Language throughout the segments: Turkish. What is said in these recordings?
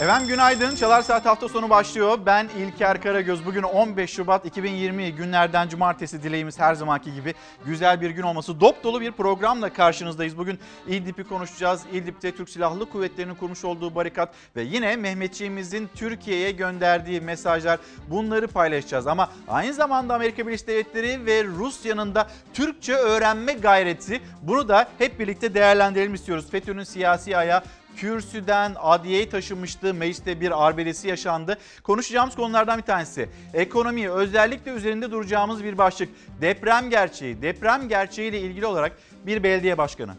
Efendim günaydın. Çalar Saat hafta sonu başlıyor. Ben İlker Karagöz. Bugün 15 Şubat 2020 günlerden cumartesi dileğimiz her zamanki gibi güzel bir gün olması. Dop dolu bir programla karşınızdayız. Bugün İdlib'i konuşacağız. İdlib'de Türk Silahlı Kuvvetleri'nin kurmuş olduğu barikat ve yine Mehmetçiğimizin Türkiye'ye gönderdiği mesajlar bunları paylaşacağız. Ama aynı zamanda Amerika Birleşik Devletleri ve Rusya'nın da Türkçe öğrenme gayreti bunu da hep birlikte değerlendirelim istiyoruz. FETÖ'nün siyasi ayağı kürsüden adliyeye taşınmıştı. Mecliste bir arbedesi yaşandı. Konuşacağımız konulardan bir tanesi. Ekonomi özellikle üzerinde duracağımız bir başlık. Deprem gerçeği. Deprem gerçeğiyle ilgili olarak bir belediye başkanı.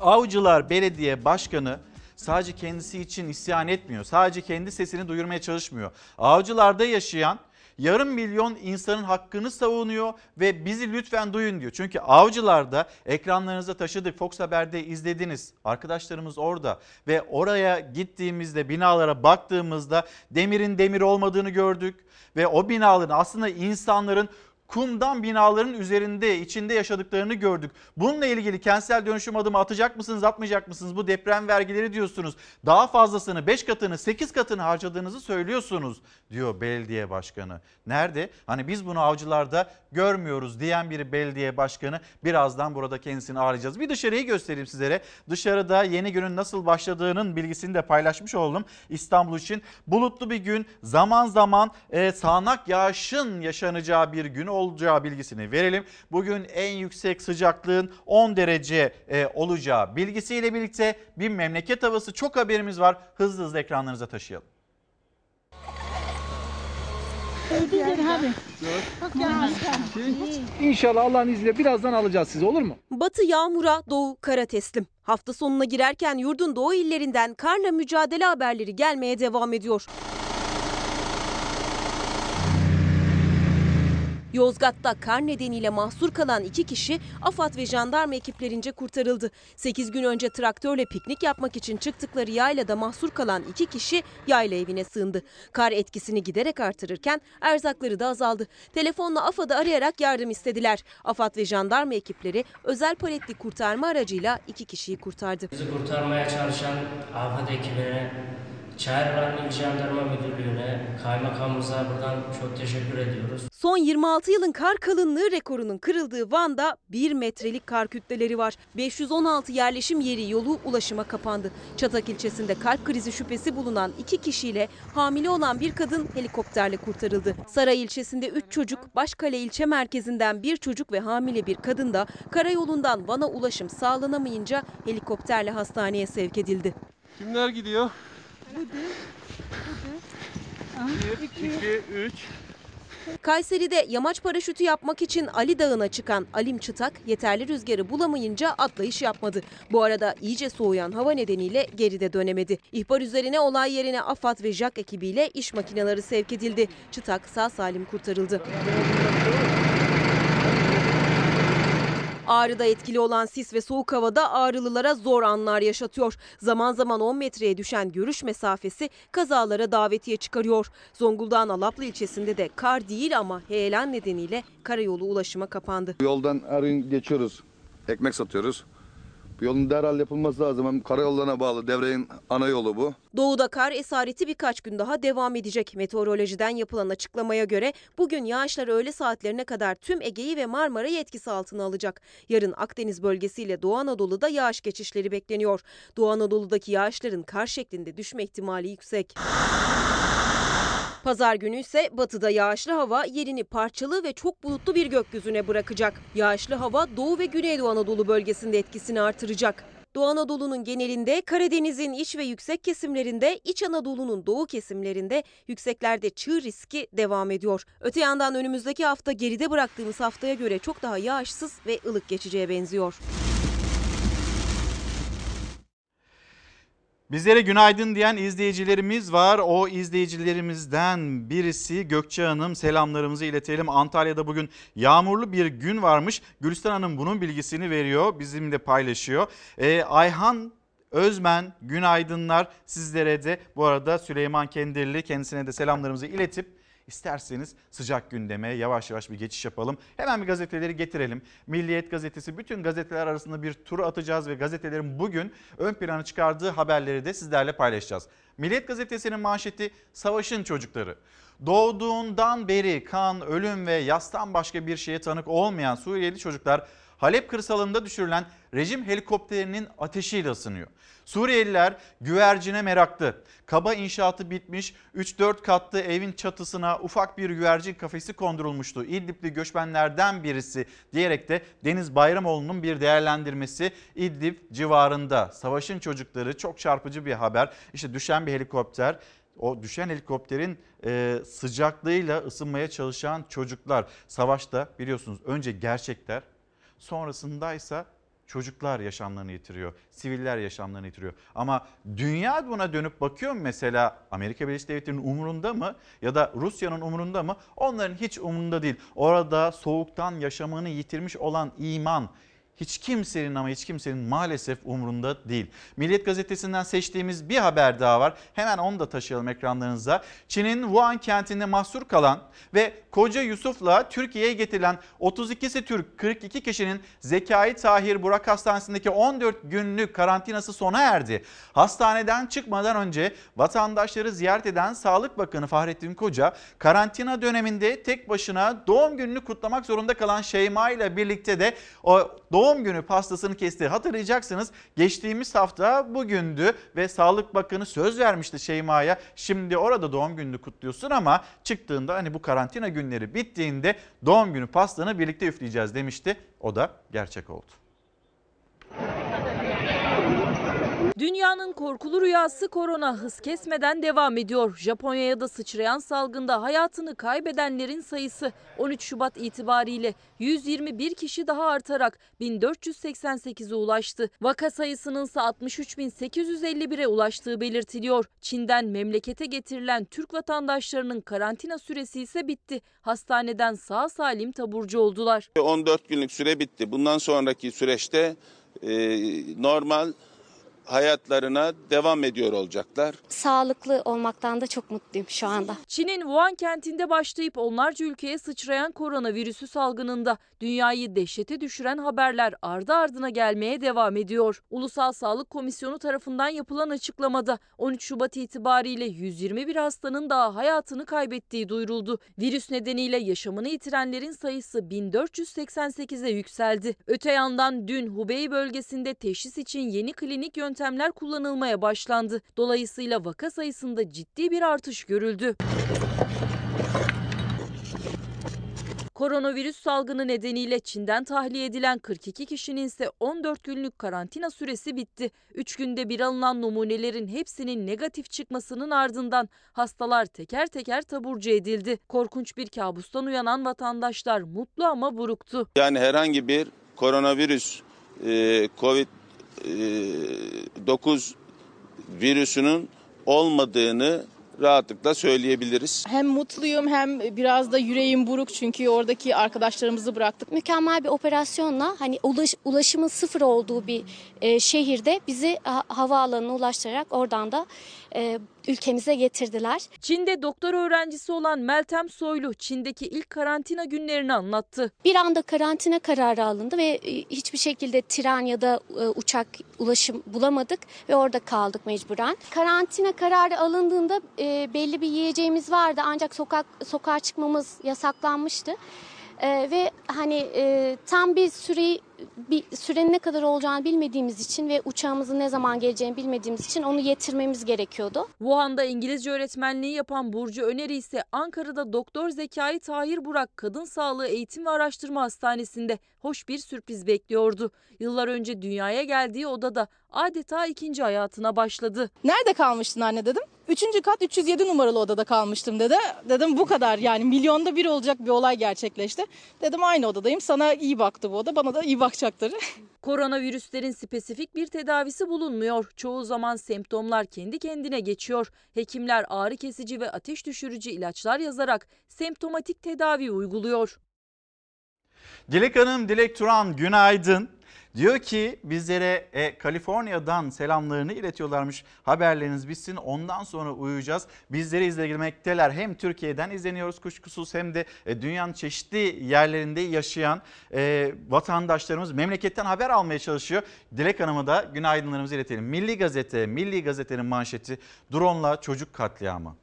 Avcılar Belediye Başkanı sadece kendisi için isyan etmiyor. Sadece kendi sesini duyurmaya çalışmıyor. Avcılarda yaşayan yarım milyon insanın hakkını savunuyor ve bizi lütfen duyun diyor. Çünkü avcılarda ekranlarınıza taşıdık. Fox Haber'de izlediniz. Arkadaşlarımız orada ve oraya gittiğimizde binalara baktığımızda demirin demir olmadığını gördük. Ve o binaların aslında insanların kumdan binaların üzerinde içinde yaşadıklarını gördük. Bununla ilgili kentsel dönüşüm adımı atacak mısınız atmayacak mısınız? Bu deprem vergileri diyorsunuz. Daha fazlasını 5 katını 8 katını harcadığınızı söylüyorsunuz diyor belediye başkanı. Nerede? Hani biz bunu avcılarda görmüyoruz diyen bir belediye başkanı birazdan burada kendisini ağırlayacağız. Bir dışarıyı göstereyim sizlere. Dışarıda yeni günün nasıl başladığının bilgisini de paylaşmış oldum İstanbul için. Bulutlu bir gün zaman zaman e, sağanak yağışın yaşanacağı bir gün olacağı bilgisini verelim. Bugün en yüksek sıcaklığın 10 derece e, olacağı bilgisiyle birlikte bir memleket havası çok haberimiz var. Hızlı hızlı ekranlarınıza taşıyalım. İnşallah Allah'ın izniyle birazdan alacağız sizi olur mu? Batı yağmura, doğu kara teslim. Hafta sonuna girerken yurdun doğu illerinden karla mücadele haberleri gelmeye devam ediyor. Yozgat'ta kar nedeniyle mahsur kalan iki kişi AFAD ve jandarma ekiplerince kurtarıldı. 8 gün önce traktörle piknik yapmak için çıktıkları yaylada mahsur kalan iki kişi yayla evine sığındı. Kar etkisini giderek artırırken erzakları da azaldı. Telefonla AFAD'ı arayarak yardım istediler. AFAD ve jandarma ekipleri özel paletli kurtarma aracıyla iki kişiyi kurtardı. Bizi kurtarmaya çalışan AFAD ekibine, Çayırlan İl Jandarma Müdürlüğü'ne, kaymakamımıza buradan çok teşekkür ediyoruz. Son 26 yılın kar kalınlığı rekorunun kırıldığı Van'da 1 metrelik kar kütleleri var. 516 yerleşim yeri yolu ulaşıma kapandı. Çatak ilçesinde kalp krizi şüphesi bulunan iki kişiyle hamile olan bir kadın helikopterle kurtarıldı. Saray ilçesinde 3 çocuk, Başkale ilçe merkezinden bir çocuk ve hamile bir kadın da karayolundan Van'a ulaşım sağlanamayınca helikopterle hastaneye sevk edildi. Kimler gidiyor? 1, 2, 3. Kayseri'de yamaç paraşütü yapmak için Ali Dağı'na çıkan Alim Çıtak yeterli rüzgarı bulamayınca atlayış yapmadı. Bu arada iyice soğuyan hava nedeniyle geride dönemedi. İhbar üzerine olay yerine AFAD ve JAK ekibiyle iş makineleri sevk edildi. Çıtak sağ salim kurtarıldı. Ağrı'da etkili olan sis ve soğuk havada Ağrılılara zor anlar yaşatıyor. Zaman zaman 10 metreye düşen görüş mesafesi kazalara davetiye çıkarıyor. Zonguldak'ın Alaplı ilçesinde de kar değil ama heyelan nedeniyle karayolu ulaşıma kapandı. Yoldan gün geçiyoruz. Ekmek satıyoruz. Yolun derhal yapılması lazım. Hem karayollarına bağlı devrenin ana yolu bu. Doğuda kar esareti birkaç gün daha devam edecek. Meteorolojiden yapılan açıklamaya göre bugün yağışlar öğle saatlerine kadar tüm Ege'yi ve Marmara'yı etkisi altına alacak. Yarın Akdeniz bölgesiyle Doğu Anadolu'da yağış geçişleri bekleniyor. Doğu Anadolu'daki yağışların kar şeklinde düşme ihtimali yüksek. Pazar günü ise batıda yağışlı hava yerini parçalı ve çok bulutlu bir gökyüzüne bırakacak. Yağışlı hava Doğu ve Güneydoğu Anadolu bölgesinde etkisini artıracak. Doğu Anadolu'nun genelinde, Karadeniz'in iç ve yüksek kesimlerinde, İç Anadolu'nun doğu kesimlerinde yükseklerde çığ riski devam ediyor. Öte yandan önümüzdeki hafta geride bıraktığımız haftaya göre çok daha yağışsız ve ılık geçeceğe benziyor. Bizlere günaydın diyen izleyicilerimiz var. O izleyicilerimizden birisi Gökçe Hanım selamlarımızı iletelim. Antalya'da bugün yağmurlu bir gün varmış. Gülistan Hanım bunun bilgisini veriyor. Bizimle paylaşıyor. Ee, Ayhan Özmen günaydınlar sizlere de. Bu arada Süleyman Kendirli kendisine de selamlarımızı iletip İsterseniz sıcak gündeme yavaş yavaş bir geçiş yapalım. Hemen bir gazeteleri getirelim. Milliyet gazetesi bütün gazeteler arasında bir tur atacağız ve gazetelerin bugün ön plana çıkardığı haberleri de sizlerle paylaşacağız. Milliyet gazetesinin manşeti savaşın çocukları. Doğduğundan beri kan, ölüm ve yastan başka bir şeye tanık olmayan Suriyeli çocuklar Halep kırsalında düşürülen rejim helikopterinin ateşiyle ısınıyor. Suriyeliler güvercine meraklı. Kaba inşaatı bitmiş 3-4 katlı evin çatısına ufak bir güvercin kafesi kondurulmuştu. İdlib'li göçmenlerden birisi diyerek de Deniz Bayramoğlu'nun bir değerlendirmesi İdlib civarında. Savaşın çocukları çok çarpıcı bir haber. İşte düşen bir helikopter o düşen helikopterin e, sıcaklığıyla ısınmaya çalışan çocuklar. Savaşta biliyorsunuz önce gerçekler sonrasındaysa çocuklar yaşamlarını yitiriyor. Siviller yaşamlarını yitiriyor. Ama dünya buna dönüp bakıyor mu mesela Amerika Birleşik Devletleri'nin umurunda mı ya da Rusya'nın umurunda mı? Onların hiç umurunda değil. Orada soğuktan yaşamını yitirmiş olan iman hiç kimsenin ama hiç kimsenin maalesef umurunda değil. Milliyet gazetesinden seçtiğimiz bir haber daha var. Hemen onu da taşıyalım ekranlarınıza. Çin'in Wuhan kentinde mahsur kalan ve Koca Yusuf'la Türkiye'ye getirilen 32'si Türk 42 kişinin Zekai Tahir Burak Hastanesi'ndeki 14 günlük karantinası sona erdi. Hastaneden çıkmadan önce vatandaşları ziyaret eden Sağlık Bakanı Fahrettin Koca karantina döneminde tek başına doğum gününü kutlamak zorunda kalan Şeyma ile birlikte de o doğum günü pastasını kesti. Hatırlayacaksınız geçtiğimiz hafta bugündü ve Sağlık Bakanı söz vermişti Şeyma'ya. Şimdi orada doğum gününü kutluyorsun ama çıktığında hani bu karantina günleri bittiğinde doğum günü pastanı birlikte üfleyeceğiz demişti. O da gerçek oldu. Dünyanın korkulu rüyası korona hız kesmeden devam ediyor. Japonya'ya da sıçrayan salgında hayatını kaybedenlerin sayısı 13 Şubat itibariyle 121 kişi daha artarak 1488'e ulaştı. Vaka sayısının ise 63.851'e ulaştığı belirtiliyor. Çin'den memlekete getirilen Türk vatandaşlarının karantina süresi ise bitti. Hastaneden sağ salim taburcu oldular. 14 günlük süre bitti. Bundan sonraki süreçte e, normal hayatlarına devam ediyor olacaklar. Sağlıklı olmaktan da çok mutluyum şu anda. Çin'in Wuhan kentinde başlayıp onlarca ülkeye sıçrayan koronavirüsü salgınında dünyayı dehşete düşüren haberler ardı ardına gelmeye devam ediyor. Ulusal Sağlık Komisyonu tarafından yapılan açıklamada 13 Şubat itibariyle 121 hastanın daha hayatını kaybettiği duyuruldu. Virüs nedeniyle yaşamını yitirenlerin sayısı 1488'e yükseldi. Öte yandan dün Hubei bölgesinde teşhis için yeni klinik yöntemler kullanılmaya başlandı. Dolayısıyla vaka sayısında ciddi bir artış görüldü. Koronavirüs salgını nedeniyle Çin'den tahliye edilen 42 kişinin ise 14 günlük karantina süresi bitti. 3 günde bir alınan numunelerin hepsinin negatif çıkmasının ardından hastalar teker teker taburcu edildi. Korkunç bir kabustan uyanan vatandaşlar mutlu ama buruktu. Yani herhangi bir koronavirüs, e, Covid-9 virüsünün olmadığını rahatlıkla söyleyebiliriz. Hem mutluyum hem biraz da yüreğim buruk çünkü oradaki arkadaşlarımızı bıraktık. Mükemmel bir operasyonla hani ulaş, ulaşımın sıfır olduğu bir e, şehirde bizi ha, havaalanına ulaştırarak oradan da e, ülkemize getirdiler. Çin'de doktor öğrencisi olan Meltem Soylu Çin'deki ilk karantina günlerini anlattı. Bir anda karantina kararı alındı ve e, hiçbir şekilde tren ya da e, uçak ulaşım bulamadık ve orada kaldık mecburen. Karantina kararı alındığında e, belli bir yiyeceğimiz vardı ancak sokak sokağa çıkmamız yasaklanmıştı. Ee, ve hani e, tam bir süreyi bir sürenin ne kadar olacağını bilmediğimiz için ve uçağımızın ne zaman geleceğini bilmediğimiz için onu yetirmemiz gerekiyordu. Wuhan'da İngilizce öğretmenliği yapan Burcu Öneri ise Ankara'da Doktor Zekai Tahir Burak Kadın Sağlığı Eğitim ve Araştırma Hastanesi'nde hoş bir sürpriz bekliyordu. Yıllar önce dünyaya geldiği odada adeta ikinci hayatına başladı. Nerede kalmıştın anne dedim. Üçüncü kat 307 numaralı odada kalmıştım dedi. Dedim bu kadar yani milyonda bir olacak bir olay gerçekleşti. Dedim aynı odadayım sana iyi baktı bu oda bana da iyi bakacaktır. Koronavirüslerin spesifik bir tedavisi bulunmuyor. Çoğu zaman semptomlar kendi kendine geçiyor. Hekimler ağrı kesici ve ateş düşürücü ilaçlar yazarak semptomatik tedavi uyguluyor. Dilek Hanım, Dilek Turan günaydın. Diyor ki bizlere e, Kaliforniya'dan selamlarını iletiyorlarmış. Haberleriniz bitsin ondan sonra uyuyacağız. Bizleri izlemekteler. Hem Türkiye'den izleniyoruz kuşkusuz hem de e, dünyanın çeşitli yerlerinde yaşayan e, vatandaşlarımız memleketten haber almaya çalışıyor. Dilek Hanım'a da günaydınlarımızı iletelim. Milli Gazete, Milli Gazete'nin manşeti drone'la çocuk katliamı.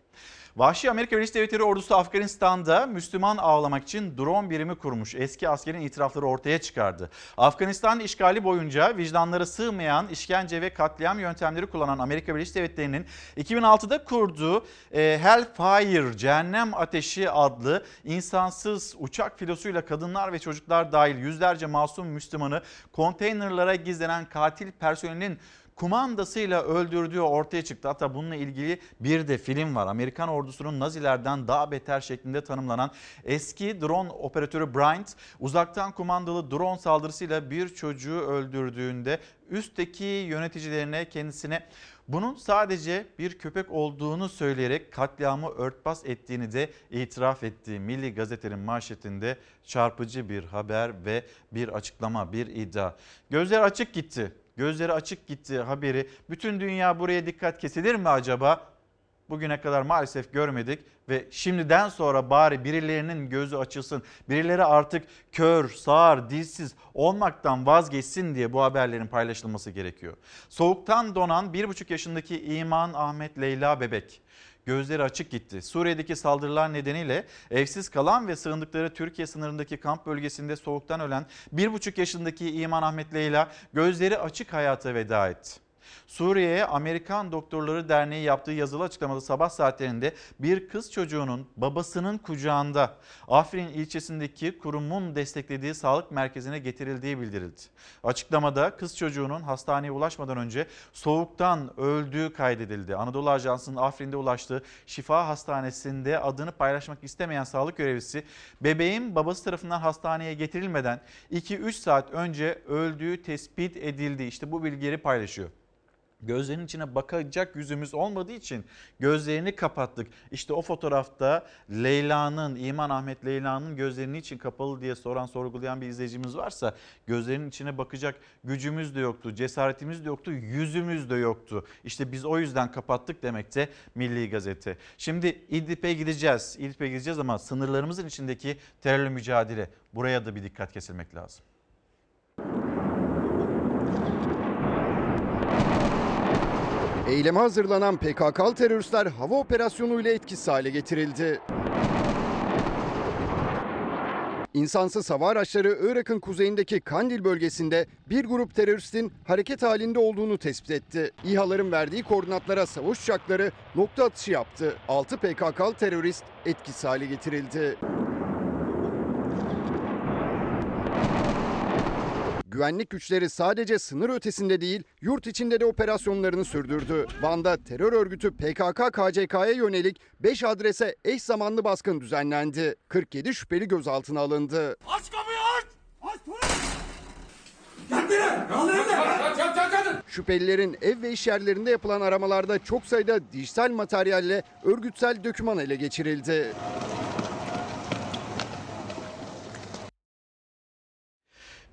Vahşi Amerika Birleşik Devletleri ordusu Afganistan'da Müslüman avlamak için drone birimi kurmuş. Eski askerin itirafları ortaya çıkardı. Afganistan işgali boyunca vicdanları sığmayan işkence ve katliam yöntemleri kullanan Amerika Birleşik Devletleri'nin 2006'da kurduğu e, Hellfire, Cehennem Ateşi adlı insansız uçak filosuyla kadınlar ve çocuklar dahil yüzlerce masum Müslümanı konteynerlara gizlenen katil personelin kumandasıyla öldürdüğü ortaya çıktı. Hatta bununla ilgili bir de film var. Amerikan ordusunun Nazilerden daha beter şeklinde tanımlanan eski drone operatörü Bryant uzaktan kumandalı drone saldırısıyla bir çocuğu öldürdüğünde üstteki yöneticilerine kendisine bunun sadece bir köpek olduğunu söyleyerek katliamı örtbas ettiğini de itiraf ettiği Milli Gazete'nin manşetinde çarpıcı bir haber ve bir açıklama, bir iddia. Gözler açık gitti. Gözleri açık gitti haberi. Bütün dünya buraya dikkat kesilir mi acaba? Bugüne kadar maalesef görmedik ve şimdiden sonra bari birilerinin gözü açılsın. Birileri artık kör, sağır, dilsiz olmaktan vazgeçsin diye bu haberlerin paylaşılması gerekiyor. Soğuktan donan 1,5 yaşındaki İman Ahmet Leyla bebek gözleri açık gitti. Suriye'deki saldırılar nedeniyle evsiz kalan ve sığındıkları Türkiye sınırındaki kamp bölgesinde soğuktan ölen 1,5 yaşındaki İman Ahmet Leyla gözleri açık hayata veda etti. Suriye'ye Amerikan Doktorları Derneği yaptığı yazılı açıklamada sabah saatlerinde bir kız çocuğunun babasının kucağında Afrin ilçesindeki kurumun desteklediği sağlık merkezine getirildiği bildirildi. Açıklamada kız çocuğunun hastaneye ulaşmadan önce soğuktan öldüğü kaydedildi. Anadolu Ajansı'nın Afrin'de ulaştığı şifa hastanesinde adını paylaşmak istemeyen sağlık görevlisi bebeğin babası tarafından hastaneye getirilmeden 2-3 saat önce öldüğü tespit edildi. İşte bu bilgileri paylaşıyor. Gözlerinin içine bakacak yüzümüz olmadığı için gözlerini kapattık. İşte o fotoğrafta Leyla'nın, İman Ahmet Leyla'nın gözlerinin için kapalı diye soran, sorgulayan bir izleyicimiz varsa gözlerinin içine bakacak gücümüz de yoktu, cesaretimiz de yoktu, yüzümüz de yoktu. İşte biz o yüzden kapattık demekte Milli Gazete. Şimdi İdlib'e gideceğiz. İdlib'e gideceğiz ama sınırlarımızın içindeki terörle mücadele buraya da bir dikkat kesilmek lazım. Eyleme hazırlanan PKK'lı teröristler hava operasyonuyla etkisiz hale getirildi. İnsansız hava araçları Irak'ın kuzeyindeki Kandil bölgesinde bir grup teröristin hareket halinde olduğunu tespit etti. İHA'ların verdiği koordinatlara savaş uçakları nokta atışı yaptı. 6 PKK'lı terörist etkisiz hale getirildi. Güvenlik güçleri sadece sınır ötesinde değil, yurt içinde de operasyonlarını sürdürdü. Van'da terör örgütü PKK-KCK'ya yönelik 5 adrese eş zamanlı baskın düzenlendi. 47 şüpheli gözaltına alındı. Aç kapıyı aç! Aç polis! Şüphelilerin ev ve iş yerlerinde yapılan aramalarda çok sayıda dijital materyalle örgütsel döküman ele geçirildi.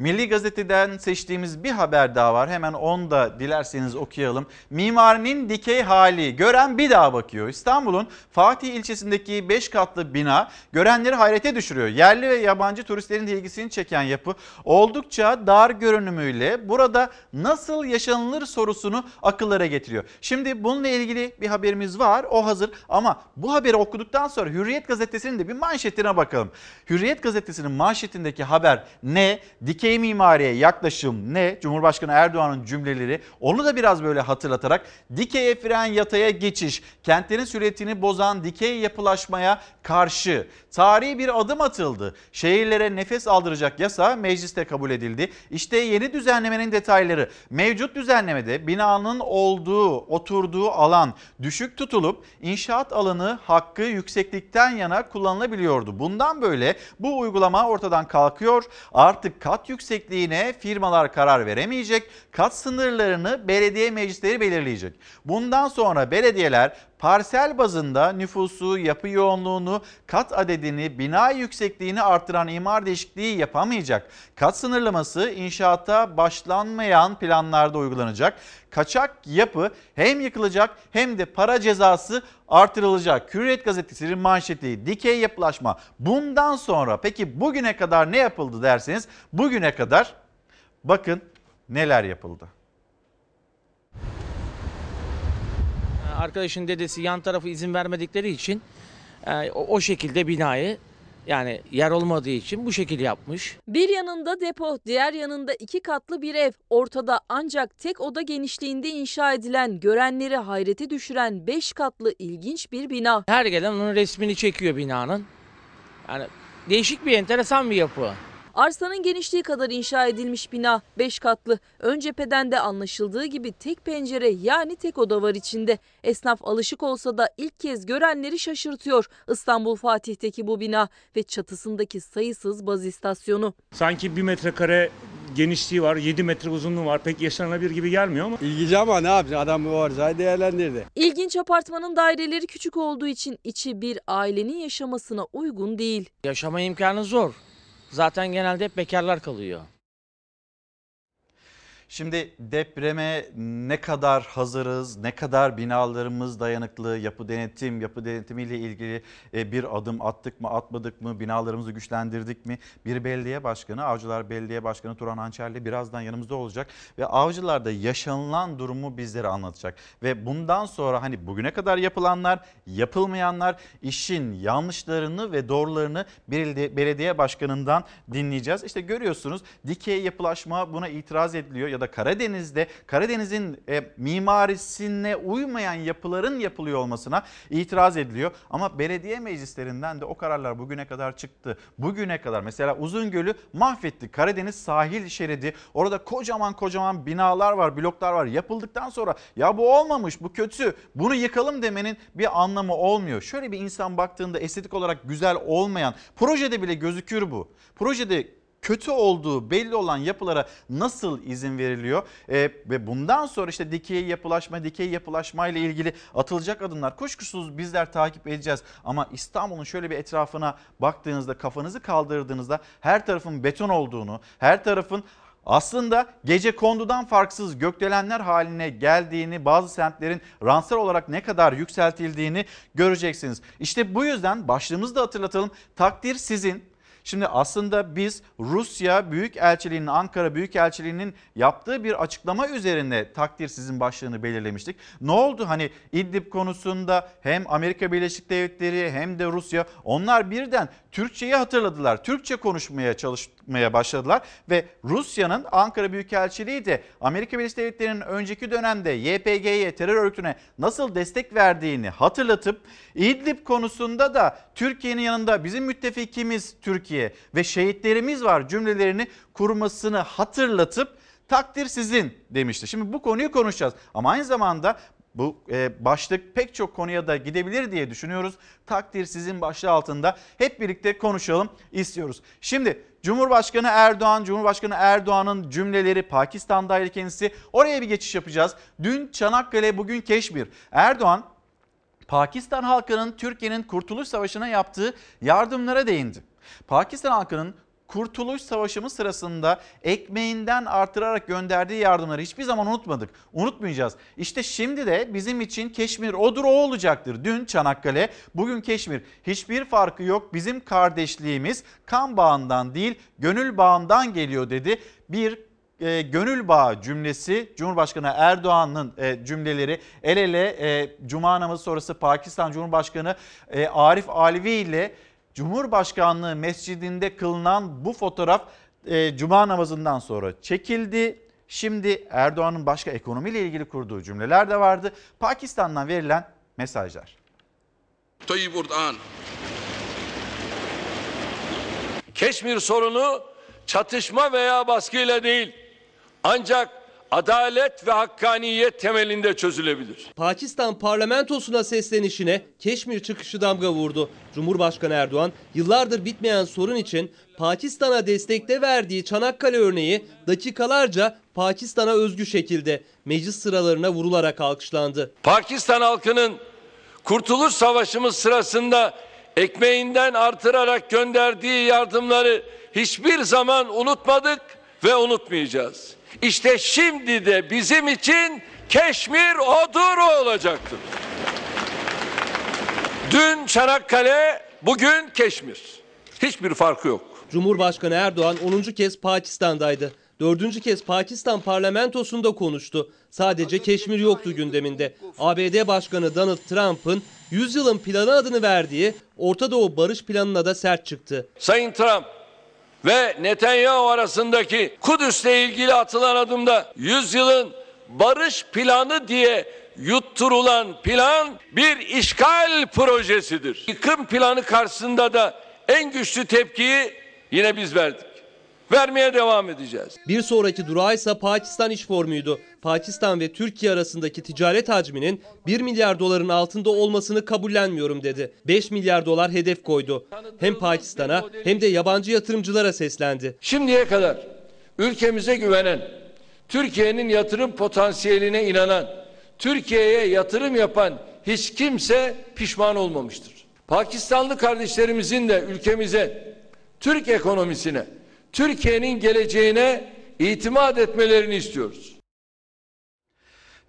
Milli Gazete'den seçtiğimiz bir haber daha var. Hemen onu da dilerseniz okuyalım. Mimarinin dikey hali gören bir daha bakıyor. İstanbul'un Fatih ilçesindeki 5 katlı bina görenleri hayrete düşürüyor. Yerli ve yabancı turistlerin de ilgisini çeken yapı oldukça dar görünümüyle burada nasıl yaşanılır sorusunu akıllara getiriyor. Şimdi bununla ilgili bir haberimiz var. O hazır ama bu haberi okuduktan sonra Hürriyet gazetesinin de bir manşetine bakalım. Hürriyet gazetesinin manşetindeki haber ne? Dikey dikey mimariye yaklaşım ne? Cumhurbaşkanı Erdoğan'ın cümleleri onu da biraz böyle hatırlatarak dikeye fren yataya geçiş, kentlerin süretini bozan dikey yapılaşmaya karşı tarihi bir adım atıldı. Şehirlere nefes aldıracak yasa mecliste kabul edildi. İşte yeni düzenlemenin detayları. Mevcut düzenlemede binanın olduğu, oturduğu alan düşük tutulup inşaat alanı hakkı yükseklikten yana kullanılabiliyordu. Bundan böyle bu uygulama ortadan kalkıyor. Artık kat yüksekliğine firmalar karar veremeyecek. Kat sınırlarını belediye meclisleri belirleyecek. Bundan sonra belediyeler parsel bazında nüfusu, yapı yoğunluğunu, kat adedini, bina yüksekliğini artıran imar değişikliği yapamayacak. Kat sınırlaması inşaata başlanmayan planlarda uygulanacak. Kaçak yapı hem yıkılacak hem de para cezası artırılacak. Hürriyet gazetesinin manşeti dikey yapılaşma. Bundan sonra peki bugüne kadar ne yapıldı derseniz bugüne kadar bakın neler yapıldı. Arkadaşın dedesi yan tarafı izin vermedikleri için e, o, o şekilde binayı yani yer olmadığı için bu şekil yapmış. Bir yanında depo, diğer yanında iki katlı bir ev. Ortada ancak tek oda genişliğinde inşa edilen, görenleri hayrete düşüren 5 katlı ilginç bir bina. Her gelen onun resmini çekiyor binanın. Yani değişik bir enteresan bir yapı. Arsanın genişliği kadar inşa edilmiş bina 5 katlı. Ön cepheden de anlaşıldığı gibi tek pencere yani tek oda var içinde. Esnaf alışık olsa da ilk kez görenleri şaşırtıyor. İstanbul Fatih'teki bu bina ve çatısındaki sayısız baz istasyonu. Sanki bir metrekare genişliği var, 7 metre uzunluğu var. Pek yaşanabilir gibi gelmiyor ama. İlgici ama ne yapacak? Adam bu arzayı değerlendirdi. İlginç apartmanın daireleri küçük olduğu için içi bir ailenin yaşamasına uygun değil. Yaşama imkanı zor. Zaten genelde hep bekarlar kalıyor. Şimdi depreme ne kadar hazırız, ne kadar binalarımız dayanıklı, yapı denetim, yapı denetimiyle ilgili e, bir adım attık mı, atmadık mı, binalarımızı güçlendirdik mi? Bir belediye başkanı, Avcılar Belediye Başkanı Turan Hançerli birazdan yanımızda olacak ve Avcılar'da yaşanılan durumu bizlere anlatacak. Ve bundan sonra hani bugüne kadar yapılanlar, yapılmayanlar, işin yanlışlarını ve doğrularını belediye, belediye başkanından dinleyeceğiz. İşte görüyorsunuz dikey yapılaşma buna itiraz ediliyor ya da Karadeniz'de Karadeniz'in e, mimarisine uymayan yapıların yapılıyor olmasına itiraz ediliyor. Ama belediye meclislerinden de o kararlar bugüne kadar çıktı. Bugüne kadar mesela Uzungöl'ü mahvetti. Karadeniz sahil şeridi orada kocaman kocaman binalar var, bloklar var. Yapıldıktan sonra ya bu olmamış, bu kötü, bunu yıkalım demenin bir anlamı olmuyor. Şöyle bir insan baktığında estetik olarak güzel olmayan projede bile gözükür bu. Projede kötü olduğu belli olan yapılara nasıl izin veriliyor? Ee, ve bundan sonra işte dikey yapılaşma, dikey yapılaşma ile ilgili atılacak adımlar kuşkusuz bizler takip edeceğiz. Ama İstanbul'un şöyle bir etrafına baktığınızda, kafanızı kaldırdığınızda her tarafın beton olduğunu, her tarafın aslında gece kondudan farksız gökdelenler haline geldiğini, bazı semtlerin ransar olarak ne kadar yükseltildiğini göreceksiniz. İşte bu yüzden başlığımızı da hatırlatalım. Takdir sizin. Şimdi aslında biz Rusya Büyükelçiliği'nin Ankara Büyükelçiliği'nin yaptığı bir açıklama üzerine takdir sizin başlığını belirlemiştik. Ne oldu hani İdlib konusunda hem Amerika Birleşik Devletleri hem de Rusya onlar birden Türkçeyi hatırladılar. Türkçe konuşmaya çalışmaya başladılar ve Rusya'nın Ankara Büyükelçiliği de Amerika Birleşik Devletleri'nin önceki dönemde YPG'ye terör örgütüne nasıl destek verdiğini hatırlatıp İdlib konusunda da Türkiye'nin yanında bizim müttefikimiz Türkiye ve şehitlerimiz var cümlelerini kurmasını hatırlatıp takdir sizin demişti. Şimdi bu konuyu konuşacağız ama aynı zamanda bu e, başlık pek çok konuya da gidebilir diye düşünüyoruz. Takdir sizin başlığı altında hep birlikte konuşalım istiyoruz. Şimdi Cumhurbaşkanı Erdoğan, Cumhurbaşkanı Erdoğan'ın cümleleri Pakistan'daydı kendisi. Oraya bir geçiş yapacağız. Dün Çanakkale, bugün Keşmir. Erdoğan Pakistan halkının Türkiye'nin Kurtuluş Savaşı'na yaptığı yardımlara değindi. Pakistan halkının Kurtuluş Savaşımız sırasında ekmeğinden artırarak gönderdiği yardımları hiçbir zaman unutmadık. Unutmayacağız. İşte şimdi de bizim için Keşmir odur o olacaktır. Dün Çanakkale, bugün Keşmir. Hiçbir farkı yok. Bizim kardeşliğimiz kan bağından değil gönül bağından geliyor dedi. Bir e, gönül bağı cümlesi Cumhurbaşkanı Erdoğan'ın e, cümleleri el ele e, Cuma namazı sonrası Pakistan Cumhurbaşkanı e, Arif Alvi ile Cumhurbaşkanlığı mescidinde kılınan bu fotoğraf e, Cuma namazından sonra çekildi. Şimdi Erdoğan'ın başka ekonomiyle ilgili kurduğu cümleler de vardı. Pakistan'dan verilen mesajlar. Tayyip Erdoğan. Keşmir sorunu çatışma veya baskıyla değil ancak adalet ve hakkaniyet temelinde çözülebilir. Pakistan parlamentosuna seslenişine Keşmir çıkışı damga vurdu. Cumhurbaşkanı Erdoğan yıllardır bitmeyen sorun için Pakistan'a destekte verdiği Çanakkale örneği dakikalarca Pakistan'a özgü şekilde meclis sıralarına vurularak alkışlandı. Pakistan halkının Kurtuluş Savaşımız sırasında ekmeğinden artırarak gönderdiği yardımları hiçbir zaman unutmadık ve unutmayacağız. İşte şimdi de bizim için Keşmir odur o olacaktır. Dün Çanakkale, bugün Keşmir. Hiçbir farkı yok. Cumhurbaşkanı Erdoğan 10. kez Pakistan'daydı. Dördüncü kez Pakistan parlamentosunda konuştu. Sadece Keşmir yoktu gündeminde. ABD Başkanı Donald Trump'ın 100 yılın planı adını verdiği Orta Doğu Barış Planı'na da sert çıktı. Sayın Trump ve Netanyahu arasındaki Kudüs'le ilgili atılan adımda 100 yılın barış planı diye yutturulan plan bir işgal projesidir. Yıkım planı karşısında da en güçlü tepkiyi yine biz verdik. Vermeye devam edeceğiz. Bir sonraki durağı ise Pakistan iş formuydu. Pakistan ve Türkiye arasındaki ticaret hacminin 1 milyar doların altında olmasını kabullenmiyorum dedi. 5 milyar dolar hedef koydu. Hem Pakistan'a hem de yabancı yatırımcılara seslendi. Şimdiye kadar ülkemize güvenen, Türkiye'nin yatırım potansiyeline inanan, Türkiye'ye yatırım yapan hiç kimse pişman olmamıştır. Pakistanlı kardeşlerimizin de ülkemize, Türk ekonomisine, Türkiye'nin geleceğine itimat etmelerini istiyoruz.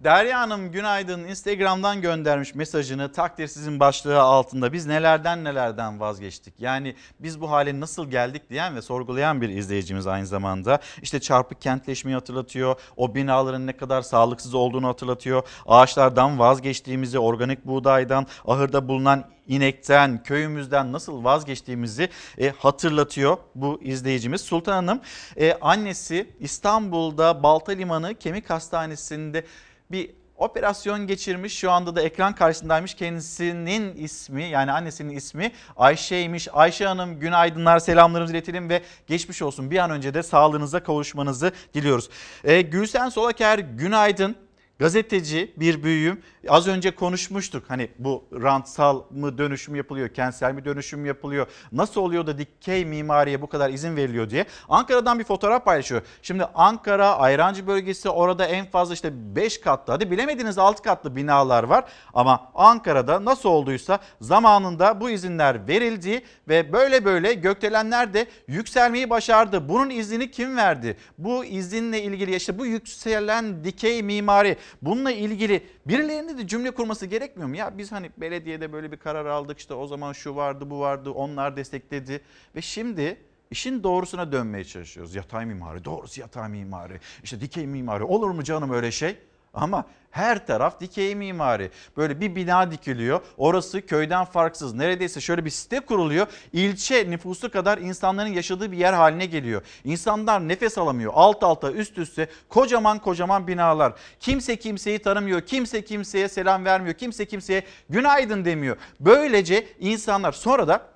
Derya Hanım günaydın Instagram'dan göndermiş mesajını takdir sizin başlığı altında biz nelerden nelerden vazgeçtik. Yani biz bu hale nasıl geldik diyen ve sorgulayan bir izleyicimiz aynı zamanda. İşte çarpık kentleşmeyi hatırlatıyor. O binaların ne kadar sağlıksız olduğunu hatırlatıyor. Ağaçlardan vazgeçtiğimizi, organik buğdaydan, ahırda bulunan inekten, köyümüzden nasıl vazgeçtiğimizi e, hatırlatıyor bu izleyicimiz. Sultan Hanım e, annesi İstanbul'da Balta Limanı Kemik Hastanesi'nde bir operasyon geçirmiş. Şu anda da ekran karşısındaymış. Kendisinin ismi yani annesinin ismi Ayşe'ymiş. Ayşe Hanım günaydınlar selamlarımızı iletelim ve geçmiş olsun. Bir an önce de sağlığınıza kavuşmanızı diliyoruz. Ee, Gülsen Solaker günaydın. Gazeteci bir büyüğüm. Az önce konuşmuştuk. Hani bu rantsal mı dönüşüm yapılıyor, kentsel mi dönüşüm yapılıyor? Nasıl oluyor da dikey mimariye bu kadar izin veriliyor diye. Ankara'dan bir fotoğraf paylaşıyor. Şimdi Ankara, Ayrancı bölgesi orada en fazla işte 5 katlı hadi bilemediniz 6 katlı binalar var. Ama Ankara'da nasıl olduysa zamanında bu izinler verildi ve böyle böyle gökdelenler de yükselmeyi başardı. Bunun iznini kim verdi? Bu izinle ilgili işte bu yükselen dikey mimari bununla ilgili birilerinin de cümle kurması gerekmiyor mu? Ya biz hani belediyede böyle bir karar aldık işte o zaman şu vardı bu vardı onlar destekledi ve şimdi işin doğrusuna dönmeye çalışıyoruz. Yatay mimari doğrusu yatay mimari işte dikey mimari olur mu canım öyle şey? Ama her taraf dikey mimari. Böyle bir bina dikiliyor. Orası köyden farksız. Neredeyse şöyle bir site kuruluyor. İlçe nüfusu kadar insanların yaşadığı bir yer haline geliyor. İnsanlar nefes alamıyor. Alt alta üst üste kocaman kocaman binalar. Kimse kimseyi tanımıyor. Kimse kimseye selam vermiyor. Kimse kimseye günaydın demiyor. Böylece insanlar sonra da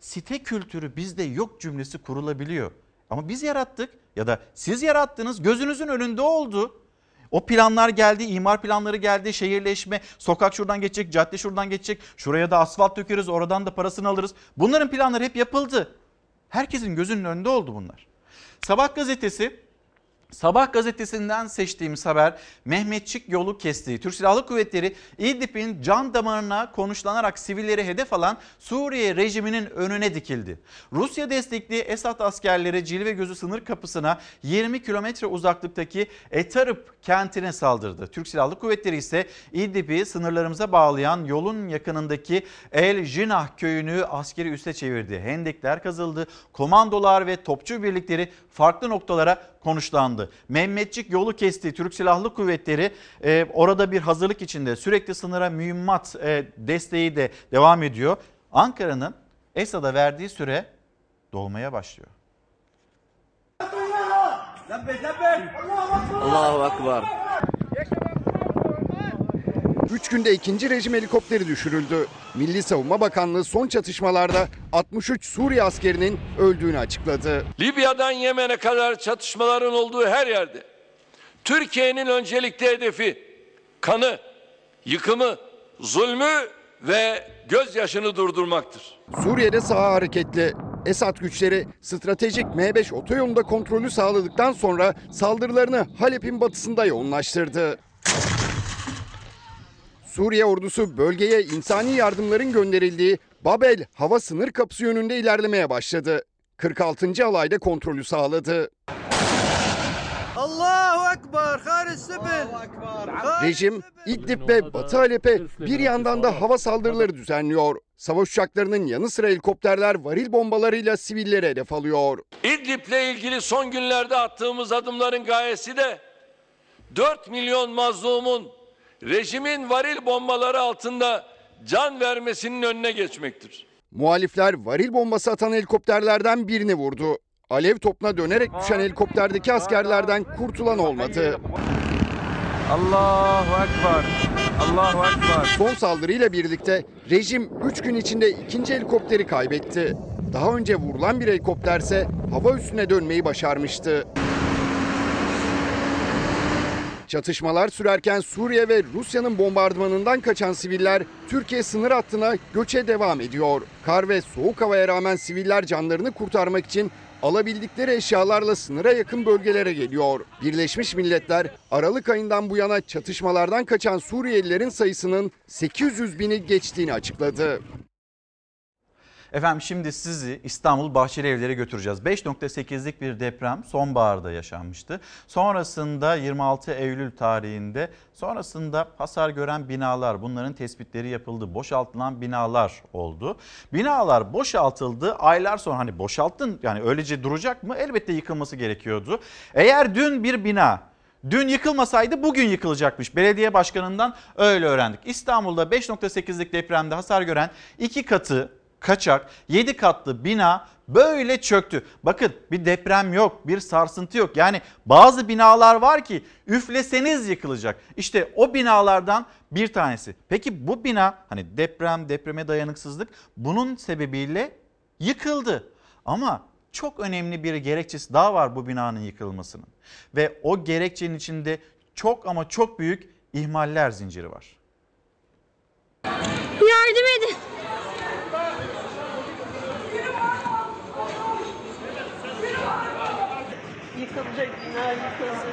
site kültürü bizde yok cümlesi kurulabiliyor. Ama biz yarattık ya da siz yarattınız gözünüzün önünde oldu. O planlar geldi, imar planları geldi, şehirleşme, sokak şuradan geçecek, cadde şuradan geçecek, şuraya da asfalt dökeriz, oradan da parasını alırız. Bunların planları hep yapıldı. Herkesin gözünün önünde oldu bunlar. Sabah gazetesi Sabah gazetesinden seçtiğimiz haber Mehmetçik yolu kesti. Türk Silahlı Kuvvetleri İdlib'in can damarına konuşlanarak sivilleri hedef alan Suriye rejiminin önüne dikildi. Rusya destekli Esad askerleri Cilve Gözü sınır kapısına 20 kilometre uzaklıktaki Etarıp kentine saldırdı. Türk Silahlı Kuvvetleri ise İdlib'i sınırlarımıza bağlayan yolun yakınındaki El Jinah köyünü askeri üste çevirdi. Hendekler kazıldı. Komandolar ve topçu birlikleri farklı noktalara konuşlandı. Mehmetçik yolu kesti. Türk Silahlı Kuvvetleri e, orada bir hazırlık içinde sürekli sınıra mühimmat e, desteği de devam ediyor. Ankara'nın Esad'a verdiği süre dolmaya başlıyor. Allahu Ekber. 3 günde ikinci rejim helikopteri düşürüldü. Milli Savunma Bakanlığı son çatışmalarda 63 Suriye askerinin öldüğünü açıkladı. Libya'dan Yemen'e kadar çatışmaların olduğu her yerde Türkiye'nin öncelikli hedefi kanı, yıkımı, zulmü ve gözyaşını durdurmaktır. Suriye'de saha hareketli. Esad güçleri stratejik M5 otoyolunda kontrolü sağladıktan sonra saldırılarını Halep'in batısında yoğunlaştırdı. Suriye ordusu bölgeye insani yardımların gönderildiği Babel hava sınır kapısı yönünde ilerlemeye başladı. 46. alayda kontrolü sağladı. Allahu Ekber. Rejim İdlib ve Batı Halep'e bir yandan da hava saldırıları düzenliyor. Savaş uçaklarının yanı sıra helikopterler varil bombalarıyla sivilleri hedef alıyor. İdlib'le ilgili son günlerde attığımız adımların gayesi de 4 milyon mazlumun rejimin varil bombaları altında can vermesinin önüne geçmektir. Muhalifler varil bombası atan helikopterlerden birini vurdu. Alev topuna dönerek düşen helikopterdeki askerlerden kurtulan olmadı. Allahu Ekber. Allahu Ekber. Son saldırıyla birlikte rejim 3 gün içinde ikinci helikopteri kaybetti. Daha önce vurulan bir helikopterse hava üstüne dönmeyi başarmıştı. Çatışmalar sürerken Suriye ve Rusya'nın bombardımanından kaçan siviller Türkiye sınır hattına göçe devam ediyor. Kar ve soğuk havaya rağmen siviller canlarını kurtarmak için alabildikleri eşyalarla sınıra yakın bölgelere geliyor. Birleşmiş Milletler Aralık ayından bu yana çatışmalardan kaçan Suriyelilerin sayısının 800 bini geçtiğini açıkladı. Efendim şimdi sizi İstanbul Bahçeli Evler'e götüreceğiz. 5.8'lik bir deprem sonbaharda yaşanmıştı. Sonrasında 26 Eylül tarihinde sonrasında hasar gören binalar bunların tespitleri yapıldı. Boşaltılan binalar oldu. Binalar boşaltıldı. Aylar sonra hani boşalttın yani öylece duracak mı? Elbette yıkılması gerekiyordu. Eğer dün bir bina Dün yıkılmasaydı bugün yıkılacakmış. Belediye başkanından öyle öğrendik. İstanbul'da 5.8'lik depremde hasar gören iki katı kaçak 7 katlı bina böyle çöktü. Bakın bir deprem yok, bir sarsıntı yok. Yani bazı binalar var ki üfleseniz yıkılacak. İşte o binalardan bir tanesi. Peki bu bina hani deprem, depreme dayanıksızlık bunun sebebiyle yıkıldı. Ama çok önemli bir gerekçesi daha var bu binanın yıkılmasının. Ve o gerekçenin içinde çok ama çok büyük ihmaller zinciri var. Yardım edin. Yıkılacak bina yıkılsın.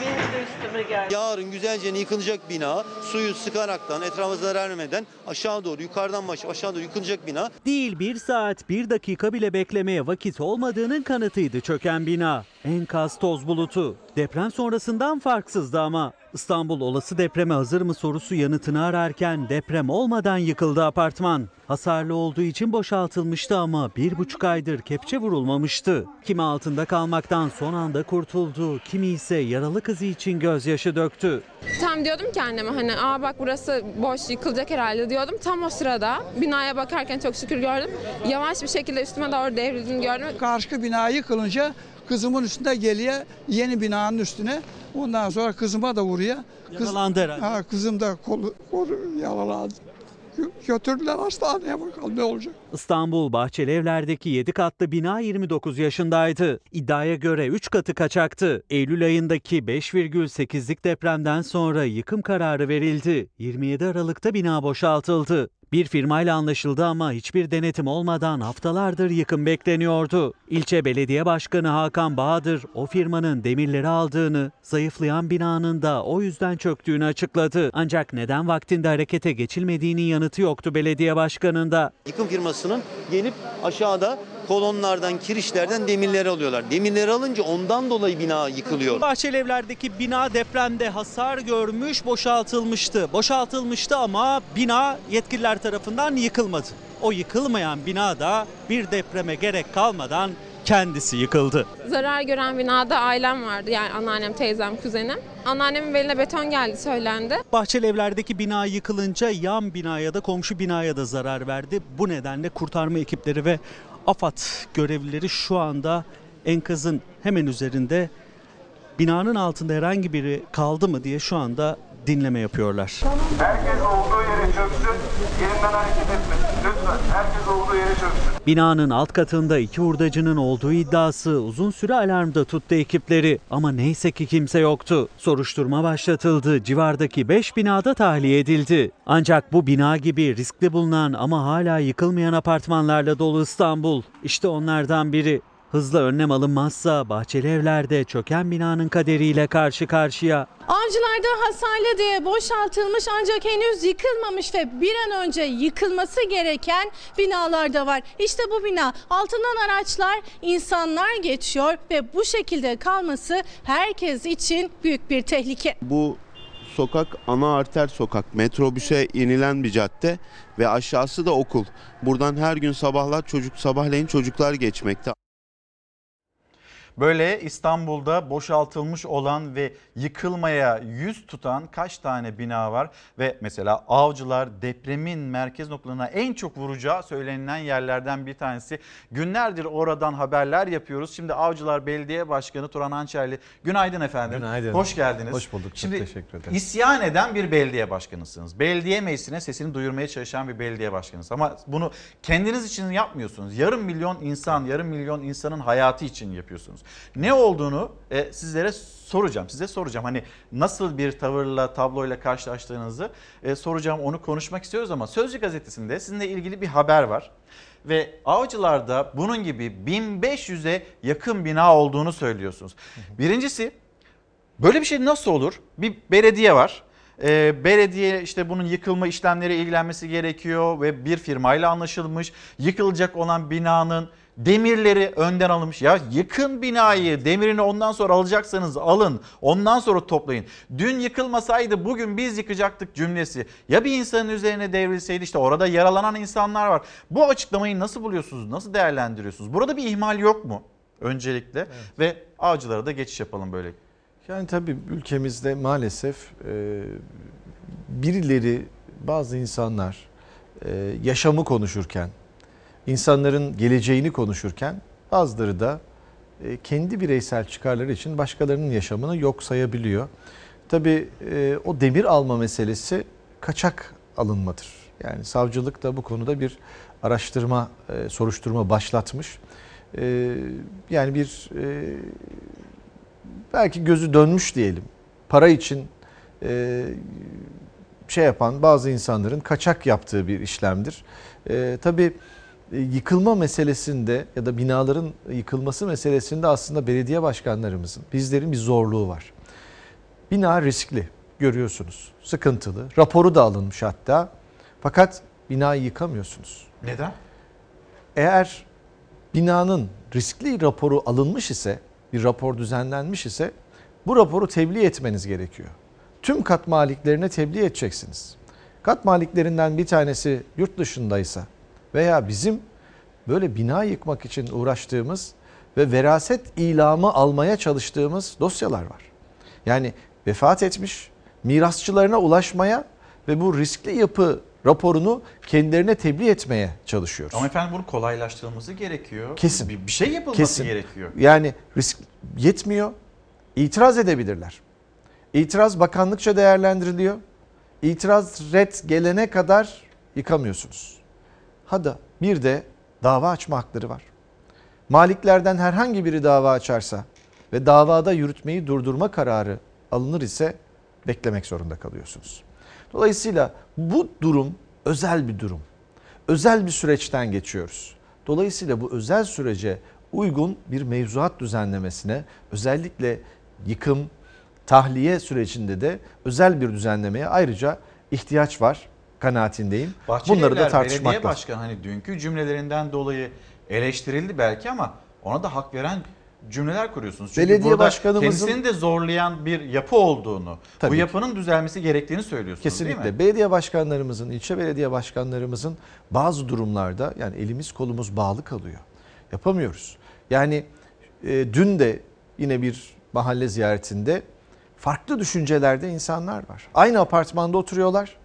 Benim de üstüme geldi. Yarın güzelce yıkılacak bina suyu sıkaraktan etrafa zarar vermeden aşağı doğru yukarıdan baş aşağı doğru yıkılacak bina. Değil bir saat bir dakika bile beklemeye vakit olmadığının kanıtıydı çöken bina. Enkaz toz bulutu. Deprem sonrasından farksızdı ama. İstanbul olası depreme hazır mı sorusu yanıtını ararken deprem olmadan yıkıldı apartman. Hasarlı olduğu için boşaltılmıştı ama bir buçuk aydır kepçe vurulmamıştı. Kimi altında kalmaktan son anda kurtuldu, kimi ise yaralı kızı için gözyaşı döktü. Tam diyordum ki anneme hani aa bak burası boş yıkılacak herhalde diyordum. Tam o sırada binaya bakarken çok şükür gördüm. Yavaş bir şekilde üstüme doğru devrildiğini gördüm. Karşı bina yıkılınca kızımın üstünde geliyor yeni binanın üstüne. Ondan sonra kızıma da vuruyor. Kız, Yaralandı herhalde. Ha, kızım da kolu, kolu yaralandı. Gö- Götürdüler hastaneye bakalım ne olacak. İstanbul Bahçelievler'deki 7 katlı bina 29 yaşındaydı. İddiaya göre 3 katı kaçaktı. Eylül ayındaki 5,8'lik depremden sonra yıkım kararı verildi. 27 Aralık'ta bina boşaltıldı. Bir firmayla anlaşıldı ama hiçbir denetim olmadan haftalardır yıkım bekleniyordu. İlçe Belediye Başkanı Hakan Bahadır o firmanın demirleri aldığını, zayıflayan binanın da o yüzden çöktüğünü açıkladı. Ancak neden vaktinde harekete geçilmediğinin yanıtı yoktu belediye başkanında. Yıkım firmasının gelip aşağıda kolonlardan, kirişlerden demirleri alıyorlar. Demirleri alınca ondan dolayı bina yıkılıyor. Bahçelievler'deki bina depremde hasar görmüş, boşaltılmıştı. Boşaltılmıştı ama bina yetkililer tarafından yıkılmadı. O yıkılmayan bina da bir depreme gerek kalmadan kendisi yıkıldı. Zarar gören binada ailem vardı yani anneannem, teyzem, kuzenim. Anneannemin beline beton geldi söylendi. Bahçelievler'deki bina yıkılınca yan binaya da komşu binaya da zarar verdi. Bu nedenle kurtarma ekipleri ve AFAD görevlileri şu anda enkazın hemen üzerinde. Binanın altında herhangi biri kaldı mı diye şu anda dinleme yapıyorlar. Herkes olduğu yere çöksün. Yerinden hareket etmesin. Lütfen herkes olduğu yere çöksün. Binanın alt katında iki hurdacının olduğu iddiası uzun süre alarmda tuttu ekipleri ama neyse ki kimse yoktu. Soruşturma başlatıldı. Civardaki 5 binada tahliye edildi. Ancak bu bina gibi riskli bulunan ama hala yıkılmayan apartmanlarla dolu İstanbul. İşte onlardan biri. Hızlı önlem alınmazsa Bahçeli Evler'de çöken binanın kaderiyle karşı karşıya. Avcılarda hasarlı diye boşaltılmış ancak henüz yıkılmamış ve bir an önce yıkılması gereken binalar da var. İşte bu bina altından araçlar, insanlar geçiyor ve bu şekilde kalması herkes için büyük bir tehlike. Bu sokak ana arter sokak. Metrobüse inilen bir cadde ve aşağısı da okul. Buradan her gün sabahlar çocuk sabahleyin çocuklar geçmekte. Böyle İstanbul'da boşaltılmış olan ve yıkılmaya yüz tutan kaç tane bina var ve mesela Avcılar depremin merkez noktalarına en çok vuracağı söylenilen yerlerden bir tanesi. Günlerdir oradan haberler yapıyoruz. Şimdi Avcılar Belediye Başkanı Turan Ançerli. Günaydın efendim. Günaydın. Hoş geldiniz. Hoş bulduk. Çok Şimdi teşekkür ederim. isyan eden bir belediye başkanısınız. Belediye meclisine sesini duyurmaya çalışan bir belediye başkanısınız. Ama bunu kendiniz için yapmıyorsunuz. Yarım milyon insan, yarım milyon insanın hayatı için yapıyorsunuz. Ne olduğunu e, sizlere soracağım. Size soracağım. Hani nasıl bir tavırla, tabloyla karşılaştığınızı e, soracağım. Onu konuşmak istiyoruz ama Sözcü gazetesinde sizinle ilgili bir haber var. Ve Avcılar'da bunun gibi 1500'e yakın bina olduğunu söylüyorsunuz. Birincisi böyle bir şey nasıl olur? Bir belediye var. Ee, belediye işte bunun yıkılma işlemleri ilgilenmesi gerekiyor ve bir firmayla anlaşılmış. Yıkılacak olan binanın demirleri önden alınmış. Ya yıkın binayı demirini ondan sonra alacaksanız alın ondan sonra toplayın. Dün yıkılmasaydı bugün biz yıkacaktık cümlesi. Ya bir insanın üzerine devrilseydi işte orada yaralanan insanlar var. Bu açıklamayı nasıl buluyorsunuz? Nasıl değerlendiriyorsunuz? Burada bir ihmal yok mu? Öncelikle ve avcılara da geçiş yapalım böyle. Yani tabii ülkemizde maalesef e, birileri, bazı insanlar e, yaşamı konuşurken, insanların geleceğini konuşurken bazıları da e, kendi bireysel çıkarları için başkalarının yaşamını yok sayabiliyor. Tabii e, o demir alma meselesi kaçak alınmadır. Yani savcılık da bu konuda bir araştırma, e, soruşturma başlatmış. Yani bir belki gözü dönmüş diyelim. Para için şey yapan bazı insanların kaçak yaptığı bir işlemdir. Tabii yıkılma meselesinde ya da binaların yıkılması meselesinde aslında belediye başkanlarımızın, bizlerin bir zorluğu var. Bina riskli görüyorsunuz, sıkıntılı. Raporu da alınmış hatta. Fakat binayı yıkamıyorsunuz. Neden? Eğer binanın riskli raporu alınmış ise, bir rapor düzenlenmiş ise bu raporu tebliğ etmeniz gerekiyor. Tüm kat maliklerine tebliğ edeceksiniz. Kat maliklerinden bir tanesi yurt dışındaysa veya bizim böyle bina yıkmak için uğraştığımız ve veraset ilamı almaya çalıştığımız dosyalar var. Yani vefat etmiş, mirasçılarına ulaşmaya ve bu riskli yapı raporunu kendilerine tebliğ etmeye çalışıyoruz. Ama efendim bunu kolaylaştırılması gerekiyor. Kesin. Bir, bir şey yapılması Kesin. gerekiyor. Yani risk yetmiyor. İtiraz edebilirler. İtiraz bakanlıkça değerlendiriliyor. İtiraz red gelene kadar yıkamıyorsunuz. Hadi bir de dava açma hakları var. Maliklerden herhangi biri dava açarsa ve davada yürütmeyi durdurma kararı alınır ise beklemek zorunda kalıyorsunuz. Dolayısıyla bu durum özel bir durum. Özel bir süreçten geçiyoruz. Dolayısıyla bu özel sürece uygun bir mevzuat düzenlemesine özellikle yıkım, tahliye sürecinde de özel bir düzenlemeye ayrıca ihtiyaç var kanaatindeyim. Bahçeli Bunları da tartışmak Belediye lazım. Başkanı hani dünkü cümlelerinden dolayı eleştirildi belki ama ona da hak veren cümleler kuruyorsunuz. Çünkü Belediye burada başkanımızın- kendisini de zorlayan bir yapı olduğunu, Tabii bu ki. yapının düzelmesi gerektiğini söylüyorsunuz değil Kesinlikle. mi? Belediye başkanlarımızın, ilçe belediye başkanlarımızın bazı durumlarda yani elimiz kolumuz bağlı kalıyor. Yapamıyoruz. Yani e, dün de yine bir mahalle ziyaretinde farklı düşüncelerde insanlar var. Aynı apartmanda oturuyorlar.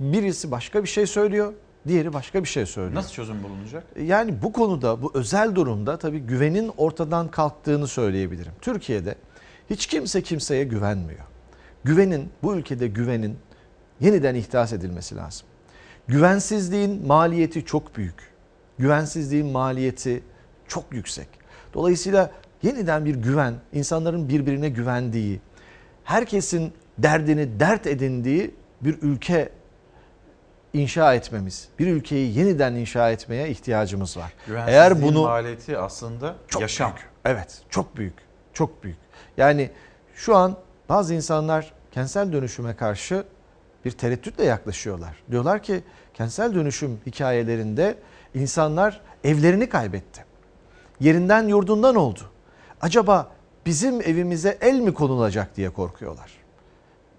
Birisi başka bir şey söylüyor, diğeri başka bir şey söylüyor. Nasıl çözüm bulunacak? Yani bu konuda bu özel durumda tabii güvenin ortadan kalktığını söyleyebilirim. Türkiye'de hiç kimse kimseye güvenmiyor. Güvenin bu ülkede güvenin yeniden ihdas edilmesi lazım. Güvensizliğin maliyeti çok büyük. Güvensizliğin maliyeti çok yüksek. Dolayısıyla yeniden bir güven, insanların birbirine güvendiği, herkesin derdini dert edindiği bir ülke inşa etmemiz, bir ülkeyi yeniden inşa etmeye ihtiyacımız var. Eğer bunu maliyeti aslında çok yaşam. büyük. Evet, çok büyük. Çok büyük. Yani şu an bazı insanlar kentsel dönüşüme karşı bir tereddütle yaklaşıyorlar. Diyorlar ki kentsel dönüşüm hikayelerinde insanlar evlerini kaybetti. Yerinden yurdundan oldu. Acaba bizim evimize el mi konulacak diye korkuyorlar.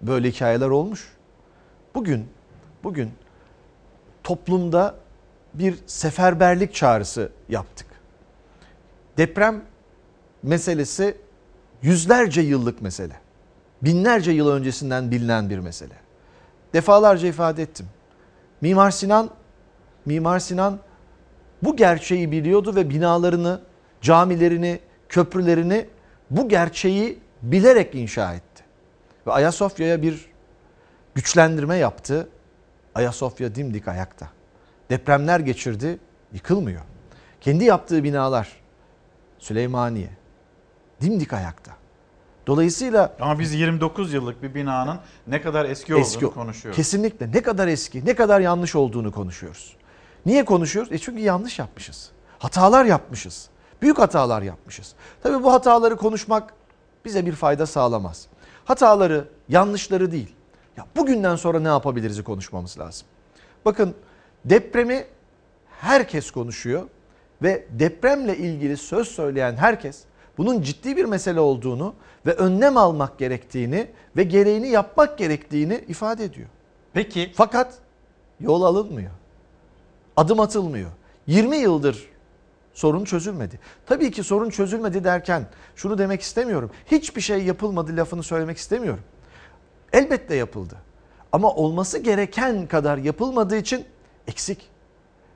Böyle hikayeler olmuş. Bugün bugün toplumda bir seferberlik çağrısı yaptık. Deprem meselesi yüzlerce yıllık mesele. Binlerce yıl öncesinden bilinen bir mesele. Defalarca ifade ettim. Mimar Sinan Mimar Sinan bu gerçeği biliyordu ve binalarını, camilerini, köprülerini bu gerçeği bilerek inşa etti. Ve Ayasofya'ya bir güçlendirme yaptı. Ayasofya dimdik ayakta. Depremler geçirdi, yıkılmıyor. Kendi yaptığı binalar Süleymaniye dimdik ayakta. Dolayısıyla Ama biz 29 yıllık bir binanın ne kadar eski olduğunu eski konuşuyoruz. Kesinlikle ne kadar eski, ne kadar yanlış olduğunu konuşuyoruz. Niye konuşuyoruz? E çünkü yanlış yapmışız. Hatalar yapmışız. Büyük hatalar yapmışız. Tabii bu hataları konuşmak bize bir fayda sağlamaz. Hataları, yanlışları değil. Ya bugünden sonra ne yapabiliriz'i konuşmamız lazım. Bakın depremi herkes konuşuyor ve depremle ilgili söz söyleyen herkes bunun ciddi bir mesele olduğunu ve önlem almak gerektiğini ve gereğini yapmak gerektiğini ifade ediyor. Peki Fakat yol alınmıyor. Adım atılmıyor. 20 yıldır sorun çözülmedi. Tabii ki sorun çözülmedi derken şunu demek istemiyorum. Hiçbir şey yapılmadı lafını söylemek istemiyorum. Elbette yapıldı. Ama olması gereken kadar yapılmadığı için eksik.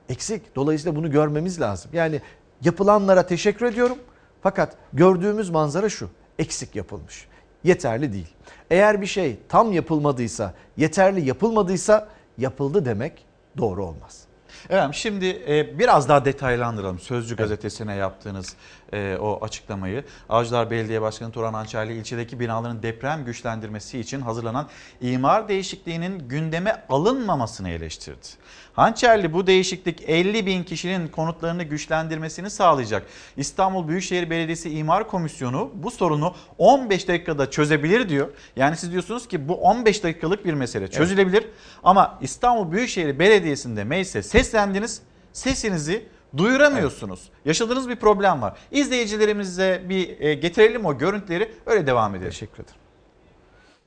Eksik. Dolayısıyla bunu görmemiz lazım. Yani yapılanlara teşekkür ediyorum. Fakat gördüğümüz manzara şu. Eksik yapılmış. Yeterli değil. Eğer bir şey tam yapılmadıysa, yeterli yapılmadıysa yapıldı demek doğru olmaz. Efendim şimdi e, biraz daha detaylandıralım. Sözcü gazetesine yaptığınız e, o açıklamayı. Avcılar Belediye Başkanı Turan Ançaylı ilçedeki binaların deprem güçlendirmesi için hazırlanan imar değişikliğinin gündeme alınmamasını eleştirdi. Hançerli bu değişiklik 50 bin kişinin konutlarını güçlendirmesini sağlayacak. İstanbul Büyükşehir Belediyesi İmar Komisyonu bu sorunu 15 dakikada çözebilir diyor. Yani siz diyorsunuz ki bu 15 dakikalık bir mesele çözülebilir. Ama İstanbul Büyükşehir Belediyesi'nde meclise seslendiniz. Sesinizi duyuramıyorsunuz. Yaşadığınız bir problem var. İzleyicilerimize bir e, getirelim o görüntüleri öyle devam edelim. Teşekkür ederim.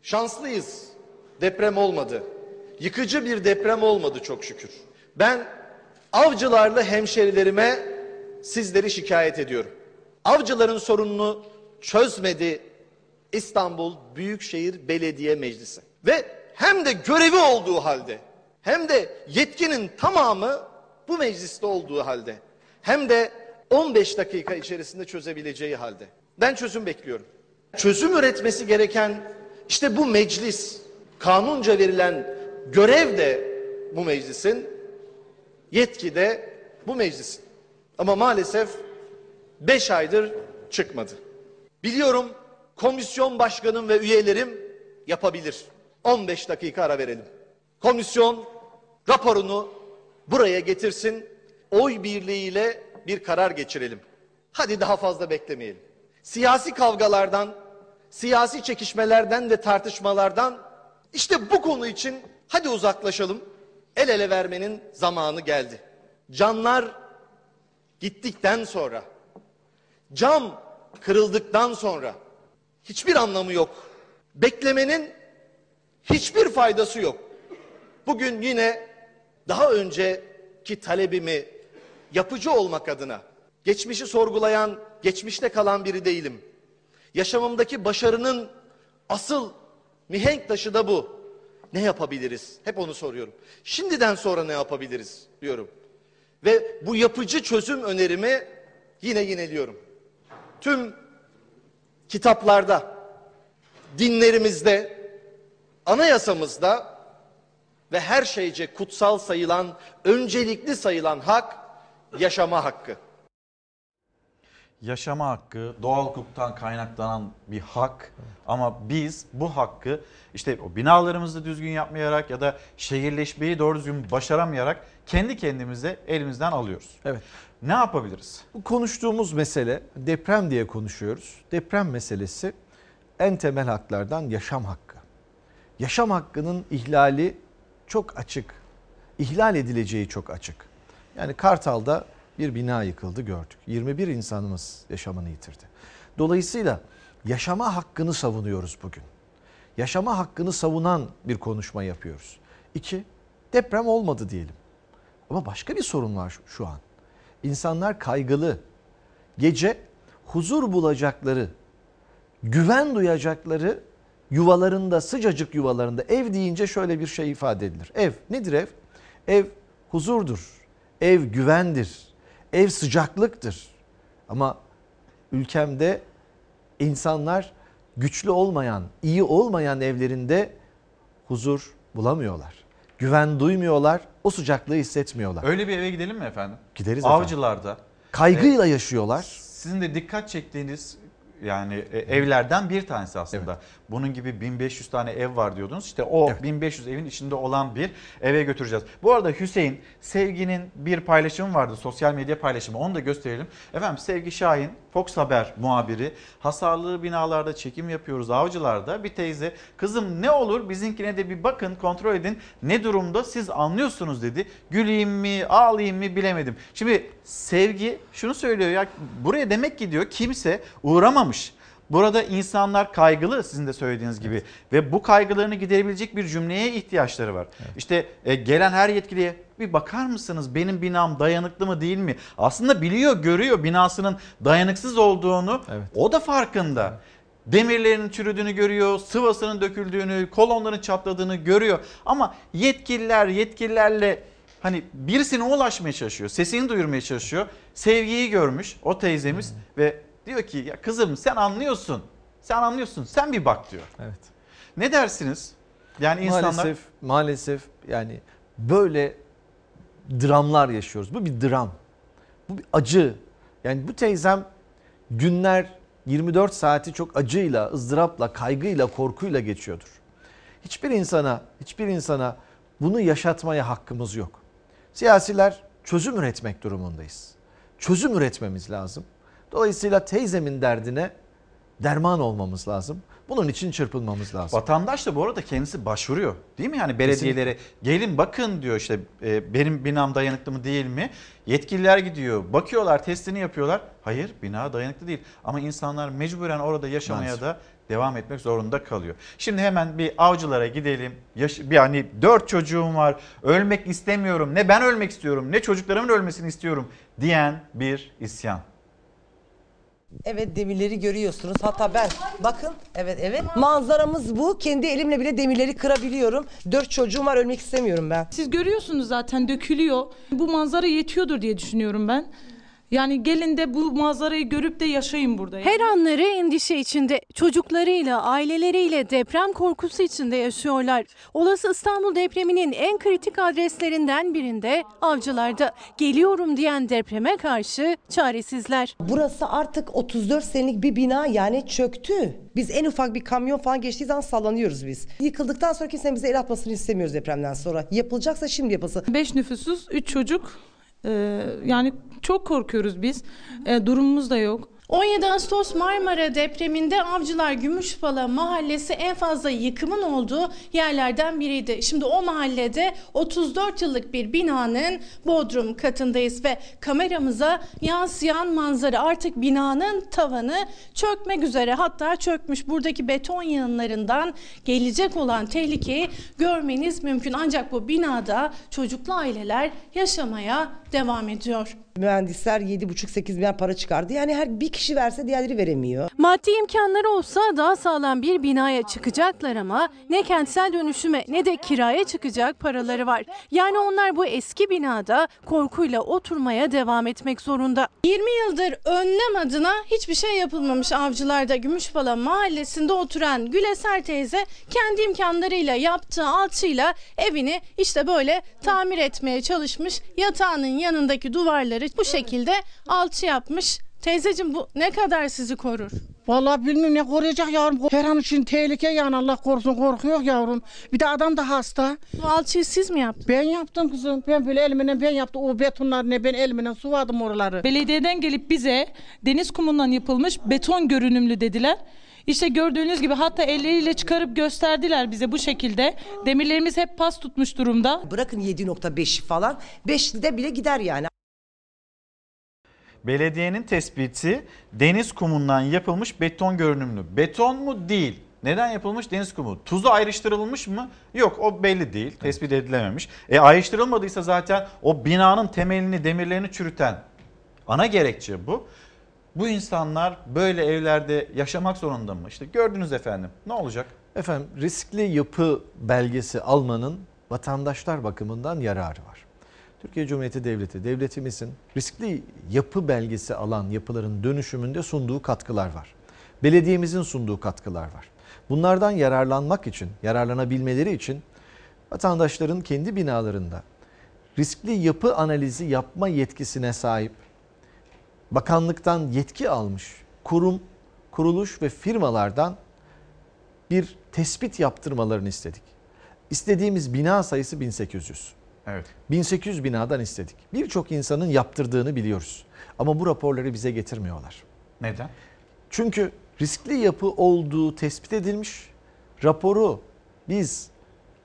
Şanslıyız. Deprem olmadı. Yıkıcı bir deprem olmadı çok şükür. Ben avcılarla hemşerilerime sizleri şikayet ediyorum. Avcıların sorununu çözmedi İstanbul Büyükşehir Belediye Meclisi. Ve hem de görevi olduğu halde hem de yetkinin tamamı bu mecliste olduğu halde hem de 15 dakika içerisinde çözebileceği halde. Ben çözüm bekliyorum. Çözüm üretmesi gereken işte bu meclis, kanunca verilen görev de bu meclisin, yetki de bu meclisin. Ama maalesef 5 aydır çıkmadı. Biliyorum komisyon başkanım ve üyelerim yapabilir. 15 dakika ara verelim. Komisyon raporunu buraya getirsin. Oy birliğiyle bir karar geçirelim. Hadi daha fazla beklemeyelim. Siyasi kavgalardan, siyasi çekişmelerden ve tartışmalardan işte bu konu için hadi uzaklaşalım. El ele vermenin zamanı geldi. Canlar gittikten sonra, cam kırıldıktan sonra hiçbir anlamı yok. Beklemenin hiçbir faydası yok. Bugün yine daha önceki talebimi yapıcı olmak adına geçmişi sorgulayan, geçmişte kalan biri değilim. Yaşamımdaki başarının asıl mihenk taşı da bu. Ne yapabiliriz? Hep onu soruyorum. Şimdiden sonra ne yapabiliriz diyorum. Ve bu yapıcı çözüm önerimi yine yineliyorum. Tüm kitaplarda, dinlerimizde, anayasamızda ve her şeyce kutsal sayılan, öncelikli sayılan hak yaşama hakkı. Yaşama hakkı doğal hukuktan kaynaklanan bir hak ama biz bu hakkı işte o binalarımızı düzgün yapmayarak ya da şehirleşmeyi doğru düzgün başaramayarak kendi kendimize elimizden alıyoruz. Evet. Ne yapabiliriz? Bu konuştuğumuz mesele deprem diye konuşuyoruz. Deprem meselesi en temel haklardan yaşam hakkı. Yaşam hakkının ihlali çok açık. İhlal edileceği çok açık. Yani Kartal'da bir bina yıkıldı gördük. 21 insanımız yaşamını yitirdi. Dolayısıyla yaşama hakkını savunuyoruz bugün. Yaşama hakkını savunan bir konuşma yapıyoruz. İki, deprem olmadı diyelim. Ama başka bir sorun var şu- an. İnsanlar kaygılı. Gece huzur bulacakları, güven duyacakları yuvalarında, sıcacık yuvalarında ev deyince şöyle bir şey ifade edilir. Ev nedir ev? Ev huzurdur. Ev güvendir. Ev sıcaklıktır. Ama ülkemde insanlar güçlü olmayan, iyi olmayan evlerinde huzur bulamıyorlar. Güven duymuyorlar, o sıcaklığı hissetmiyorlar. Öyle bir eve gidelim mi efendim? Gideriz efendim. Avcılarda. Kaygıyla yaşıyorlar. Sizin de dikkat çektiğiniz yani e, evlerden bir tanesi aslında. Bunun gibi 1500 tane ev var diyordunuz. İşte o 1500 evin içinde olan bir eve götüreceğiz. Bu arada Hüseyin Sevgi'nin bir paylaşımı vardı. Sosyal medya paylaşımı. Onu da gösterelim. Efendim Sevgi Şahin Fox Haber muhabiri. Hasarlı binalarda çekim yapıyoruz avcılarda. Bir teyze kızım ne olur bizimkine de bir bakın kontrol edin. Ne durumda siz anlıyorsunuz dedi. Güleyim mi ağlayayım mı bilemedim. Şimdi Sevgi şunu söylüyor ya buraya demek ki diyor kimse uğramamış. Burada insanlar kaygılı sizin de söylediğiniz gibi ve bu kaygılarını giderebilecek bir cümleye ihtiyaçları var. İşte e, gelen her yetkiliye bir bakar mısınız benim binam dayanıklı mı değil mi? Aslında biliyor, görüyor binasının dayanıksız olduğunu. O da farkında. Demirlerin çürüdüğünü görüyor, sıvasının döküldüğünü, kolonların çatladığını görüyor. Ama yetkililer yetkililerle hani birisine ulaşmaya çalışıyor, sesini duyurmaya çalışıyor. Sevgiyi görmüş o teyzemiz ve diyor ki ya kızım sen anlıyorsun. Sen anlıyorsun. Sen bir bak diyor. Evet. Ne dersiniz? Yani insanlar Maalesef, maalesef yani böyle dramlar yaşıyoruz. Bu bir dram. Bu bir acı. Yani bu teyzem günler 24 saati çok acıyla, ızdırapla, kaygıyla, korkuyla geçiyordur. Hiçbir insana, hiçbir insana bunu yaşatmaya hakkımız yok. Siyasiler çözüm üretmek durumundayız. Çözüm üretmemiz lazım. Dolayısıyla teyzemin derdine derman olmamız lazım. Bunun için çırpınmamız lazım. Vatandaş da bu arada kendisi başvuruyor değil mi? Yani belediyelere gelin bakın diyor işte e, benim binam dayanıklı mı değil mi? Yetkililer gidiyor bakıyorlar testini yapıyorlar. Hayır bina dayanıklı değil ama insanlar mecburen orada yaşamaya Maalesef. da devam etmek zorunda kalıyor. Şimdi hemen bir avcılara gidelim. Yaş bir hani dört çocuğum var ölmek istemiyorum ne ben ölmek istiyorum ne çocuklarımın ölmesini istiyorum diyen bir isyan. Evet demirleri görüyorsunuz. Hatta ben bakın evet evet manzaramız bu. Kendi elimle bile demirleri kırabiliyorum. Dört çocuğum var ölmek istemiyorum ben. Siz görüyorsunuz zaten dökülüyor. Bu manzara yetiyordur diye düşünüyorum ben. Yani gelin de bu manzarayı görüp de yaşayın burada. Her anları endişe içinde, çocuklarıyla, aileleriyle deprem korkusu içinde yaşıyorlar. Olası İstanbul depreminin en kritik adreslerinden birinde avcılarda geliyorum diyen depreme karşı çaresizler. Burası artık 34 senelik bir bina yani çöktü. Biz en ufak bir kamyon falan geçtiği zaman sallanıyoruz biz. Yıkıldıktan sonra kimsenin bize el atmasını istemiyoruz depremden sonra. Yapılacaksa şimdi yapılsın. 5 nüfusuz 3 çocuk. Ee, yani çok korkuyoruz biz. Ee, durumumuz da yok. 17 Ağustos Marmara depreminde Avcılar Gümüşpala mahallesi en fazla yıkımın olduğu yerlerden biriydi. Şimdi o mahallede 34 yıllık bir binanın bodrum katındayız ve kameramıza yansıyan manzara artık binanın tavanı çökmek üzere hatta çökmüş. Buradaki beton yığınlarından gelecek olan tehlikeyi görmeniz mümkün. Ancak bu binada çocuklu aileler yaşamaya devam ediyor. Mühendisler 7,5-8 milyon para çıkardı. Yani her bir kişi verse diğerleri veremiyor. Maddi imkanları olsa daha sağlam bir binaya çıkacaklar ama ne kentsel dönüşüme ne de kiraya çıkacak paraları var. Yani onlar bu eski binada korkuyla oturmaya devam etmek zorunda. 20 yıldır önlem adına hiçbir şey yapılmamış avcılarda Gümüşpala mahallesinde oturan Güleser teyze kendi imkanlarıyla yaptığı alçıyla evini işte böyle tamir etmeye çalışmış. Yatağının yanındaki duvarları bu şekilde alçı yapmış Teyzeciğim bu ne kadar sizi korur? Vallahi bilmiyorum ne koruyacak yavrum. Her an için tehlike yani Allah korusun korkuyor yavrum. Bir de adam da hasta. Bu alçıyı siz mi yaptınız? Ben yaptım kızım. Ben böyle elimle ben yaptım. O betonları ne ben elimle suvadım oraları. Belediyeden gelip bize deniz kumundan yapılmış beton görünümlü dediler. İşte gördüğünüz gibi hatta elleriyle çıkarıp gösterdiler bize bu şekilde. Demirlerimiz hep pas tutmuş durumda. Bırakın 7.5'i falan 5'de bile gider yani. Belediyenin tespiti deniz kumundan yapılmış beton görünümlü. Beton mu? Değil. Neden yapılmış? Deniz kumu. Tuzu ayrıştırılmış mı? Yok o belli değil. Tespit edilememiş. E ayrıştırılmadıysa zaten o binanın temelini, demirlerini çürüten ana gerekçe bu. Bu insanlar böyle evlerde yaşamak zorunda mı? İşte gördünüz efendim. Ne olacak? Efendim riskli yapı belgesi almanın vatandaşlar bakımından yararı var. Türkiye Cumhuriyeti Devleti, devletimizin riskli yapı belgesi alan yapıların dönüşümünde sunduğu katkılar var. Belediyemizin sunduğu katkılar var. Bunlardan yararlanmak için, yararlanabilmeleri için vatandaşların kendi binalarında riskli yapı analizi yapma yetkisine sahip bakanlıktan yetki almış kurum, kuruluş ve firmalardan bir tespit yaptırmalarını istedik. İstediğimiz bina sayısı 1800. Evet. 1800 binadan istedik. Birçok insanın yaptırdığını biliyoruz. Ama bu raporları bize getirmiyorlar. Neden? Çünkü riskli yapı olduğu tespit edilmiş. Raporu biz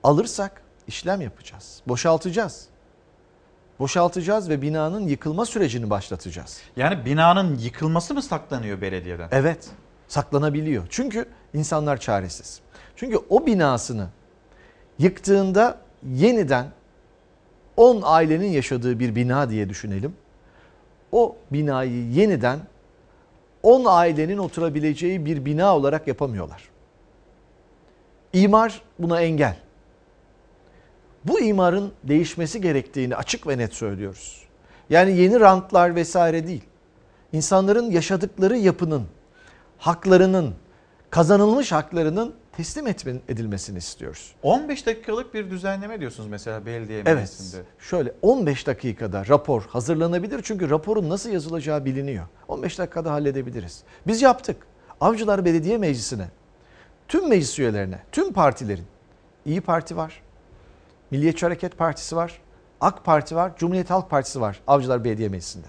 alırsak işlem yapacağız. Boşaltacağız. Boşaltacağız ve binanın yıkılma sürecini başlatacağız. Yani binanın yıkılması mı saklanıyor belediyeden? Evet, saklanabiliyor. Çünkü insanlar çaresiz. Çünkü o binasını yıktığında yeniden 10 ailenin yaşadığı bir bina diye düşünelim. O binayı yeniden 10 ailenin oturabileceği bir bina olarak yapamıyorlar. İmar buna engel. Bu imarın değişmesi gerektiğini açık ve net söylüyoruz. Yani yeni rantlar vesaire değil. İnsanların yaşadıkları yapının, haklarının, kazanılmış haklarının teslim edilmesini istiyoruz. 15 dakikalık bir düzenleme diyorsunuz mesela belediye Evet. meclisinde. Şöyle 15 dakikada rapor hazırlanabilir çünkü raporun nasıl yazılacağı biliniyor. 15 dakikada halledebiliriz. Biz yaptık. Avcılar Belediye Meclisi'ne, tüm meclis üyelerine, tüm partilerin, İyi Parti var, Milliyetçi Hareket Partisi var, AK Parti var, Cumhuriyet Halk Partisi var Avcılar Belediye Meclisi'nde.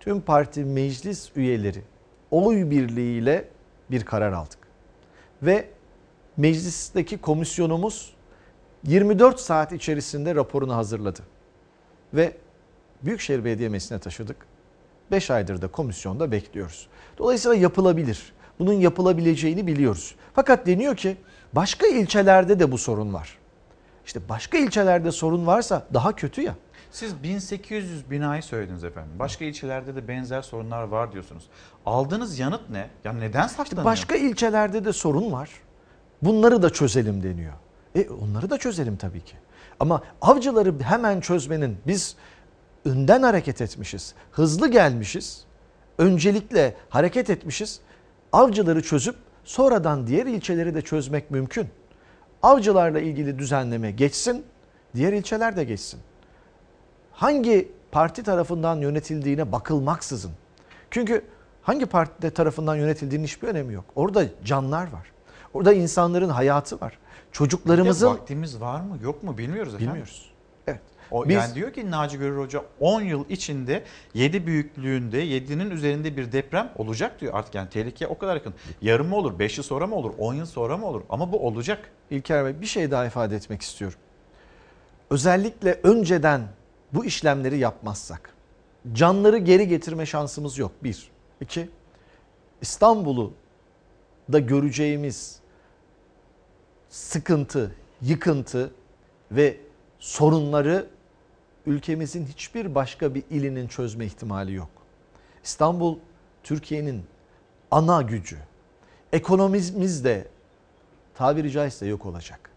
Tüm parti meclis üyeleri oy birliğiyle bir karar aldık. Ve meclisteki komisyonumuz 24 saat içerisinde raporunu hazırladı. Ve Büyükşehir Belediye Meclisi'ne taşıdık. 5 aydır da komisyonda bekliyoruz. Dolayısıyla yapılabilir. Bunun yapılabileceğini biliyoruz. Fakat deniyor ki başka ilçelerde de bu sorun var. İşte başka ilçelerde sorun varsa daha kötü ya. Siz 1800 binayı söylediniz efendim. Başka ilçelerde de benzer sorunlar var diyorsunuz. Aldığınız yanıt ne? Ya neden saklanıyor? Başka ilçelerde de sorun var. Bunları da çözelim deniyor. E onları da çözelim tabii ki. Ama avcıları hemen çözmenin biz önden hareket etmişiz. Hızlı gelmişiz. Öncelikle hareket etmişiz. Avcıları çözüp sonradan diğer ilçeleri de çözmek mümkün. Avcılarla ilgili düzenleme geçsin, diğer ilçeler de geçsin. Hangi parti tarafından yönetildiğine bakılmaksızın. Çünkü hangi parti tarafından yönetildiğinin hiçbir önemi yok. Orada canlar var. Orada insanların hayatı var. Çocuklarımızın... Bir de vaktimiz var mı yok mu bilmiyoruz efendim. Bilmiyoruz. Evet. O, Biz- Yani diyor ki Naci Görür Hoca 10 yıl içinde 7 büyüklüğünde 7'nin üzerinde bir deprem olacak diyor. Artık yani tehlike o kadar yakın. Yarın mı olur, 5 yıl sonra mı olur, 10 yıl sonra mı olur? Ama bu olacak. İlker Bey bir şey daha ifade etmek istiyorum. Özellikle önceden bu işlemleri yapmazsak canları geri getirme şansımız yok. Bir. İki. İstanbul'u da göreceğimiz sıkıntı, yıkıntı ve sorunları ülkemizin hiçbir başka bir ilinin çözme ihtimali yok. İstanbul Türkiye'nin ana gücü. Ekonomimiz de tabiri caizse yok olacak.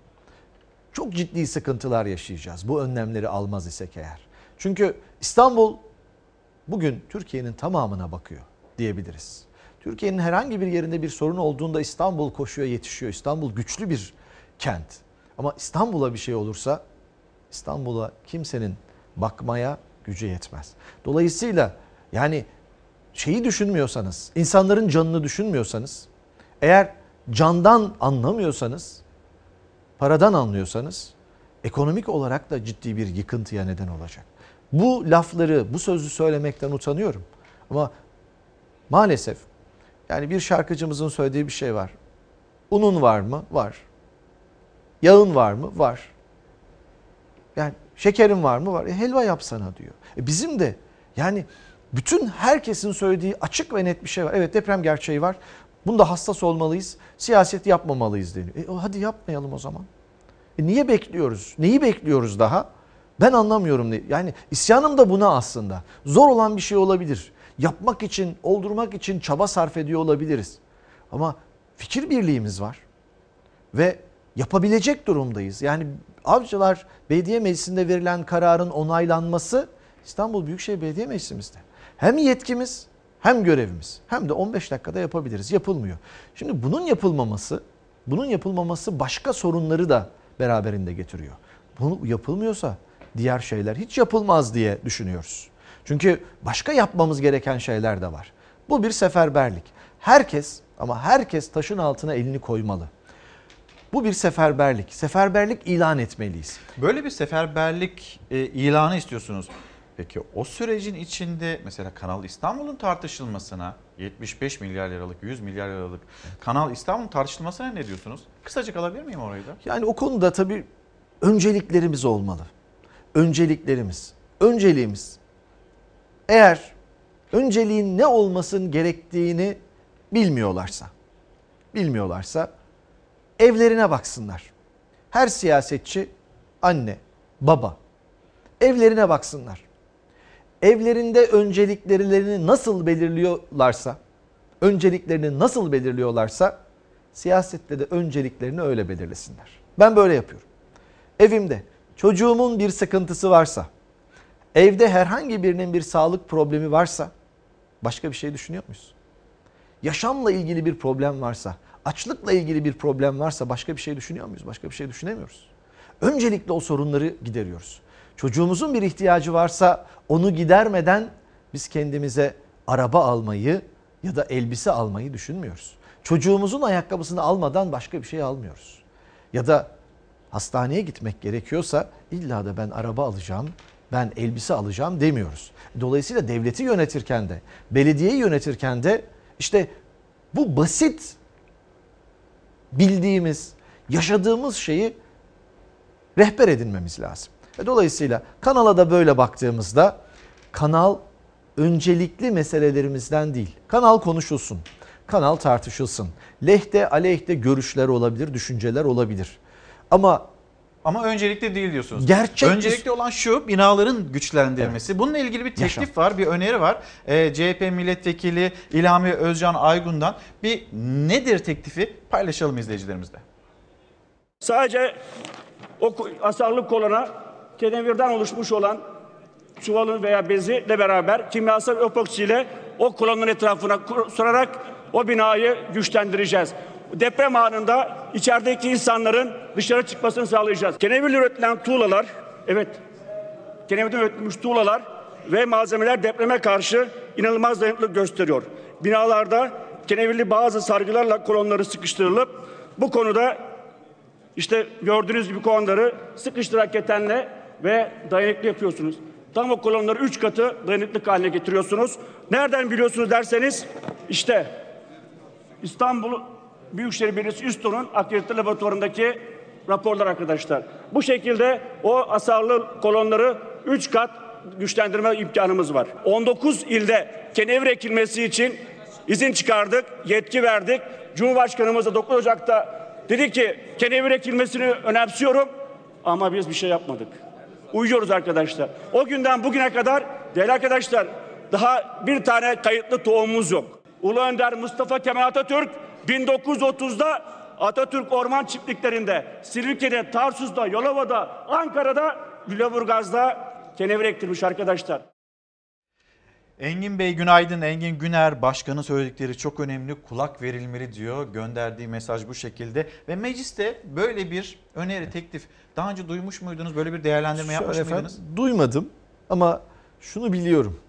Çok ciddi sıkıntılar yaşayacağız bu önlemleri almaz isek eğer. Çünkü İstanbul bugün Türkiye'nin tamamına bakıyor diyebiliriz. Türkiye'nin herhangi bir yerinde bir sorun olduğunda İstanbul koşuyor, yetişiyor. İstanbul güçlü bir kent. Ama İstanbul'a bir şey olursa İstanbul'a kimsenin bakmaya gücü yetmez. Dolayısıyla yani şeyi düşünmüyorsanız, insanların canını düşünmüyorsanız, eğer candan anlamıyorsanız, paradan anlıyorsanız ekonomik olarak da ciddi bir yıkıntıya neden olacak. Bu lafları, bu sözü söylemekten utanıyorum. Ama maalesef yani bir şarkıcımızın söylediği bir şey var. Unun var mı? Var. Yağın var mı? Var. Yani şekerin var mı? Var. E, helva yapsana diyor. E, bizim de yani bütün herkesin söylediği açık ve net bir şey var. Evet deprem gerçeği var. Bunda hassas olmalıyız. Siyaset yapmamalıyız deniyor. E, hadi yapmayalım o zaman. E, niye bekliyoruz? Neyi bekliyoruz daha? Ben anlamıyorum. Yani isyanım da buna aslında. Zor olan bir şey olabilir. Yapmak için, oldurmak için çaba sarf ediyor olabiliriz. Ama fikir birliğimiz var. Ve yapabilecek durumdayız. Yani Avcılar Belediye Meclisi'nde verilen kararın onaylanması İstanbul Büyükşehir Belediye Meclisimizde. Hem yetkimiz hem görevimiz hem de 15 dakikada yapabiliriz. Yapılmıyor. Şimdi bunun yapılmaması, bunun yapılmaması başka sorunları da beraberinde getiriyor. Bunu yapılmıyorsa diğer şeyler hiç yapılmaz diye düşünüyoruz. Çünkü başka yapmamız gereken şeyler de var. Bu bir seferberlik. Herkes ama herkes taşın altına elini koymalı. Bu bir seferberlik. Seferberlik ilan etmeliyiz. Böyle bir seferberlik e, ilanı istiyorsunuz. Peki o sürecin içinde mesela Kanal İstanbul'un tartışılmasına 75 milyar liralık, 100 milyar liralık Kanal İstanbul'un tartışılmasına ne diyorsunuz? Kısacık alabilir miyim orayı da? Yani o konuda tabii önceliklerimiz olmalı. Önceliklerimiz. Önceliğimiz eğer önceliğin ne olmasın gerektiğini bilmiyorlarsa, bilmiyorlarsa evlerine baksınlar. Her siyasetçi anne, baba evlerine baksınlar. Evlerinde önceliklerini nasıl belirliyorlarsa, önceliklerini nasıl belirliyorlarsa siyasette de önceliklerini öyle belirlesinler. Ben böyle yapıyorum. Evimde çocuğumun bir sıkıntısı varsa, evde herhangi birinin bir sağlık problemi varsa başka bir şey düşünüyor muyuz? Yaşamla ilgili bir problem varsa, açlıkla ilgili bir problem varsa başka bir şey düşünüyor muyuz? Başka bir şey düşünemiyoruz. Öncelikle o sorunları gideriyoruz. Çocuğumuzun bir ihtiyacı varsa onu gidermeden biz kendimize araba almayı ya da elbise almayı düşünmüyoruz. Çocuğumuzun ayakkabısını almadan başka bir şey almıyoruz. Ya da hastaneye gitmek gerekiyorsa illa da ben araba alacağım, ben elbise alacağım demiyoruz. Dolayısıyla devleti yönetirken de, belediyeyi yönetirken de işte bu basit bildiğimiz, yaşadığımız şeyi rehber edinmemiz lazım. Dolayısıyla kanala da böyle baktığımızda kanal öncelikli meselelerimizden değil. Kanal konuşulsun, kanal tartışılsın. Lehte aleyhte görüşler olabilir, düşünceler olabilir. Ama ama öncelikli değil diyorsunuz. Gerçek öncelikli olan şu binaların güçlendirilmesi. Evet. Bununla ilgili bir teklif Yaşam. var, bir öneri var. Ee, CHP milletvekili İlhami Özcan Aygun'dan bir nedir teklifi paylaşalım izleyicilerimizle. Sadece o asarlık kolona kenevirden oluşmuş olan çuvalın veya bezle beraber kimyasal epoksiyle o kolonun etrafına surarak o binayı güçlendireceğiz. Deprem anında içerideki insanların dışarı çıkmasını sağlayacağız. Kenevirle üretilen tuğlalar, evet, kenevirden üretilmiş tuğlalar ve malzemeler depreme karşı inanılmaz dayanıklılık gösteriyor. Binalarda kenevirli bazı sargılarla kolonları sıkıştırılıp bu konuda işte gördüğünüz gibi kolonları sıkıştırarak ketenle ve dayanıklı yapıyorsunuz. Tam o kolonları üç katı dayanıklık haline getiriyorsunuz. Nereden biliyorsunuz derseniz işte İstanbul Büyükşehir Belediyesi Üstün'ün akredite laboratuvarındaki raporlar arkadaşlar. Bu şekilde o asarlı kolonları üç kat güçlendirme imkanımız var. 19 ilde kenevir ekilmesi için izin çıkardık, yetki verdik. Cumhurbaşkanımız da 9 Ocak'ta dedi ki kenevir ekilmesini önemsiyorum ama biz bir şey yapmadık. Uyuyoruz arkadaşlar. O günden bugüne kadar değerli arkadaşlar daha bir tane kayıtlı tohumumuz yok. Ulu Önder Mustafa Kemal Atatürk 1930'da Atatürk Orman Çiftliklerinde, Silifke'de, Tarsus'ta, Yolova'da, Ankara'da, Lüleburgaz'da kenevir ektirmiş arkadaşlar. Engin Bey günaydın. Engin Güner başkanın söyledikleri çok önemli. Kulak verilmeli diyor. Gönderdiği mesaj bu şekilde. Ve mecliste böyle bir öneri, teklif daha önce duymuş muydunuz? Böyle bir değerlendirme Şöyle yapmış efendim, mıydınız? Duymadım ama şunu biliyorum.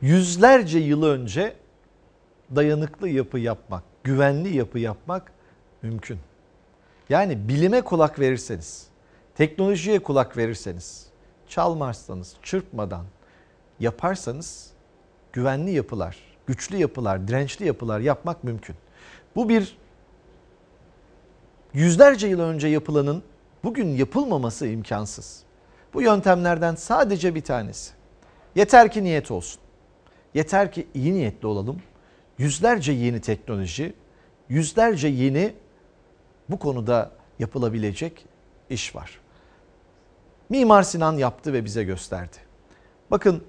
yüzlerce yıl önce dayanıklı yapı yapmak, güvenli yapı yapmak mümkün. Yani bilime kulak verirseniz, teknolojiye kulak verirseniz, çalmazsanız, çırpmadan yaparsanız güvenli yapılar, güçlü yapılar, dirençli yapılar yapmak mümkün. Bu bir yüzlerce yıl önce yapılanın bugün yapılmaması imkansız. Bu yöntemlerden sadece bir tanesi. Yeter ki niyet olsun. Yeter ki iyi niyetli olalım. Yüzlerce yeni teknoloji, yüzlerce yeni bu konuda yapılabilecek iş var. Mimar Sinan yaptı ve bize gösterdi. Bakın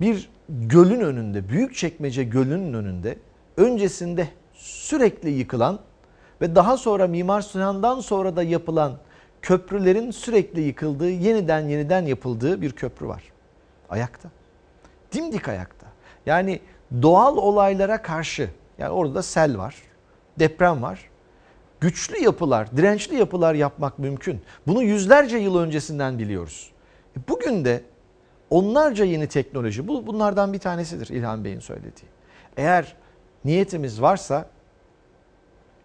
bir gölün önünde, büyük çekmece gölünün önünde öncesinde sürekli yıkılan ve daha sonra Mimar Sinan'dan sonra da yapılan köprülerin sürekli yıkıldığı, yeniden yeniden yapıldığı bir köprü var. Ayakta. Dimdik ayakta. Yani doğal olaylara karşı, yani orada da sel var, deprem var. Güçlü yapılar, dirençli yapılar yapmak mümkün. Bunu yüzlerce yıl öncesinden biliyoruz. E bugün de onlarca yeni teknoloji, bu bunlardan bir tanesidir İlhan Bey'in söylediği. Eğer niyetimiz varsa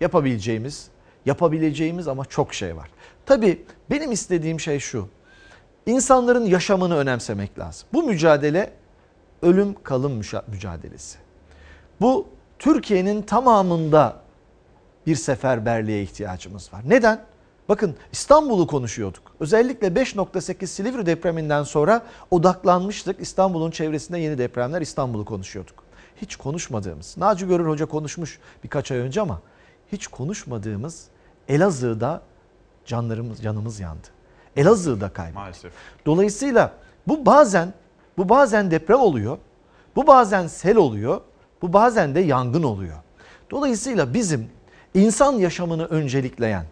yapabileceğimiz, yapabileceğimiz ama çok şey var. Tabii benim istediğim şey şu. İnsanların yaşamını önemsemek lazım. Bu mücadele ölüm kalım mücadelesi. Bu Türkiye'nin tamamında bir seferberliğe ihtiyacımız var. Neden? Bakın İstanbul'u konuşuyorduk. Özellikle 5.8 Silivri depreminden sonra odaklanmıştık. İstanbul'un çevresinde yeni depremler İstanbul'u konuşuyorduk. Hiç konuşmadığımız, Naci Görür Hoca konuşmuş birkaç ay önce ama hiç konuşmadığımız Elazığ'da canlarımız, canımız yandı. Elazığ'da kaybettik. Maalesef. Dolayısıyla bu bazen bu bazen deprem oluyor. Bu bazen sel oluyor. Bu bazen de yangın oluyor. Dolayısıyla bizim insan yaşamını öncelikleyen,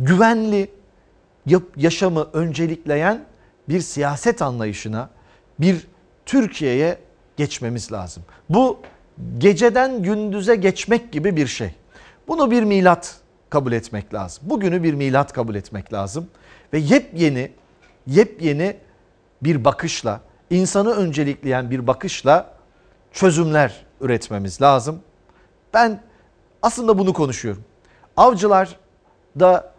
güvenli yaşamı öncelikleyen bir siyaset anlayışına, bir Türkiye'ye geçmemiz lazım. Bu geceden gündüze geçmek gibi bir şey. Bunu bir milat kabul etmek lazım. Bugünü bir milat kabul etmek lazım ve yepyeni yepyeni bir bakışla, insanı öncelikleyen bir bakışla çözümler üretmemiz lazım. Ben aslında bunu konuşuyorum. Avcılar da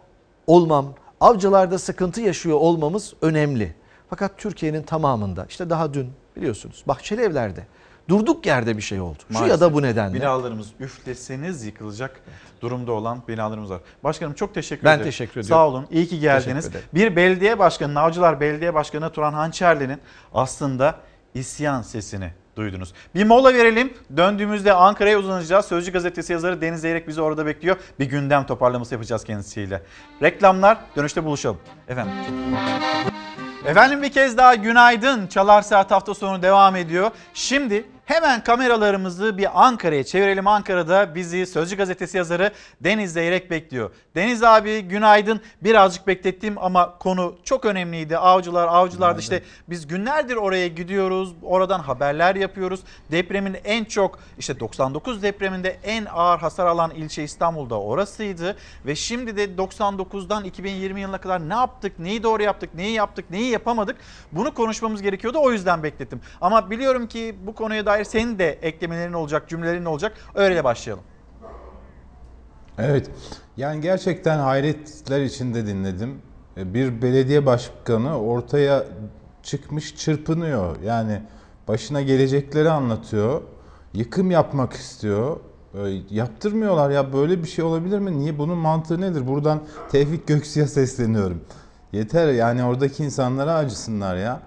olmam, avcılarda sıkıntı yaşıyor olmamız önemli. Fakat Türkiye'nin tamamında işte daha dün biliyorsunuz Bahçeli Evler'de durduk yerde bir şey oldu. Şu ya da bu nedenle. Binalarımız üfleseniz yıkılacak durumda olan binalarımız var. Başkanım çok teşekkür Ben ederim. teşekkür ediyorum. Sağ olun. İyi ki geldiniz. Bir belediye başkanı, Avcılar Belediye Başkanı Turan Hançerli'nin aslında isyan sesini duydunuz. Bir mola verelim. Döndüğümüzde Ankara'ya uzanacağız. Sözcü gazetesi yazarı Deniz Zeyrek bizi orada bekliyor. Bir gündem toparlaması yapacağız kendisiyle. Reklamlar dönüşte buluşalım. Efendim. Efendim bir kez daha günaydın. Çalar Saat hafta sonu devam ediyor. Şimdi hemen kameralarımızı bir Ankara'ya çevirelim. Ankara'da bizi Sözcü gazetesi yazarı Deniz Zeyrek bekliyor. Deniz abi günaydın. Birazcık beklettim ama konu çok önemliydi. Avcılar, avcılar işte biz günlerdir oraya gidiyoruz. Oradan haberler yapıyoruz. Depremin en çok işte 99 depreminde en ağır hasar alan ilçe İstanbul'da orasıydı. Ve şimdi de 99'dan 2020 yılına kadar ne yaptık, neyi doğru yaptık, neyi yaptık, neyi yapamadık bunu konuşmamız gerekiyordu. O yüzden beklettim. Ama biliyorum ki bu konuya dair senin de eklemelerin olacak, cümlelerin olacak. Öyle başlayalım. Evet. Yani gerçekten hayretler içinde dinledim. E, Bir belediye başkanı ortaya çıkmış çırpınıyor. Yani başına gelecekleri anlatıyor. Yıkım yapmak istiyor. E, Yaptırmıyorlar ya böyle bir şey olabilir mi? Niye bunun mantığı nedir? Buradan Tevfik Göksu'ya sesleniyorum. Yeter yani oradaki insanlara acısınlar ya.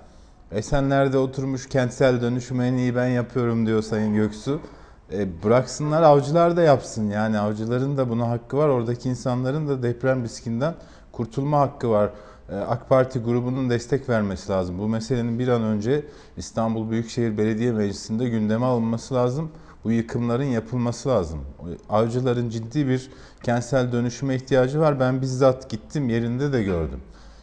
Esenler'de oturmuş kentsel dönüşümü en iyi ben yapıyorum diyor Sayın Göksu. E, bıraksınlar avcılar da yapsın. Yani avcıların da buna hakkı var. Oradaki insanların da deprem riskinden kurtulma hakkı var. E, AK Parti grubunun destek vermesi lazım. Bu meselenin bir an önce İstanbul Büyükşehir Belediye Meclisi'nde gündeme alınması lazım. Bu yıkımların yapılması lazım. Avcıların ciddi bir kentsel dönüşüme ihtiyacı var. Ben bizzat gittim yerinde de gördüm.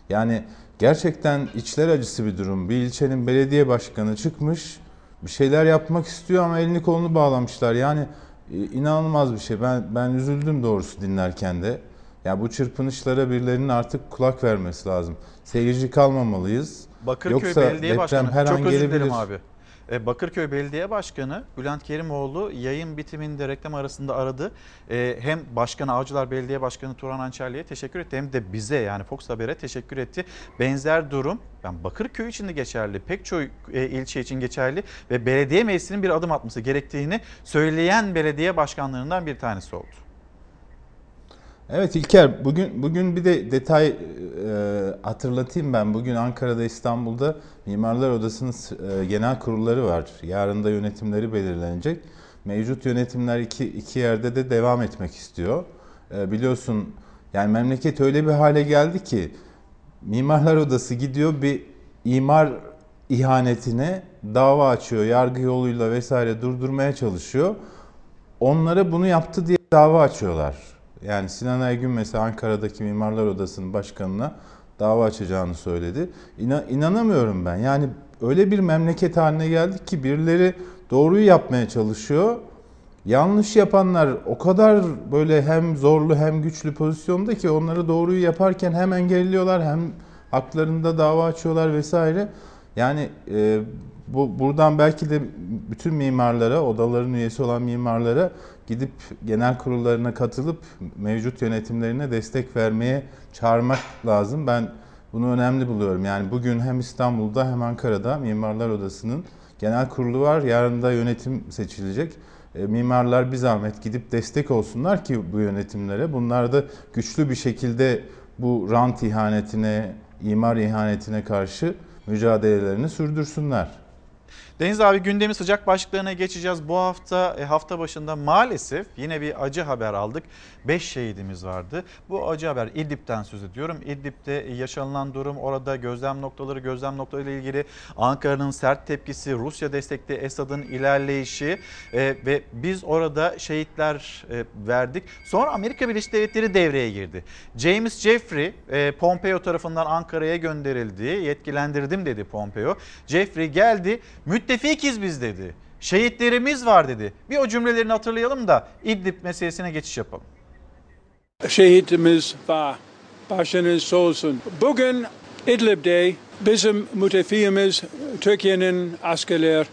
Yani gerçekten içler acısı bir durum. Bir ilçenin belediye başkanı çıkmış bir şeyler yapmak istiyor ama elini kolunu bağlamışlar. Yani e, inanılmaz bir şey. Ben ben üzüldüm doğrusu dinlerken de. Ya bu çırpınışlara birilerinin artık kulak vermesi lazım. Seyirci kalmamalıyız. Bakırköy Yoksa Belediye deprem Başkanı her çok an özür dilerim gelebilir. abi. E, Bakırköy Belediye Başkanı Bülent Kerimoğlu yayın bitiminde reklam arasında aradı. E, Hem Başkanı Avcılar Belediye Başkanı Turan Ançerli'ye teşekkür etti hem de bize yani Fox Haber'e teşekkür etti. Benzer durum yani Bakırköy için de geçerli, pek çok e, ilçe için geçerli ve belediye meclisinin bir adım atması gerektiğini söyleyen belediye başkanlarından bir tanesi oldu. Evet İlker bugün bugün bir de detay e, hatırlatayım ben. Bugün Ankara'da İstanbul'da Mimarlar Odası'nın e, genel kurulları var. Yarın da yönetimleri belirlenecek. Mevcut yönetimler iki, iki yerde de devam etmek istiyor. E, biliyorsun yani memleket öyle bir hale geldi ki Mimarlar Odası gidiyor bir imar ihanetine dava açıyor. Yargı yoluyla vesaire durdurmaya çalışıyor. Onlara bunu yaptı diye dava açıyorlar. Yani Sinan Aygün mesela Ankara'daki Mimarlar Odası'nın başkanına dava açacağını söyledi. İna, inanamıyorum ben. Yani öyle bir memleket haline geldik ki birileri doğruyu yapmaya çalışıyor. Yanlış yapanlar o kadar böyle hem zorlu hem güçlü pozisyonda ki onları doğruyu yaparken hem engelliyorlar hem haklarında dava açıyorlar vesaire. Yani e, bu buradan belki de bütün mimarlara, odaların üyesi olan mimarlara gidip genel kurullarına katılıp mevcut yönetimlerine destek vermeye çağırmak lazım. Ben bunu önemli buluyorum. Yani bugün hem İstanbul'da hem Ankara'da Mimarlar Odası'nın genel kurulu var. Yarın da yönetim seçilecek. E, mimarlar bir zahmet gidip destek olsunlar ki bu yönetimlere. Bunlar da güçlü bir şekilde bu rant ihanetine, imar ihanetine karşı mücadelelerini sürdürsünler. Deniz abi gündemin sıcak başlıklarına geçeceğiz. Bu hafta e, hafta başında maalesef yine bir acı haber aldık. 5 şehidimiz vardı. Bu acı haber İdlib'den söz ediyorum. İdlib'de yaşanılan durum orada gözlem noktaları gözlem noktaları ilgili Ankara'nın sert tepkisi, Rusya destekli Esad'ın ilerleyişi e, ve biz orada şehitler e, verdik. Sonra Amerika Birleşik Devletleri devreye girdi. James Jeffrey e, Pompeo tarafından Ankara'ya gönderildi. Yetkilendirdim dedi Pompeo. Jeffrey geldi. Müttefikiz biz dedi. Şehitlerimiz var dedi. Bir o cümlelerini hatırlayalım da İdlib meselesine geçiş yapalım. Şehitimiz var. Başınız sağ olsun. Bugün İdlib'de bizim müttefiğimiz Türkiye'nin askerler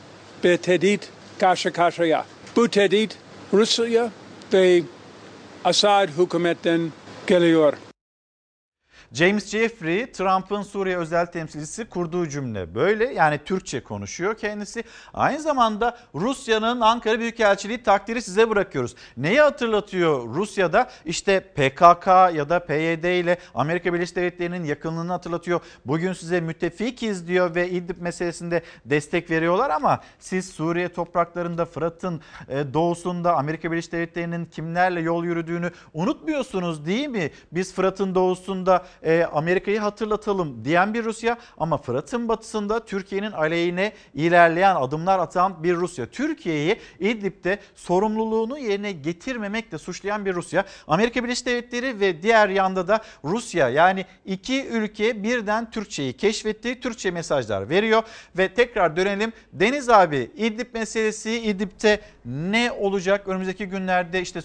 bir tehdit karşı karşıya. Bu tehdit Rusya ve Assad hükümetten geliyor. James Jeffrey Trump'ın Suriye özel temsilcisi kurduğu cümle böyle. Yani Türkçe konuşuyor kendisi. Aynı zamanda Rusya'nın Ankara Büyükelçiliği takdiri size bırakıyoruz. Neyi hatırlatıyor Rusya'da? İşte PKK ya da PYD ile Amerika Birleşik Devletleri'nin yakınlığını hatırlatıyor. Bugün size müttefikiz diyor ve İdlib meselesinde destek veriyorlar ama siz Suriye topraklarında Fırat'ın e, doğusunda Amerika Birleşik Devletleri'nin kimlerle yol yürüdüğünü unutmuyorsunuz değil mi? Biz Fırat'ın doğusunda e, Amerika'yı hatırlatalım diyen bir Rusya ama Fırat'ın batısında Türkiye'nin aleyhine ilerleyen adımlar atan bir Rusya. Türkiye'yi İdlib'de sorumluluğunu yerine getirmemekle suçlayan bir Rusya. Amerika Birleşik Devletleri ve diğer yanda da Rusya yani iki ülke birden Türkçeyi keşfetti. Türkçe mesajlar veriyor ve tekrar dönelim. Deniz abi İdlib meselesi İdlib'te ne olacak önümüzdeki günlerde işte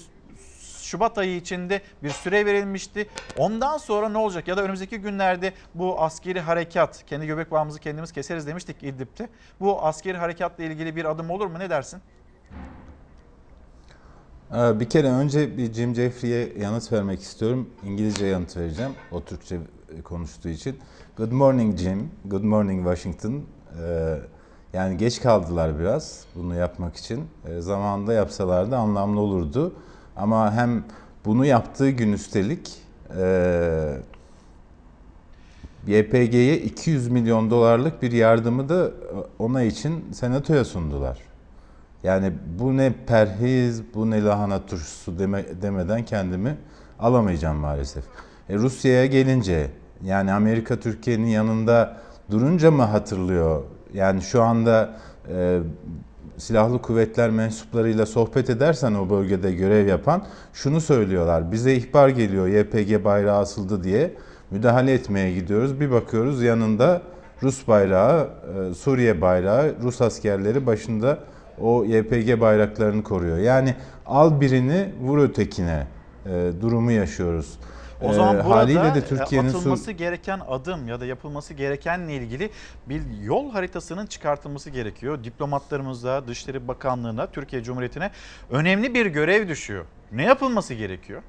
Şubat ayı içinde bir süre verilmişti. Ondan sonra ne olacak ya da önümüzdeki günlerde bu askeri harekat kendi göbek bağımızı kendimiz keseriz demiştik İdlib'te. Bu askeri harekatla ilgili bir adım olur mu ne dersin? Ee, Bir kere önce bir Jim Jeffrey'e yanıt vermek istiyorum. İngilizce yanıt vereceğim. O Türkçe konuştuğu için. Good morning Jim. Good morning Washington. Ee, Yani geç kaldılar biraz bunu yapmak için. Ee, Zamanında yapsalardı anlamlı olurdu. Ama hem bunu yaptığı gün üstelik e, YPG'ye 200 milyon dolarlık bir yardımı da ona için senatoya sundular. Yani bu ne perhiz, bu ne lahana turşusu deme, demeden kendimi alamayacağım maalesef. E, Rusya'ya gelince yani Amerika Türkiye'nin yanında durunca mı hatırlıyor? Yani şu anda e, silahlı kuvvetler mensuplarıyla sohbet edersen o bölgede görev yapan şunu söylüyorlar. Bize ihbar geliyor YPG bayrağı asıldı diye müdahale etmeye gidiyoruz. Bir bakıyoruz yanında Rus bayrağı, e, Suriye bayrağı, Rus askerleri başında o YPG bayraklarını koruyor. Yani al birini vur ötekine e, durumu yaşıyoruz. O zaman Ee, burada de e, Türkiye'nin su- atılması gereken adım ya da yapılması gerekenle ilgili bir yol haritasının çıkartılması gerekiyor. Diplomatlarımıza, Dışişleri Bakanlığı'na, Türkiye Cumhuriyeti'ne önemli bir görev düşüyor. Ne yapılması gerekiyor?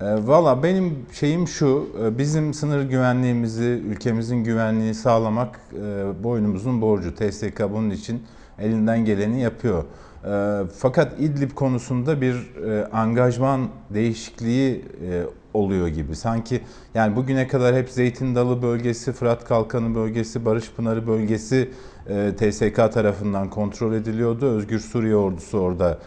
E, Valla benim şeyim şu, e, bizim sınır güvenliğimizi, ülkemizin güvenliğini sağlamak e, boynumuzun borcu. TSK bunun için elinden geleni yapıyor. E, Fakat İdlib konusunda bir e, angajman değişikliği e, oluyor gibi. Sanki yani bugüne kadar hep Zeytin Dalı bölgesi, Fırat Kalkanı bölgesi, Barış Pınarı bölgesi e, TSK tarafından kontrol ediliyordu. Özgür Suriye ordusu orada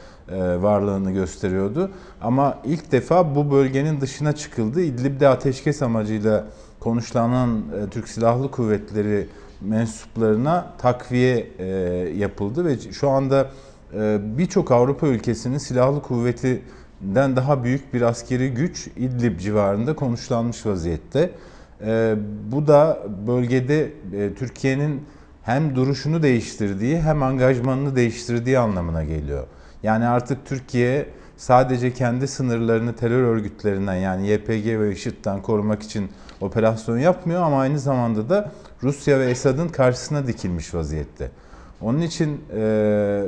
varlığını gösteriyordu. Ama ilk defa bu bölgenin dışına çıkıldı. İdlib'de ateşkes amacıyla konuşlanan Türk Silahlı Kuvvetleri mensuplarına takviye yapıldı ve şu anda birçok Avrupa ülkesinin silahlı kuvvetinden daha büyük bir askeri güç İdlib civarında konuşlanmış vaziyette. E, bu da bölgede e, Türkiye'nin hem duruşunu değiştirdiği hem angajmanını değiştirdiği anlamına geliyor. Yani artık Türkiye sadece kendi sınırlarını terör örgütlerinden yani YPG ve IŞİD'den korumak için operasyon yapmıyor ama aynı zamanda da Rusya ve Esad'ın karşısına dikilmiş vaziyette. Onun için e,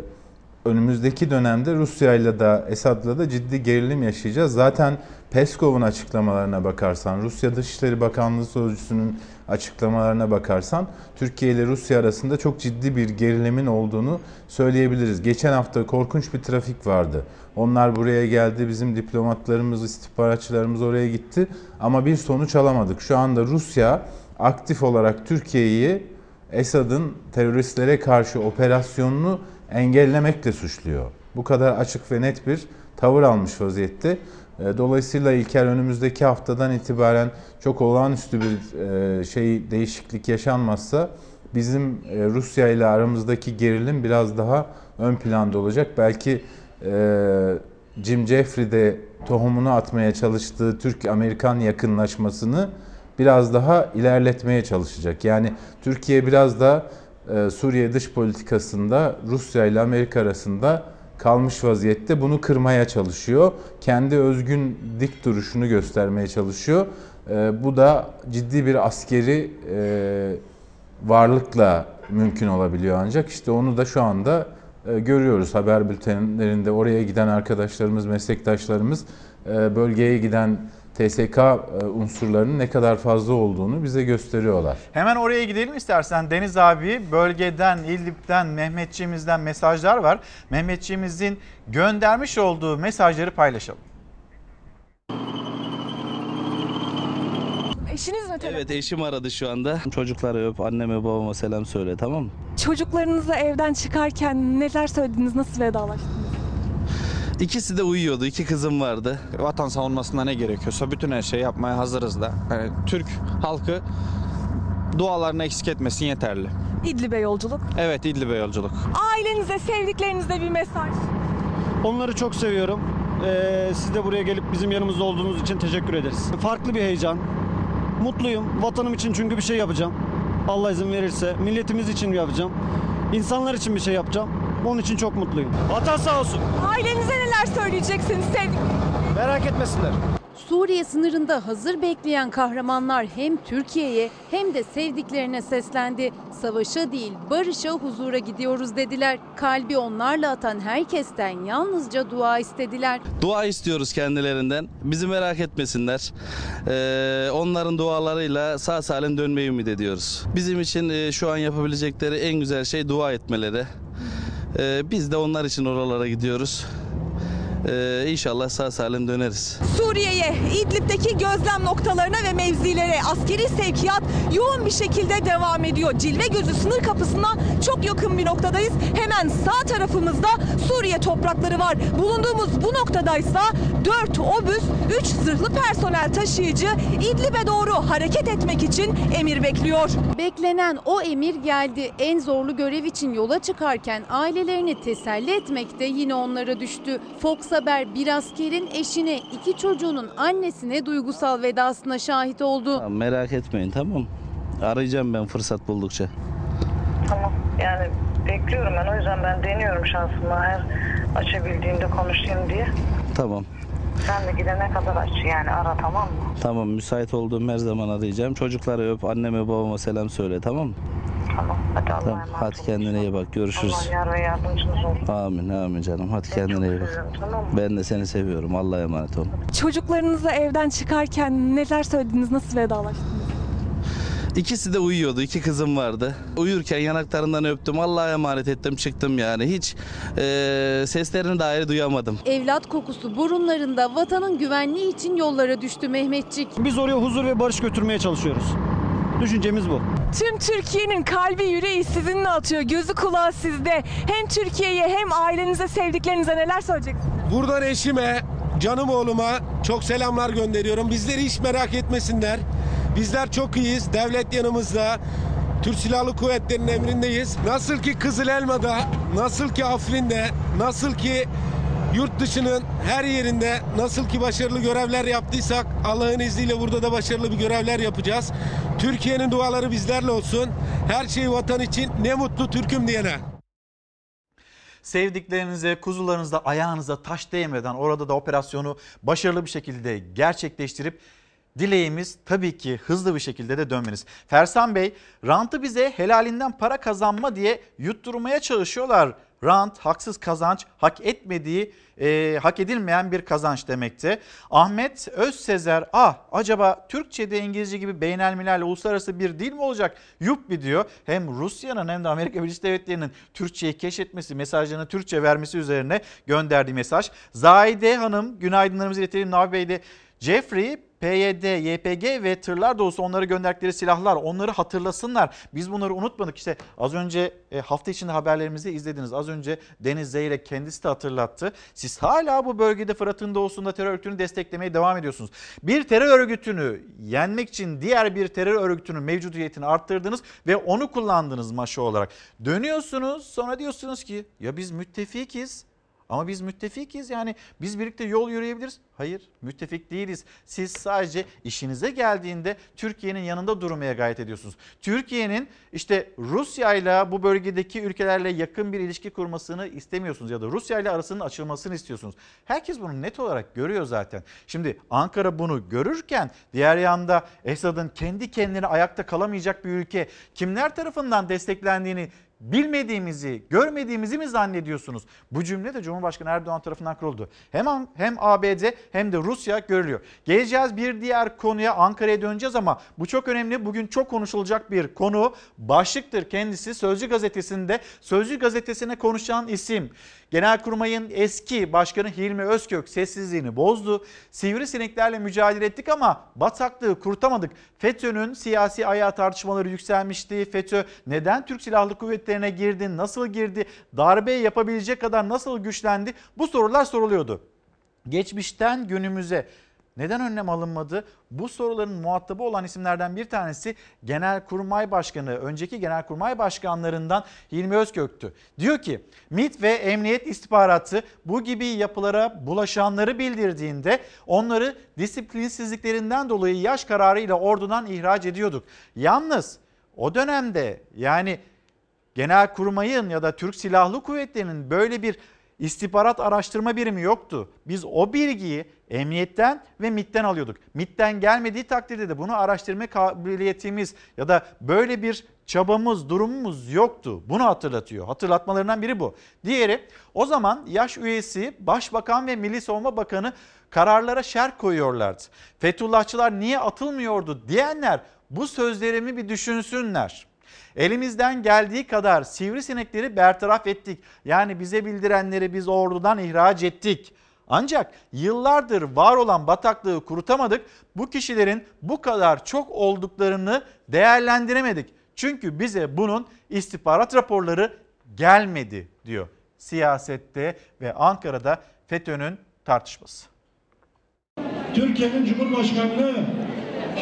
önümüzdeki dönemde Rusya ile de Esad'la da ciddi gerilim yaşayacağız. Zaten Peskov'un açıklamalarına bakarsan, Rusya Dışişleri Bakanlığı Sözcüsü'nün açıklamalarına bakarsan Türkiye ile Rusya arasında çok ciddi bir gerilimin olduğunu söyleyebiliriz. Geçen hafta korkunç bir trafik vardı. Onlar buraya geldi, bizim diplomatlarımız, istihbaratçılarımız oraya gitti ama bir sonuç alamadık. Şu anda Rusya aktif olarak Türkiye'yi Esad'ın teröristlere karşı operasyonunu engellemekle suçluyor. Bu kadar açık ve net bir tavır almış vaziyette. E, Dolayısıyla İlker önümüzdeki haftadan itibaren çok olağanüstü bir e, şey değişiklik yaşanmazsa bizim e, Rusya ile aramızdaki gerilim biraz daha ön planda olacak. Belki Jim Jeffrey de tohumunu atmaya çalıştığı Türk-Amerikan yakınlaşmasını biraz daha ilerletmeye çalışacak. Yani Türkiye biraz da e, Suriye dış politikasında Rusya ile Amerika arasında kalmış vaziyette. Bunu kırmaya çalışıyor. Kendi özgün dik duruşunu göstermeye çalışıyor. E, bu da ciddi bir askeri e, varlıkla mümkün olabiliyor ancak işte onu da şu anda e, görüyoruz haber bültenlerinde oraya giden arkadaşlarımız, meslektaşlarımız e, bölgeye giden TSK e, unsurlarının ne kadar fazla olduğunu bize gösteriyorlar. Hemen oraya gidelim istersen Deniz abi bölgeden, İdlib'den, Mehmetçiğimizden mesajlar var. Mehmetçiğimizin göndermiş olduğu mesajları paylaşalım. Eşiniz mi telefon? Evet eşim aradı şu anda. Çocukları öp, anneme babama selam söyle tamam mı? Çocuklarınızla evden çıkarken neler söylediniz, nasıl vedalaştınız? İkisi de uyuyordu. iki kızım vardı. Vatan savunmasında ne gerekiyorsa bütün her şeyi yapmaya hazırız da. Yani Türk halkı dualarını eksik etmesin yeterli. İdlib'e yolculuk. Evet İdlib'e yolculuk. Ailenize, sevdiklerinize bir mesaj. Onları çok seviyorum. Ee, siz de buraya gelip bizim yanımızda olduğunuz için teşekkür ederiz. Farklı bir heyecan. Mutluyum. Vatanım için çünkü bir şey yapacağım. Allah izin verirse. Milletimiz için yapacağım. İnsanlar için bir şey yapacağım. Onun için çok mutluyum. Vatan sağ olsun. Ailenize neler söyleyeceksiniz sevdik? Merak etmesinler. Suriye sınırında hazır bekleyen kahramanlar hem Türkiye'ye hem de sevdiklerine seslendi. Savaşa değil barışa huzura gidiyoruz dediler. Kalbi onlarla atan herkesten yalnızca dua istediler. Dua istiyoruz kendilerinden. Bizi merak etmesinler. Ee, onların dualarıyla sağ salim dönmeyi ümit ediyoruz. Bizim için e, şu an yapabilecekleri en güzel şey dua etmeleri. Ee, biz de onlar için oralara gidiyoruz. Ee, inşallah sağ salim döneriz. Suriye'ye, İdlib'deki gözlem noktalarına ve mevzilere askeri sevkiyat yoğun bir şekilde devam ediyor. Cilve gözü sınır kapısına çok yakın bir noktadayız. Hemen sağ tarafımızda Suriye toprakları var. Bulunduğumuz bu noktadaysa 4 obüs, 3 zırhlı personel taşıyıcı İdlib'e doğru hareket etmek için emir bekliyor. Beklenen o emir geldi. En zorlu görev için yola çıkarken ailelerini teselli etmek de yine onlara düştü. Fox Haber bir askerin eşine, iki çocuğunun annesine duygusal vedasına şahit oldu. Merak etmeyin tamam? Arayacağım ben fırsat buldukça. Tamam yani bekliyorum ben o yüzden ben deniyorum şansımı her açabildiğimde konuşayım diye. Tamam. Sen de gidene kadar aç yani ara tamam mı? Tamam müsait olduğum her zaman arayacağım. Çocukları öp anneme babama selam söyle tamam mı? Tamam hadi Allah'a Tamam. emanet Hadi kendine iyi bak görüşürüz. Allah yar ve yardımcınız olsun. Amin amin canım. Hadi kendine iyi bak. seviyorum, tamam mı? Ben de seni seviyorum. Allah'a emanet ol. Çocuklarınızla evden çıkarken neler söylediniz, nasıl vedalaştınız? İkisi de uyuyordu. iki kızım vardı. Uyurken yanaklarından öptüm. Allah'a emanet ettim çıktım yani. Hiç eee, seslerini dahi duyamadım. Evlat kokusu burunlarında vatanın güvenliği için yollara düştü Mehmetçik. Biz oraya huzur ve barış götürmeye çalışıyoruz. Düşüncemiz bu. Tüm Türkiye'nin kalbi yüreği sizinle atıyor. Gözü kulağı sizde. Hem Türkiye'ye hem ailenize, sevdiklerinize neler söyleyeceksiniz? Buradan eşime, canım oğluma çok selamlar gönderiyorum. Bizleri hiç merak etmesinler. Bizler çok iyiyiz. Devlet yanımızda. Türk Silahlı Kuvvetleri'nin emrindeyiz. Nasıl ki Kızıl Elma'da, nasıl ki Afrin'de, nasıl ki yurt dışının her yerinde nasıl ki başarılı görevler yaptıysak Allah'ın izniyle burada da başarılı bir görevler yapacağız. Türkiye'nin duaları bizlerle olsun. Her şey vatan için ne mutlu Türk'üm diyene. Sevdiklerinize, kuzularınızda ayağınıza taş değmeden orada da operasyonu başarılı bir şekilde gerçekleştirip dileğimiz tabii ki hızlı bir şekilde de dönmeniz. Fersan Bey rantı bize helalinden para kazanma diye yutturmaya çalışıyorlar. Rant haksız kazanç hak etmediği e, hak edilmeyen bir kazanç demekti. Ahmet Özsezer ah acaba Türkçe'de İngilizce gibi beynelmilal uluslararası bir dil mi olacak? Yuppi diyor. Hem Rusya'nın hem de Amerika Birleşik Devletleri'nin Türkçeyi keşfetmesi mesajlarını Türkçe vermesi üzerine gönderdiği mesaj. Zahide Hanım günaydınlarımızı iletelim Nabi Bey de Jeffrey PYD, YPG ve tırlar dolusu onları gönderdikleri silahlar onları hatırlasınlar. Biz bunları unutmadık. İşte az önce e, hafta içinde haberlerimizi izlediniz. Az önce Deniz Zeyrek kendisi de hatırlattı. Siz hala bu bölgede Fırat'ın doğusunda terör örgütünü desteklemeye devam ediyorsunuz. Bir terör örgütünü yenmek için diğer bir terör örgütünün mevcudiyetini arttırdınız ve onu kullandınız maşa olarak. Dönüyorsunuz sonra diyorsunuz ki ya biz müttefikiz. Ama biz müttefikiz yani biz birlikte yol yürüyebiliriz. Hayır müttefik değiliz. Siz sadece işinize geldiğinde Türkiye'nin yanında durmaya gayret ediyorsunuz. Türkiye'nin işte Rusya ile bu bölgedeki ülkelerle yakın bir ilişki kurmasını istemiyorsunuz ya da Rusya ile arasının açılmasını istiyorsunuz. Herkes bunu net olarak görüyor zaten. Şimdi Ankara bunu görürken diğer yanda Esad'ın kendi kendine ayakta kalamayacak bir ülke kimler tarafından desteklendiğini bilmediğimizi, görmediğimizi mi zannediyorsunuz? Bu cümle de Cumhurbaşkanı Erdoğan tarafından kuruldu. Hem, hem ABD hem de Rusya görülüyor. Geleceğiz bir diğer konuya Ankara'ya döneceğiz ama bu çok önemli. Bugün çok konuşulacak bir konu. Başlıktır kendisi Sözcü Gazetesi'nde. Sözcü Gazetesi'ne konuşan isim. Genelkurmay'ın eski başkanı Hilmi Özkök sessizliğini bozdu. Sivrisineklerle mücadele ettik ama bataklığı kurtamadık. FETÖ'nün siyasi ayağı tartışmaları yükselmişti. FETÖ neden Türk Silahlı Kuvvetleri'ne girdi, nasıl girdi, darbe yapabilecek kadar nasıl güçlendi? Bu sorular soruluyordu. Geçmişten günümüze neden önlem alınmadı? Bu soruların muhatabı olan isimlerden bir tanesi Genelkurmay Başkanı, önceki Genelkurmay Başkanlarından Hilmi Özkök'tü. Diyor ki MİT ve Emniyet İstihbaratı bu gibi yapılara bulaşanları bildirdiğinde onları disiplinsizliklerinden dolayı yaş kararıyla ordudan ihraç ediyorduk. Yalnız o dönemde yani Genelkurmay'ın ya da Türk Silahlı Kuvvetleri'nin böyle bir istihbarat araştırma birimi yoktu. Biz o bilgiyi emniyetten ve MIT'ten alıyorduk. MIT'ten gelmediği takdirde de bunu araştırma kabiliyetimiz ya da böyle bir çabamız, durumumuz yoktu. Bunu hatırlatıyor. Hatırlatmalarından biri bu. Diğeri o zaman yaş üyesi Başbakan ve Milli Savunma Bakanı kararlara şer koyuyorlardı. Fethullahçılar niye atılmıyordu diyenler bu sözlerimi bir düşünsünler. Elimizden geldiği kadar sivrisinekleri bertaraf ettik. Yani bize bildirenleri biz ordudan ihraç ettik. Ancak yıllardır var olan bataklığı kurutamadık. Bu kişilerin bu kadar çok olduklarını değerlendiremedik. Çünkü bize bunun istihbarat raporları gelmedi diyor. Siyasette ve Ankara'da FETÖ'nün tartışması. Türkiye'nin Cumhurbaşkanlığı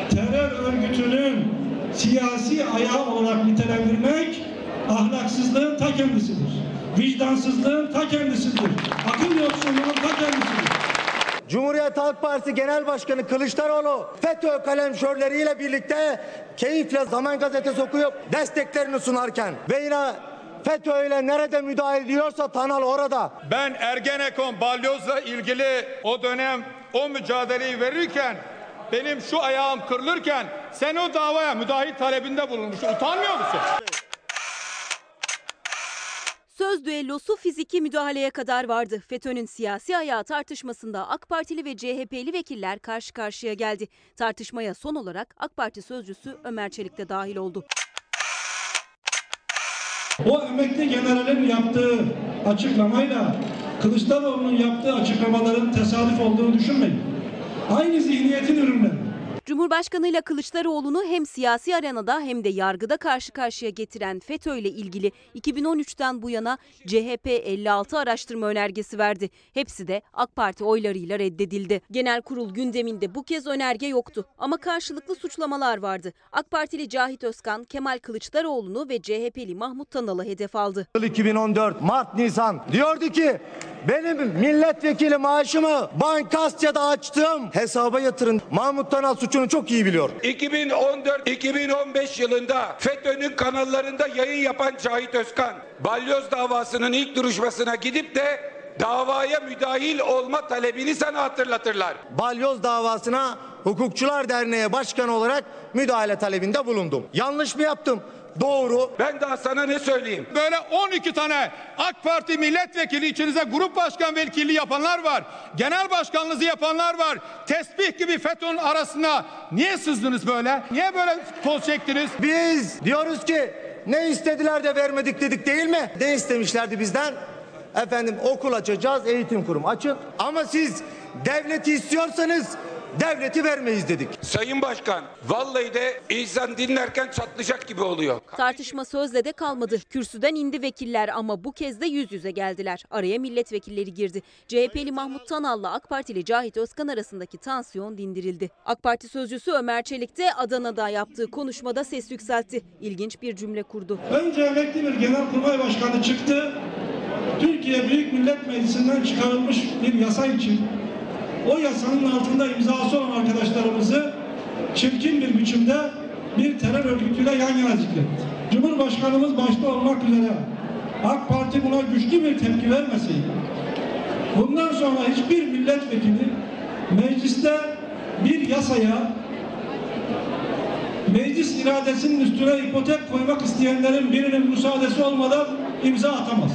terör örgütünün siyasi ayağı olarak nitelendirmek ahlaksızlığın ta kendisidir. Vicdansızlığın ta kendisidir. Akıl yoksunluğunun ta kendisidir. Cumhuriyet Halk Partisi Genel Başkanı Kılıçdaroğlu FETÖ kalemşörleriyle birlikte keyifle Zaman Gazetesi okuyup desteklerini sunarken ve yine FETÖ ile nerede müdahale ediyorsa Tanal orada. Ben Ergenekon balyozla ilgili o dönem o mücadeleyi verirken benim şu ayağım kırılırken sen o davaya müdahil talebinde bulunmuşsun. Utanmıyor musun? Söz düellosu fiziki müdahaleye kadar vardı. FETÖ'nün siyasi ayağı tartışmasında AK Partili ve CHP'li vekiller karşı karşıya geldi. Tartışmaya son olarak AK Parti sözcüsü Ömer Çelik de dahil oldu. O emekli generalin yaptığı açıklamayla Kılıçdaroğlu'nun yaptığı açıklamaların tesadüf olduğunu düşünmeyin. Aynı zihniyetin ürünleri. Cumhurbaşkanı ile Kılıçdaroğlu'nu hem siyasi arenada hem de yargıda karşı karşıya getiren FETÖ ile ilgili 2013'ten bu yana CHP 56 araştırma önergesi verdi. Hepsi de AK Parti oylarıyla reddedildi. Genel kurul gündeminde bu kez önerge yoktu ama karşılıklı suçlamalar vardı. AK Partili Cahit Özkan, Kemal Kılıçdaroğlu'nu ve CHP'li Mahmut Tanal'ı hedef aldı. 2014 Mart Nisan diyordu ki benim milletvekili maaşımı Bankasya'da açtığım hesaba yatırın. Mahmut Tanal suçunu çok iyi biliyor. 2014-2015 yılında FETÖ'nün kanallarında yayın yapan Cahit Özkan, balyoz davasının ilk duruşmasına gidip de davaya müdahil olma talebini sana hatırlatırlar. Balyoz davasına Hukukçular Derneği Başkanı olarak müdahale talebinde bulundum. Yanlış mı yaptım? Doğru. Ben daha sana ne söyleyeyim? Böyle 12 tane AK Parti milletvekili içinize grup başkan vekilliği yapanlar var. Genel başkanlığınızı yapanlar var. Tesbih gibi FETÖ'nün arasına niye sızdınız böyle? Niye böyle toz çektiniz? Biz diyoruz ki ne istediler de vermedik dedik değil mi? Ne istemişlerdi bizden? Efendim okul açacağız, eğitim kurumu açın. Ama siz devleti istiyorsanız devleti vermeyiz dedik. Sayın Başkan, vallahi de insan dinlerken çatlayacak gibi oluyor. Tartışma sözle de kalmadı. Kürsüden indi vekiller ama bu kez de yüz yüze geldiler. Araya milletvekilleri girdi. CHP'li Mahmut Tanal'la AK Partili Cahit Özkan arasındaki tansiyon dindirildi. AK Parti sözcüsü Ömer Çelik de Adana'da yaptığı konuşmada ses yükseltti. İlginç bir cümle kurdu. Önce emekli bir genelkurmay başkanı çıktı. Türkiye Büyük Millet Meclisi'nden çıkarılmış bir yasa için o yasanın altında imzası olan arkadaşlarımızı çirkin bir biçimde bir terör örgütüyle yan yana zikretti. Cumhurbaşkanımız başta olmak üzere AK Parti buna güçlü bir tepki vermeseydi, bundan sonra hiçbir milletvekili mecliste bir yasaya meclis iradesinin üstüne ipotek koymak isteyenlerin birinin müsaadesi olmadan imza atamaz.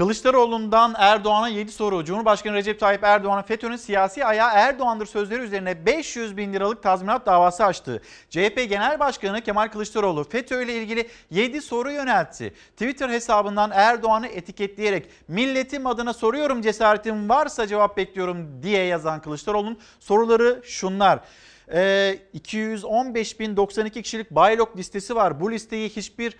Kılıçdaroğlu'ndan Erdoğan'a 7 soru. Cumhurbaşkanı Recep Tayyip Erdoğan'ın FETÖ'nün siyasi ayağı Erdoğan'dır sözleri üzerine 500 bin liralık tazminat davası açtı. CHP Genel Başkanı Kemal Kılıçdaroğlu FETÖ ile ilgili 7 soru yöneltti. Twitter hesabından Erdoğan'ı etiketleyerek milletim adına soruyorum cesaretim varsa cevap bekliyorum diye yazan Kılıçdaroğlu'nun soruları şunlar. Ee, 215.092 kişilik baylok listesi var. Bu listeyi hiçbir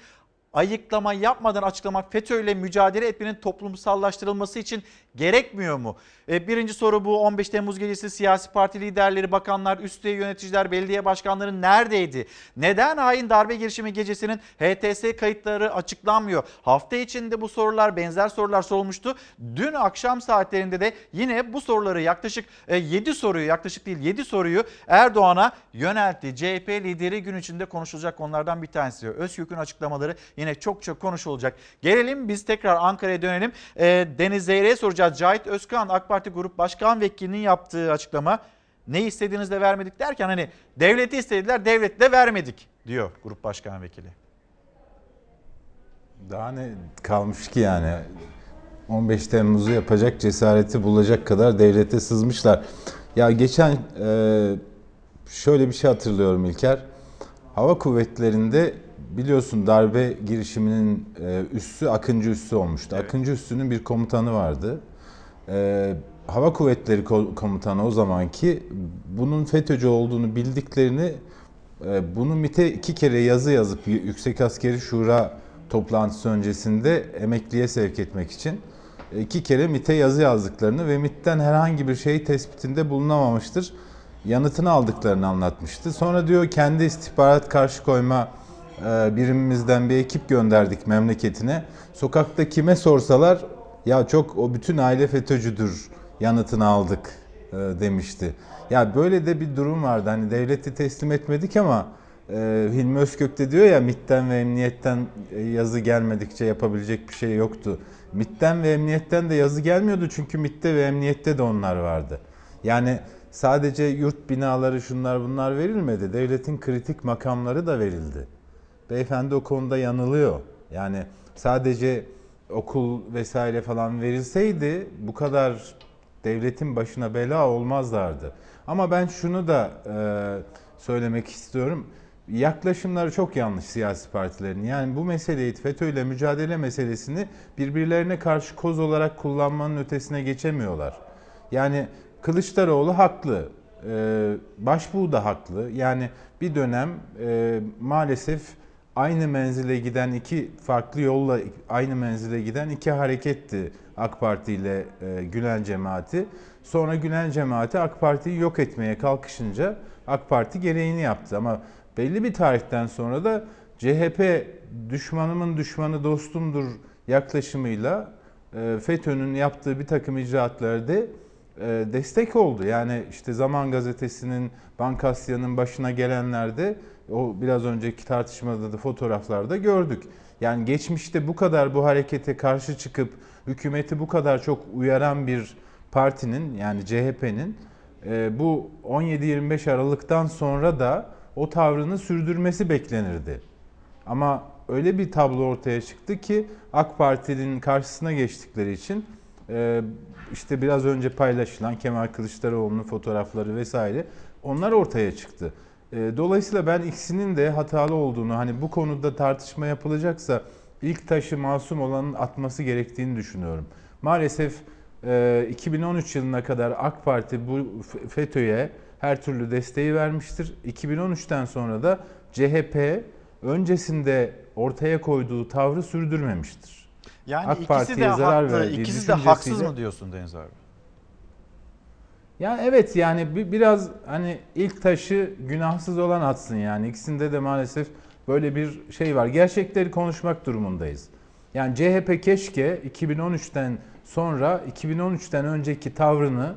ayıklama yapmadan açıklamak FETÖ ile mücadele etmenin toplumsallaştırılması için gerekmiyor mu? E, birinci soru bu 15 Temmuz gecesi siyasi parti liderleri, bakanlar, üst düzey yöneticiler, belediye başkanları neredeydi? Neden hain darbe girişimi gecesinin HTS kayıtları açıklanmıyor? Hafta içinde bu sorular benzer sorular sorulmuştu. Dün akşam saatlerinde de yine bu soruları yaklaşık 7 soruyu yaklaşık değil 7 soruyu Erdoğan'a yöneltti. CHP lideri gün içinde konuşulacak konulardan bir tanesi. Özgürk'ün açıklamaları yine çok çok konuşulacak. Gelelim biz tekrar Ankara'ya dönelim. E, Deniz Zeyre'ye soracağız. Cahit Özkan AK Parti Grup Başkan Vekilinin yaptığı açıklama ne istediğinizde vermedik derken hani devleti istediler devleti de vermedik diyor Grup Başkan Vekili. Daha ne kalmış ki yani 15 Temmuz'u yapacak cesareti bulacak kadar devlete sızmışlar. Ya geçen e, şöyle bir şey hatırlıyorum İlker. Hava kuvvetlerinde biliyorsun darbe girişiminin e, üssü Akıncı Üssü olmuştu. Evet. Akıncı Üssü'nün bir komutanı vardı. E, Hava Kuvvetleri komutanı o zamanki bunun FETÖ'cü olduğunu bildiklerini e, bunu MİT'e iki kere yazı yazıp Yüksek Askeri Şura toplantısı öncesinde emekliye sevk etmek için iki kere MİT'e yazı yazdıklarını ve MİT'ten herhangi bir şey tespitinde bulunamamıştır. Yanıtını aldıklarını anlatmıştı. Sonra diyor kendi istihbarat karşı koyma birimimizden bir ekip gönderdik memleketine. Sokakta kime sorsalar ya çok o bütün aile FETÖ'cüdür yanıtını aldık demişti. Ya böyle de bir durum vardı. Hani devleti teslim etmedik ama e, Hilmi Özkök de diyor ya MİT'ten ve emniyetten e, yazı gelmedikçe yapabilecek bir şey yoktu. MİT'ten ve emniyetten de yazı gelmiyordu çünkü MİT'te ve emniyette de onlar vardı. Yani sadece yurt binaları şunlar bunlar verilmedi. Devletin kritik makamları da verildi. Beyefendi o konuda yanılıyor. Yani sadece okul vesaire falan verilseydi bu kadar devletin başına bela olmazlardı. Ama ben şunu da e, söylemek istiyorum. Yaklaşımları çok yanlış siyasi partilerin. Yani bu meseleyi FETÖ'yle mücadele meselesini birbirlerine karşı koz olarak kullanmanın ötesine geçemiyorlar. Yani Kılıçdaroğlu haklı. Ee, Başbuğ da haklı. Yani bir dönem e, maalesef aynı menzile giden iki farklı yolla aynı menzile giden iki hareketti AK Parti ile e, Gülen cemaati. Sonra Gülen cemaati AK Parti'yi yok etmeye kalkışınca AK Parti gereğini yaptı ama belli bir tarihten sonra da CHP düşmanımın düşmanı dostumdur yaklaşımıyla e, FETÖ'nün yaptığı bir takım icraatlarda e, destek oldu. Yani işte Zaman Gazetesi'nin, Bankasya'nın başına gelenlerde o biraz önceki tartışmada da fotoğraflarda gördük. Yani geçmişte bu kadar bu harekete karşı çıkıp hükümeti bu kadar çok uyaran bir partinin yani CHP'nin e, bu 17-25 Aralık'tan sonra da o tavrını sürdürmesi beklenirdi. Ama öyle bir tablo ortaya çıktı ki AK Parti'nin karşısına geçtikleri için e, işte biraz önce paylaşılan Kemal Kılıçdaroğlu'nun fotoğrafları vesaire onlar ortaya çıktı. E, dolayısıyla ben ikisinin de hatalı olduğunu hani bu konuda tartışma yapılacaksa ilk taşı masum olanın atması gerektiğini düşünüyorum. Maalesef 2013 yılına kadar AK Parti bu FETÖ'ye her türlü desteği vermiştir. 2013'ten sonra da CHP öncesinde ortaya koyduğu tavrı sürdürmemiştir. Yani AK ikisi Parti'ye de zarar haklı, ikisi de haksız mı diyorsun Deniz abi? Ya evet yani bi- biraz hani ilk taşı günahsız olan atsın yani. İkisinde de maalesef böyle bir şey var. Gerçekleri konuşmak durumundayız. Yani CHP keşke 2013'ten sonra 2013'ten önceki tavrını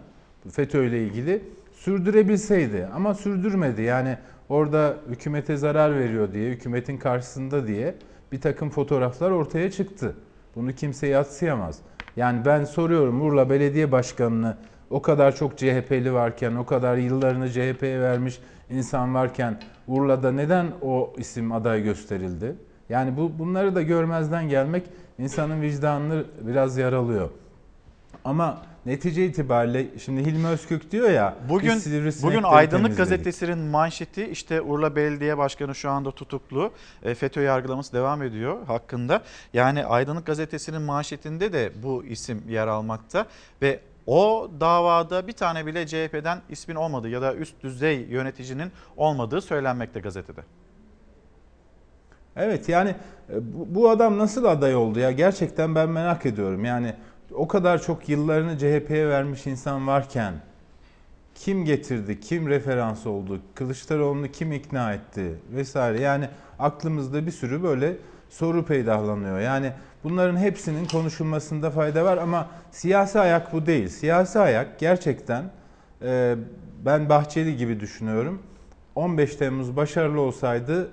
FETÖ ile ilgili sürdürebilseydi ama sürdürmedi. Yani orada hükümete zarar veriyor diye, hükümetin karşısında diye bir takım fotoğraflar ortaya çıktı. Bunu kimse yatsıyamaz. Yani ben soruyorum Urla Belediye Başkanı'nı o kadar çok CHP'li varken, o kadar yıllarını CHP'ye vermiş insan varken Urla'da neden o isim aday gösterildi? Yani bu bunları da görmezden gelmek insanın vicdanını biraz yaralıyor. Ama netice itibariyle şimdi Hilmi Özkök diyor ya Bugün bugün Aydınlık. Gazetesi'nin manşeti işte Urla Belediye Başkanı şu anda tutuklu. E, FETÖ yargılaması devam ediyor hakkında. Yani Aydınlık Gazetesi'nin manşetinde de bu isim yer almakta ve o davada bir tane bile CHP'den ismin olmadığı ya da üst düzey yöneticinin olmadığı söylenmekte gazetede. Evet yani e, bu, adam nasıl aday oldu ya gerçekten ben merak ediyorum. Yani o kadar çok yıllarını CHP'ye vermiş insan varken kim getirdi, kim referans oldu, Kılıçdaroğlu'nu kim ikna etti vesaire. Yani aklımızda bir sürü böyle soru peydahlanıyor. Yani bunların hepsinin konuşulmasında fayda var ama siyasi ayak bu değil. Siyasi ayak gerçekten e, ben Bahçeli gibi düşünüyorum. 15 Temmuz başarılı olsaydı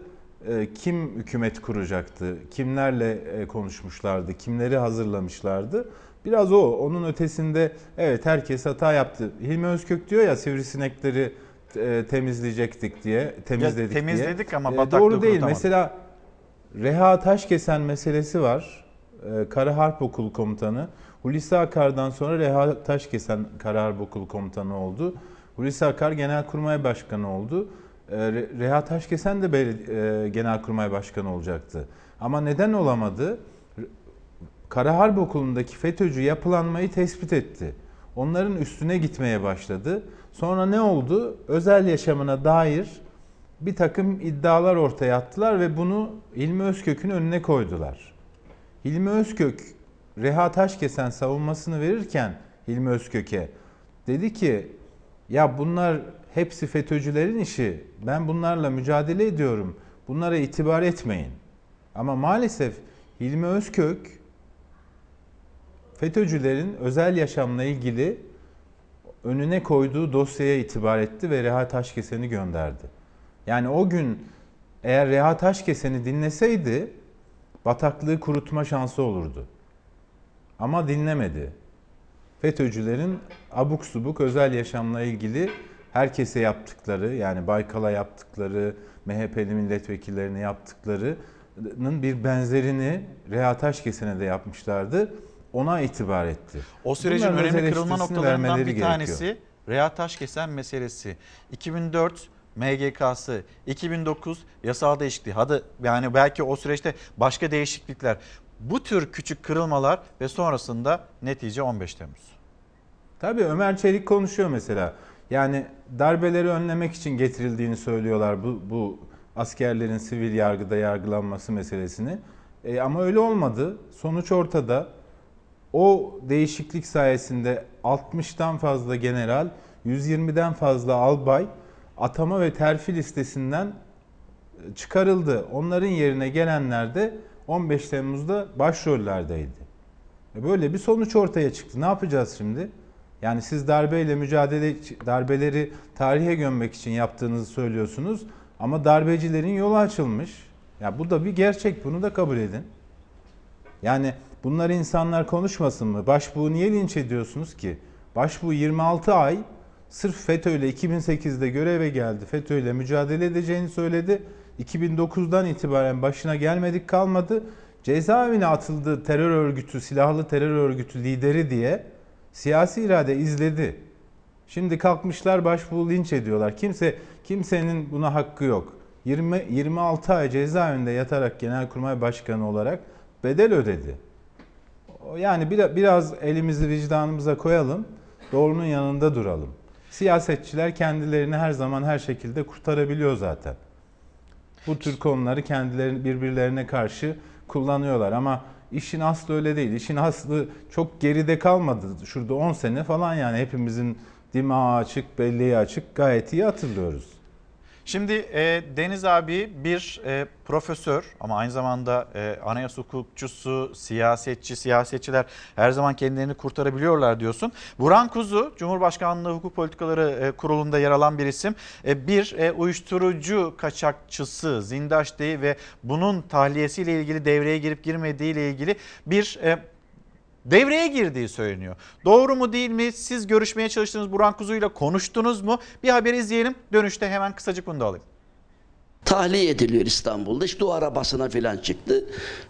e, kim hükümet kuracaktı, kimlerle e, konuşmuşlardı, kimleri hazırlamışlardı. Biraz o, onun ötesinde evet herkes hata yaptı. Hilmi Özkök diyor ya sivrisinekleri e, temizleyecektik diye, temizledik diye. temizledik ama E, bataklığı Doğru değil. kurutamadık. Mesela Reha Taşkesen meselesi var. E, Kara Harp Okulu Komutanı. Hulusi Akar'dan sonra Reha Taşkesen Kara Harp Okulu Komutanı oldu. Hulusi Akar Genelkurmay Başkanı oldu. E, Re- Reha Taşkesen de e, Genelkurmay Başkanı olacaktı. Ama neden olamadı? Kara Harp Okulu'ndaki FETÖ'cü yapılanmayı tespit etti. Onların üstüne gitmeye başladı. Sonra ne oldu? Özel yaşamına dair bir takım iddialar ortaya attılar ve bunu Hilmi Özkök'ün önüne koydular. Hilmi Özkök Reha Taşkesen savunmasını verirken Hilmi Özkök'e dedi ki ya bunlar hepsi FETÖ'cülerin işi. Ben bunlarla mücadele ediyorum. Bunlara itibar etmeyin. Ama maalesef Hilmi Özkök FETÖ'cülerin özel yaşamla ilgili önüne koyduğu dosyaya itibar etti ve Reha Taşkesen'i gönderdi. Yani o gün eğer Reha Taşkesen'i dinleseydi bataklığı kurutma şansı olurdu. Ama dinlemedi. FETÖ'cülerin abuk subuk özel yaşamla ilgili herkese yaptıkları yani Baykal'a yaptıkları, MHP'li milletvekillerine yaptıklarının bir benzerini Reha Taşkesen'e de yapmışlardı. Ona itibar etti. O sürecin önemli kırılma noktalarından bir gerekiyor. tanesi Reha Taşkesen meselesi. 2004 MGK'sı, 2009 yasal değişikliği. Hadi yani belki o süreçte başka değişiklikler. Bu tür küçük kırılmalar ve sonrasında netice 15 Temmuz. Tabii Ömer Çelik konuşuyor mesela. Yani darbeleri önlemek için getirildiğini söylüyorlar bu, bu askerlerin sivil yargıda yargılanması meselesini. E, ama öyle olmadı. Sonuç ortada. O değişiklik sayesinde 60'tan fazla general, 120'den fazla albay atama ve terfi listesinden çıkarıldı. Onların yerine gelenler de 15 Temmuz'da başrollerdeydi. E, Böyle bir sonuç ortaya çıktı. Ne yapacağız şimdi? Yani siz darbeyle mücadele, darbeleri tarihe gömmek için yaptığınızı söylüyorsunuz. Ama darbecilerin yolu açılmış. Ya bu da bir gerçek. Bunu da kabul edin. Yani bunları insanlar konuşmasın mı? Başbuğu niye linç ediyorsunuz ki? Başbuğ 26 ay sırf FETÖ'yle 2008'de göreve geldi. FETÖ'yle mücadele edeceğini söyledi. 2009'dan itibaren başına gelmedik kalmadı. Cezaevine atıldı terör örgütü, silahlı terör örgütü lideri diye siyasi irade izledi. Şimdi kalkmışlar başbuğu linç ediyorlar. Kimse kimsenin buna hakkı yok. 20 26 ay cezaevinde yatarak Genelkurmay Başkanı olarak bedel ödedi. Yani biraz elimizi vicdanımıza koyalım. Doğrunun yanında duralım. Siyasetçiler kendilerini her zaman her şekilde kurtarabiliyor zaten. Bu tür konuları kendilerini birbirlerine karşı kullanıyorlar ama işin aslı öyle değil. İşin aslı çok geride kalmadı. Şurada 10 sene falan yani hepimizin dimağı açık, belleği açık gayet iyi hatırlıyoruz. Şimdi e, Deniz abi bir e, profesör ama aynı zamanda e, anayasa hukukçusu, siyasetçi, siyasetçiler her zaman kendilerini kurtarabiliyorlar diyorsun. Burhan Kuzu, Cumhurbaşkanlığı Hukuk Politikaları e, Kurulu'nda yer alan bir isim. E, bir e, uyuşturucu kaçakçısı, zindaş değil ve bunun tahliyesiyle ilgili devreye girip girmediği ile ilgili bir e, devreye girdiği söyleniyor. Doğru mu değil mi? Siz görüşmeye çalıştığınız Burhan Kuzu'yla konuştunuz mu? Bir haber izleyelim. Dönüşte hemen kısacık bunu da alayım. Tahliye ediliyor İstanbul'da. İşte o arabasına falan çıktı.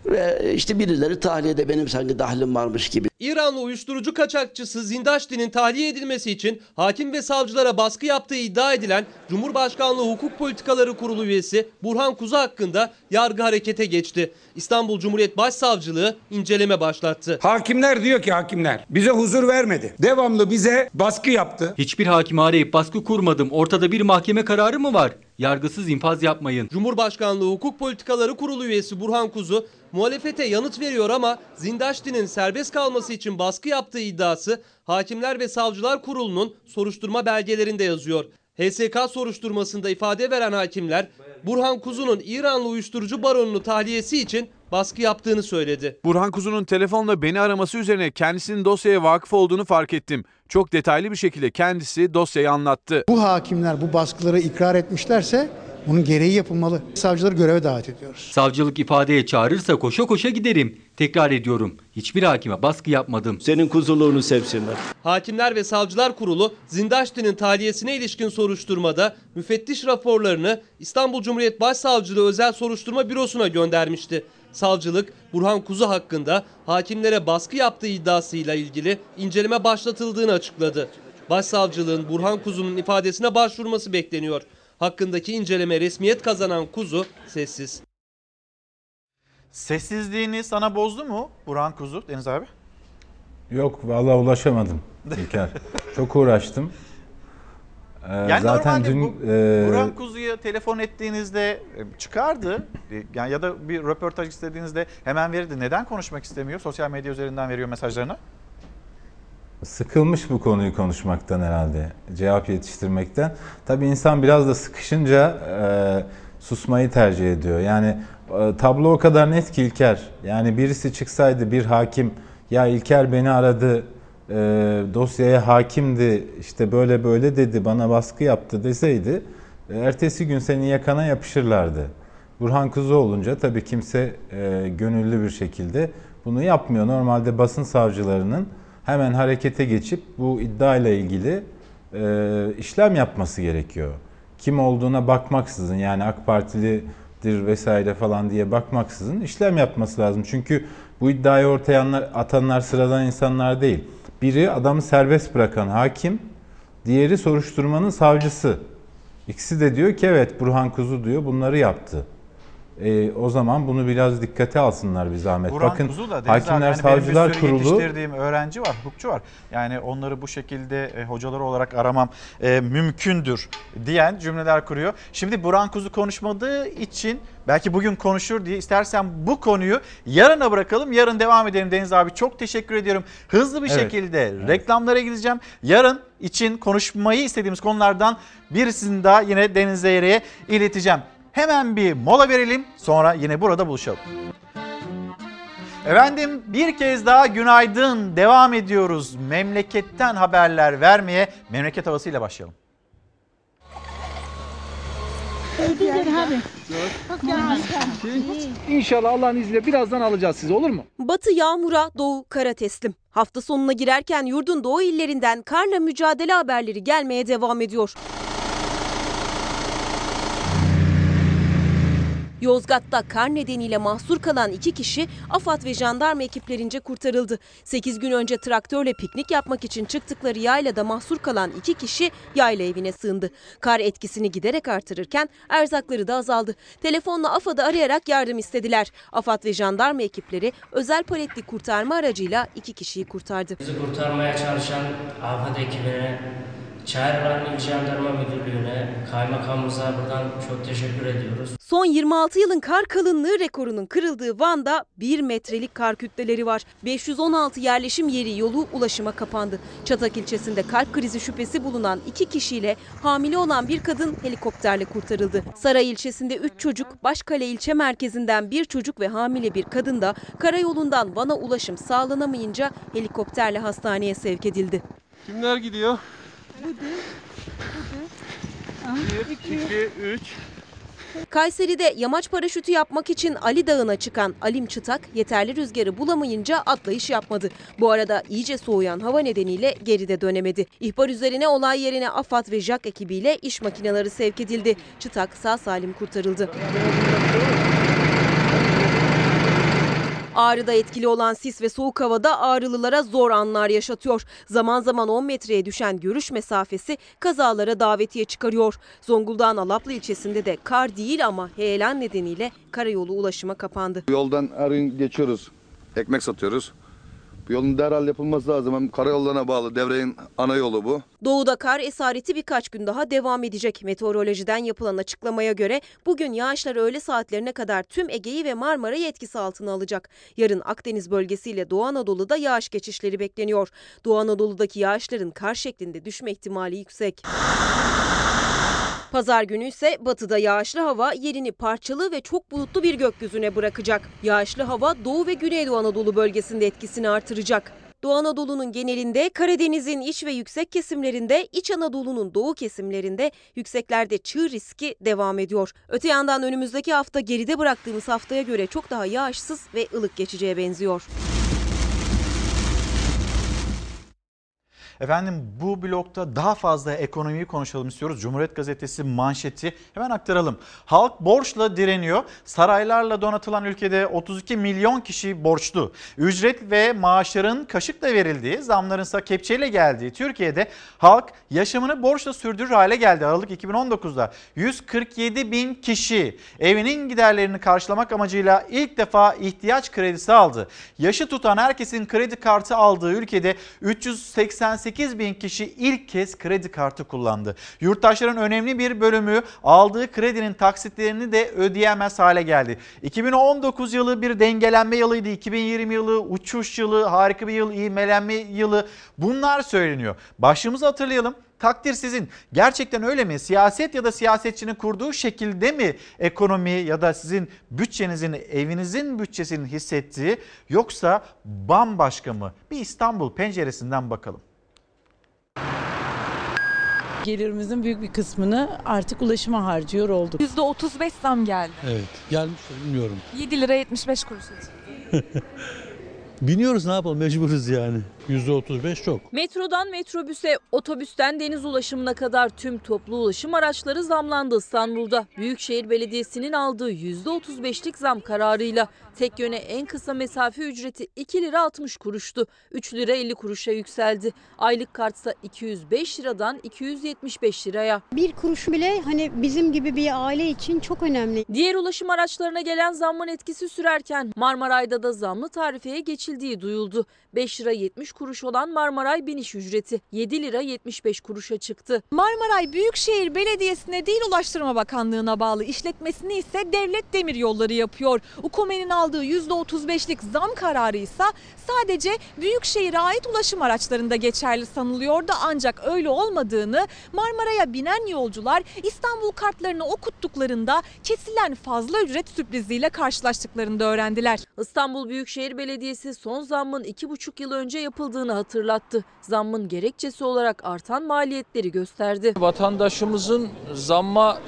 Ve işte birileri tahliyede benim sanki dahlim varmış gibi. İranlı uyuşturucu kaçakçısı Zindaşti'nin tahliye edilmesi için hakim ve savcılara baskı yaptığı iddia edilen Cumhurbaşkanlığı Hukuk Politikaları Kurulu üyesi Burhan Kuzu hakkında yargı harekete geçti. İstanbul Cumhuriyet Başsavcılığı inceleme başlattı. Hakimler diyor ki hakimler bize huzur vermedi. Devamlı bize baskı yaptı. Hiçbir hakimi arayıp baskı kurmadım. Ortada bir mahkeme kararı mı var? Yargısız infaz yapmayın. Cumhurbaşkanlığı Hukuk Politikaları Kurulu üyesi Burhan Kuzu muhalefete yanıt veriyor ama Zindaşti'nin serbest kalması için baskı yaptığı iddiası Hakimler ve Savcılar Kurulu'nun soruşturma belgelerinde yazıyor. HSK soruşturmasında ifade veren hakimler Burhan Kuzu'nun İranlı uyuşturucu baronunu tahliyesi için baskı yaptığını söyledi. Burhan Kuzu'nun telefonla beni araması üzerine kendisinin dosyaya vakıf olduğunu fark ettim. Çok detaylı bir şekilde kendisi dosyayı anlattı. Bu hakimler bu baskıları ikrar etmişlerse bunun gereği yapılmalı. Savcıları göreve davet ediyoruz. Savcılık ifadeye çağırırsa koşa koşa giderim. Tekrar ediyorum. Hiçbir hakime baskı yapmadım. Senin kuzuluğunu sevsinler. Hakimler ve Savcılar Kurulu Zindaşti'nin tahliyesine ilişkin soruşturmada müfettiş raporlarını İstanbul Cumhuriyet Başsavcılığı Özel Soruşturma Bürosu'na göndermişti. Savcılık Burhan Kuzu hakkında hakimlere baskı yaptığı iddiasıyla ilgili inceleme başlatıldığını açıkladı. Başsavcılığın Burhan Kuzu'nun ifadesine başvurması bekleniyor. Hakkındaki inceleme resmiyet kazanan Kuzu sessiz. Sessizliğini sana bozdu mu Burhan Kuzu Deniz abi? Yok vallahi ulaşamadım İlker. Çok uğraştım. Ee, Yani zaten dün bu, e, Burhan Kuzu'ya telefon ettiğinizde e, çıkardı. E, Yani ya da bir röportaj istediğinizde hemen verirdi. Neden konuşmak istemiyor? Sosyal medya üzerinden veriyor mesajlarını. sıkılmış bu konuyu konuşmaktan herhalde. Cevap yetiştirmekten. Tabii insan biraz da sıkışınca e, susmayı tercih ediyor. Yani e, tablo o kadar net ki İlker. Yani birisi çıksaydı bir hakim ya İlker beni aradı e, dosyaya hakimdi işte böyle böyle dedi bana baskı yaptı deseydi e, ertesi gün senin yakana yapışırlardı. Burhan Kuzu olunca tabii kimse e, gönüllü bir şekilde bunu yapmıyor. Normalde basın savcılarının hemen harekete geçip bu iddia ile ilgili e, işlem yapması gerekiyor. Kim olduğuna bakmaksızın yani AK Partilidir vesaire falan diye bakmaksızın işlem yapması lazım. Çünkü bu iddiayı ortaya atanlar sıradan insanlar değil. Biri adamı serbest bırakan hakim, diğeri soruşturmanın savcısı. İkisi de diyor ki evet Burhan Kuzu diyor bunları yaptı. E, o zaman bunu biraz dikkate alsınlar bir zahmet. Burhan Bakın Kuzu da Deniz Hakimler benim Savcılar Kurulu yetiştirdiğim öğrenci var, hukukçu var. Yani onları bu şekilde e, hocaları olarak aramam e, mümkündür diyen cümleler kuruyor. Şimdi Burhan Kuzu konuşmadığı için belki bugün konuşur diye istersen bu konuyu yarına bırakalım. Yarın devam edelim Deniz abi. Çok teşekkür ediyorum. Hızlı bir Evet. şekilde reklamlara gideceğim. Yarın için konuşmayı istediğimiz konulardan birisini daha yine Deniz Zeyre'ye ileteceğim. Hemen bir mola verelim sonra yine burada buluşalım. Efendim bir kez daha günaydın devam ediyoruz. Memleketten haberler vermeye memleket havasıyla başlayalım. İnşallah Allah'ın izniyle birazdan alacağız sizi olur mu? Batı yağmura, doğu kara teslim. Hafta sonuna girerken yurdun doğu illerinden karla mücadele haberleri gelmeye devam ediyor. Yozgat'ta kar nedeniyle mahsur kalan iki kişi AFAD ve jandarma ekiplerince kurtarıldı. 8 gün önce traktörle piknik yapmak için çıktıkları yaylada mahsur kalan iki kişi yayla evine sığındı. Kar etkisini giderek artırırken erzakları da azaldı. Telefonla AFAD'ı arayarak yardım istediler. AFAD ve jandarma ekipleri özel paletli kurtarma aracıyla iki kişiyi kurtardı. Bizi kurtarmaya çalışan AFAD ekibine, Çayırlan İl Jandarma Müdürlüğü'ne, kaymakamımıza buradan çok teşekkür ediyoruz. Son 26 yılın kar kalınlığı rekorunun kırıldığı Van'da 1 metrelik kar kütleleri var. 516 yerleşim yeri yolu ulaşıma kapandı. Çatak ilçesinde kalp krizi şüphesi bulunan iki kişiyle hamile olan bir kadın helikopterle kurtarıldı. Saray ilçesinde 3 çocuk, Başkale ilçe merkezinden bir çocuk ve hamile bir kadın da karayolundan Van'a ulaşım sağlanamayınca helikopterle hastaneye sevk edildi. Kimler gidiyor? 1, 2, 3. Kayseri'de yamaç paraşütü yapmak için Ali Dağı'na çıkan Alim Çıtak yeterli rüzgarı bulamayınca atlayış yapmadı. Bu arada iyice soğuyan hava nedeniyle geride dönemedi. İhbar üzerine olay yerine AFAD ve JAK ekibiyle iş makineleri sevk edildi. Çıtak sağ salim kurtarıldı. Ağrı'da etkili olan sis ve soğuk havada Ağrılılara zor anlar yaşatıyor. Zaman zaman 10 metreye düşen görüş mesafesi kazalara davetiye çıkarıyor. Zonguldak'ın Alaplı ilçesinde de kar değil ama heyelan nedeniyle karayolu ulaşıma kapandı. Yoldan her gün geçiyoruz. Ekmek satıyoruz. Yolun derhal yapılması lazım. Hem karayollarına bağlı devrenin ana yolu bu. Doğuda kar esareti birkaç gün daha devam edecek. Meteorolojiden yapılan açıklamaya göre bugün yağışlar öğle saatlerine kadar tüm Ege'yi ve Marmara'yı etkisi altına alacak. Yarın Akdeniz bölgesiyle Doğu Anadolu'da yağış geçişleri bekleniyor. Doğu Anadolu'daki yağışların kar şeklinde düşme ihtimali yüksek. Pazar günü ise batıda yağışlı hava yerini parçalı ve çok bulutlu bir gökyüzüne bırakacak. Yağışlı hava Doğu ve Güneydoğu Anadolu bölgesinde etkisini artıracak. Doğu Anadolu'nun genelinde, Karadeniz'in iç ve yüksek kesimlerinde, İç Anadolu'nun doğu kesimlerinde yükseklerde çığ riski devam ediyor. Öte yandan önümüzdeki hafta geride bıraktığımız haftaya göre çok daha yağışsız ve ılık geçeceğe benziyor. Efendim bu blokta daha fazla ekonomiyi konuşalım istiyoruz. Cumhuriyet Gazetesi manşeti hemen aktaralım. Halk borçla direniyor. Saraylarla donatılan ülkede 32 milyon kişi borçlu. Ücret ve maaşların kaşıkla verildiği, zamların ise kepçeyle geldiği Türkiye'de halk yaşamını borçla sürdürür hale geldi. Aralık 2019'da 147 bin kişi evinin giderlerini karşılamak amacıyla ilk defa ihtiyaç kredisi aldı. Yaşı tutan herkesin kredi kartı aldığı ülkede 388 bin kişi ilk kez kredi kartı kullandı. Yurttaşların önemli bir bölümü aldığı kredinin taksitlerini de ödeyemez hale geldi. 2019 yılı bir dengelenme yılıydı. 2020 yılı uçuş yılı, harika bir yıl, ivmelenme yılı bunlar söyleniyor. Başlığımızı hatırlayalım. Takdir sizin. Gerçekten öyle mi? Siyaset ya da siyasetçinin kurduğu şekilde mi ekonomi ya da sizin bütçenizin, evinizin bütçesinin hissettiği yoksa bambaşka mı? Bir İstanbul penceresinden bakalım. Gelirimizin büyük bir kısmını artık ulaşıma harcıyor olduk. %35 zam geldi. Evet gelmiştir bilmiyorum. 7 lira 75 kuruş. Biniyoruz ne yapalım mecburuz yani. %35 çok. Metrodan metrobüse, otobüsten deniz ulaşımına kadar tüm toplu ulaşım araçları zamlandı İstanbul'da. Büyükşehir Belediyesi'nin aldığı %35'lik zam kararıyla tek yöne en kısa mesafe ücreti 2 lira 60 kuruştu. 3 lira 50 kuruşa yükseldi. Aylık kartsa 205 liradan 275 liraya. Bir kuruş bile hani bizim gibi bir aile için çok önemli. Diğer ulaşım araçlarına gelen zammın etkisi sürerken Marmaray'da da zamlı tarifeye geçildiği duyuldu. 5 lira 70 kuruş olan Marmaray biniş ücreti 7 lira 75 kuruşa çıktı. Marmaray Büyükşehir Belediyesi'ne değil Ulaştırma Bakanlığı'na bağlı işletmesini ise Devlet Demiryolları yapıyor. UKOME'nin aldığı %35'lik zam kararı ise sadece Büyükşehir'e ait ulaşım araçlarında geçerli sanılıyordu. Ancak öyle olmadığını Marmaray'a binen yolcular İstanbul kartlarını okuttuklarında kesilen fazla ücret sürpriziyle karşılaştıklarını da öğrendiler. İstanbul Büyükşehir Belediyesi son zammın 2,5 yıl önce yapıldığını hatırlattı. Zammın gerekçesi olarak artan maliyetleri gösterdi. Vatandaşımızın zamma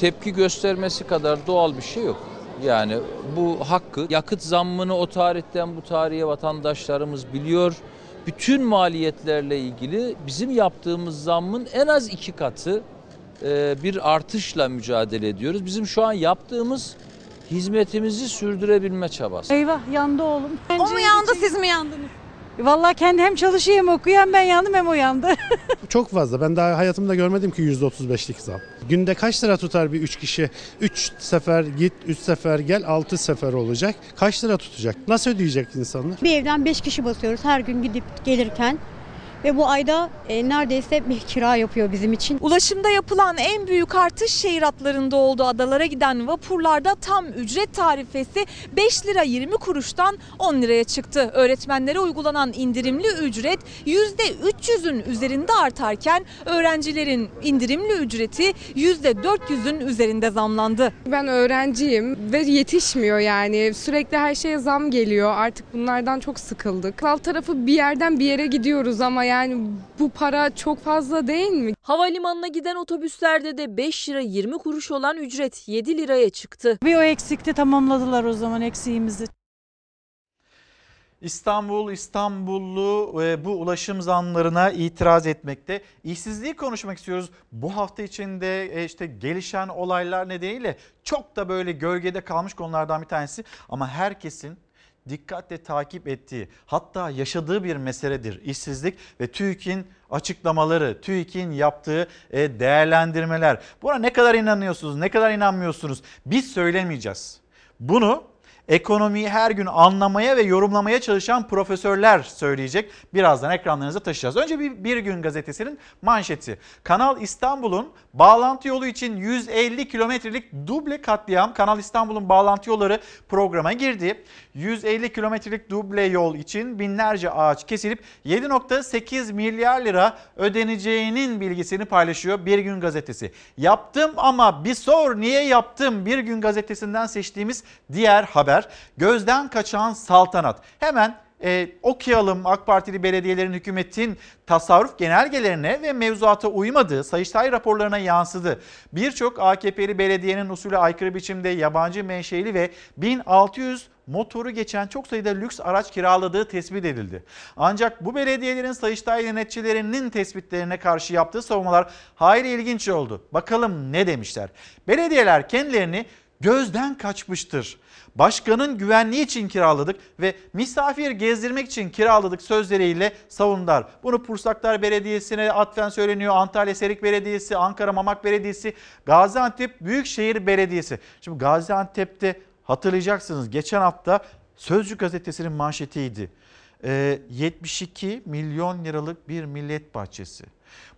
tepki göstermesi kadar doğal bir şey yok. Yani bu hakkı. Yakıt zammını o tarihten bu tarihe vatandaşlarımız biliyor. Bütün maliyetlerle ilgili bizim yaptığımız zammın en az iki katı e, bir artışla mücadele ediyoruz. Bizim şu an yaptığımız hizmetimizi sürdürebilme çabası. Eyvah yandı oğlum. O mu yandı siz mi yandınız? Vallahi kendi hem çalışıyor hem okuyor hem ben yandım hem o yandı. Çok fazla. Ben daha hayatımda görmedim ki %35'lik zam. Günde kaç lira tutar bir 3 kişi? 3 sefer git, 3 sefer gel, 6 sefer olacak. Kaç lira tutacak? Nasıl ödeyecek insanlar? Bir evden 5 kişi basıyoruz her gün gidip gelirken. Ve bu ayda e, neredeyse bir kira yapıyor bizim için. Ulaşımda yapılan en büyük artış şehir hatlarında oldu. Adalara giden vapurlarda tam ücret tarifesi 5 lira 20 kuruştan 10 liraya çıktı. Öğretmenlere uygulanan indirimli ücret %300'ün üzerinde artarken öğrencilerin indirimli ücreti %400'ün üzerinde zamlandı. Ben öğrenciyim ve yetişmiyor yani. Sürekli her şeye zam geliyor. Artık bunlardan çok sıkıldık. Alt tarafı bir yerden bir yere gidiyoruz ama yani bu para çok fazla değil mi? Havalimanına giden otobüslerde de 5 lira 20 kuruş olan ücret 7 liraya çıktı. Bir o eksikti tamamladılar o zaman eksiğimizi. İstanbul, İstanbullu e, bu ulaşım zamlarına itiraz etmekte. İşsizliği konuşmak istiyoruz. Bu hafta içinde e, işte gelişen olaylar nedeniyle çok da böyle gölgede kalmış konulardan bir tanesi. Ama herkesin dikkatle takip ettiği hatta yaşadığı bir meseledir işsizlik ve TÜİK'in açıklamaları, TÜİK'in yaptığı e, değerlendirmeler. Buna ne kadar inanıyorsunuz, ne kadar inanmıyorsunuz biz söylemeyeceğiz. Bunu ekonomiyi her gün anlamaya ve yorumlamaya çalışan profesörler söyleyecek. Birazdan ekranlarınıza taşıyacağız. Önce bir, bir gün gazetesinin manşeti. Kanal İstanbul'un bağlantı yolu için 150 kilometrelik duble katliam. Kanal İstanbul'un bağlantı yolları programa girdi. 150 kilometrelik duble yol için binlerce ağaç kesilip 7.8 milyar lira ödeneceğinin bilgisini paylaşıyor Bir Gün Gazetesi. Yaptım ama bir sor niye yaptım Bir Gün Gazetesi'nden seçtiğimiz diğer haber. Gözden kaçan saltanat. Hemen e, okuyalım AK Partili belediyelerin hükümetin tasarruf genelgelerine ve mevzuata uymadığı Sayıştay raporlarına yansıdı. Birçok AKP'li belediyenin usule aykırı biçimde yabancı menşeli ve 1600 motoru geçen çok sayıda lüks araç kiraladığı tespit edildi. Ancak bu belediyelerin Sayıştay yöneticilerinin tespitlerine karşı yaptığı savunmalar hayli ilginç oldu. Bakalım ne demişler? Belediyeler kendilerini gözden kaçmıştır. Başkanın güvenliği için kiraladık ve misafir gezdirmek için kiraladık sözleriyle savundular. Bunu Pursaklar Belediyesi'ne atfen söyleniyor. Antalya Serik Belediyesi, Ankara Mamak Belediyesi, Gaziantep Büyükşehir Belediyesi. Şimdi Gaziantep'te hatırlayacaksınız geçen hafta Sözcü gazetesinin manşetiydi. Ee, 72 milyon liralık bir millet bahçesi.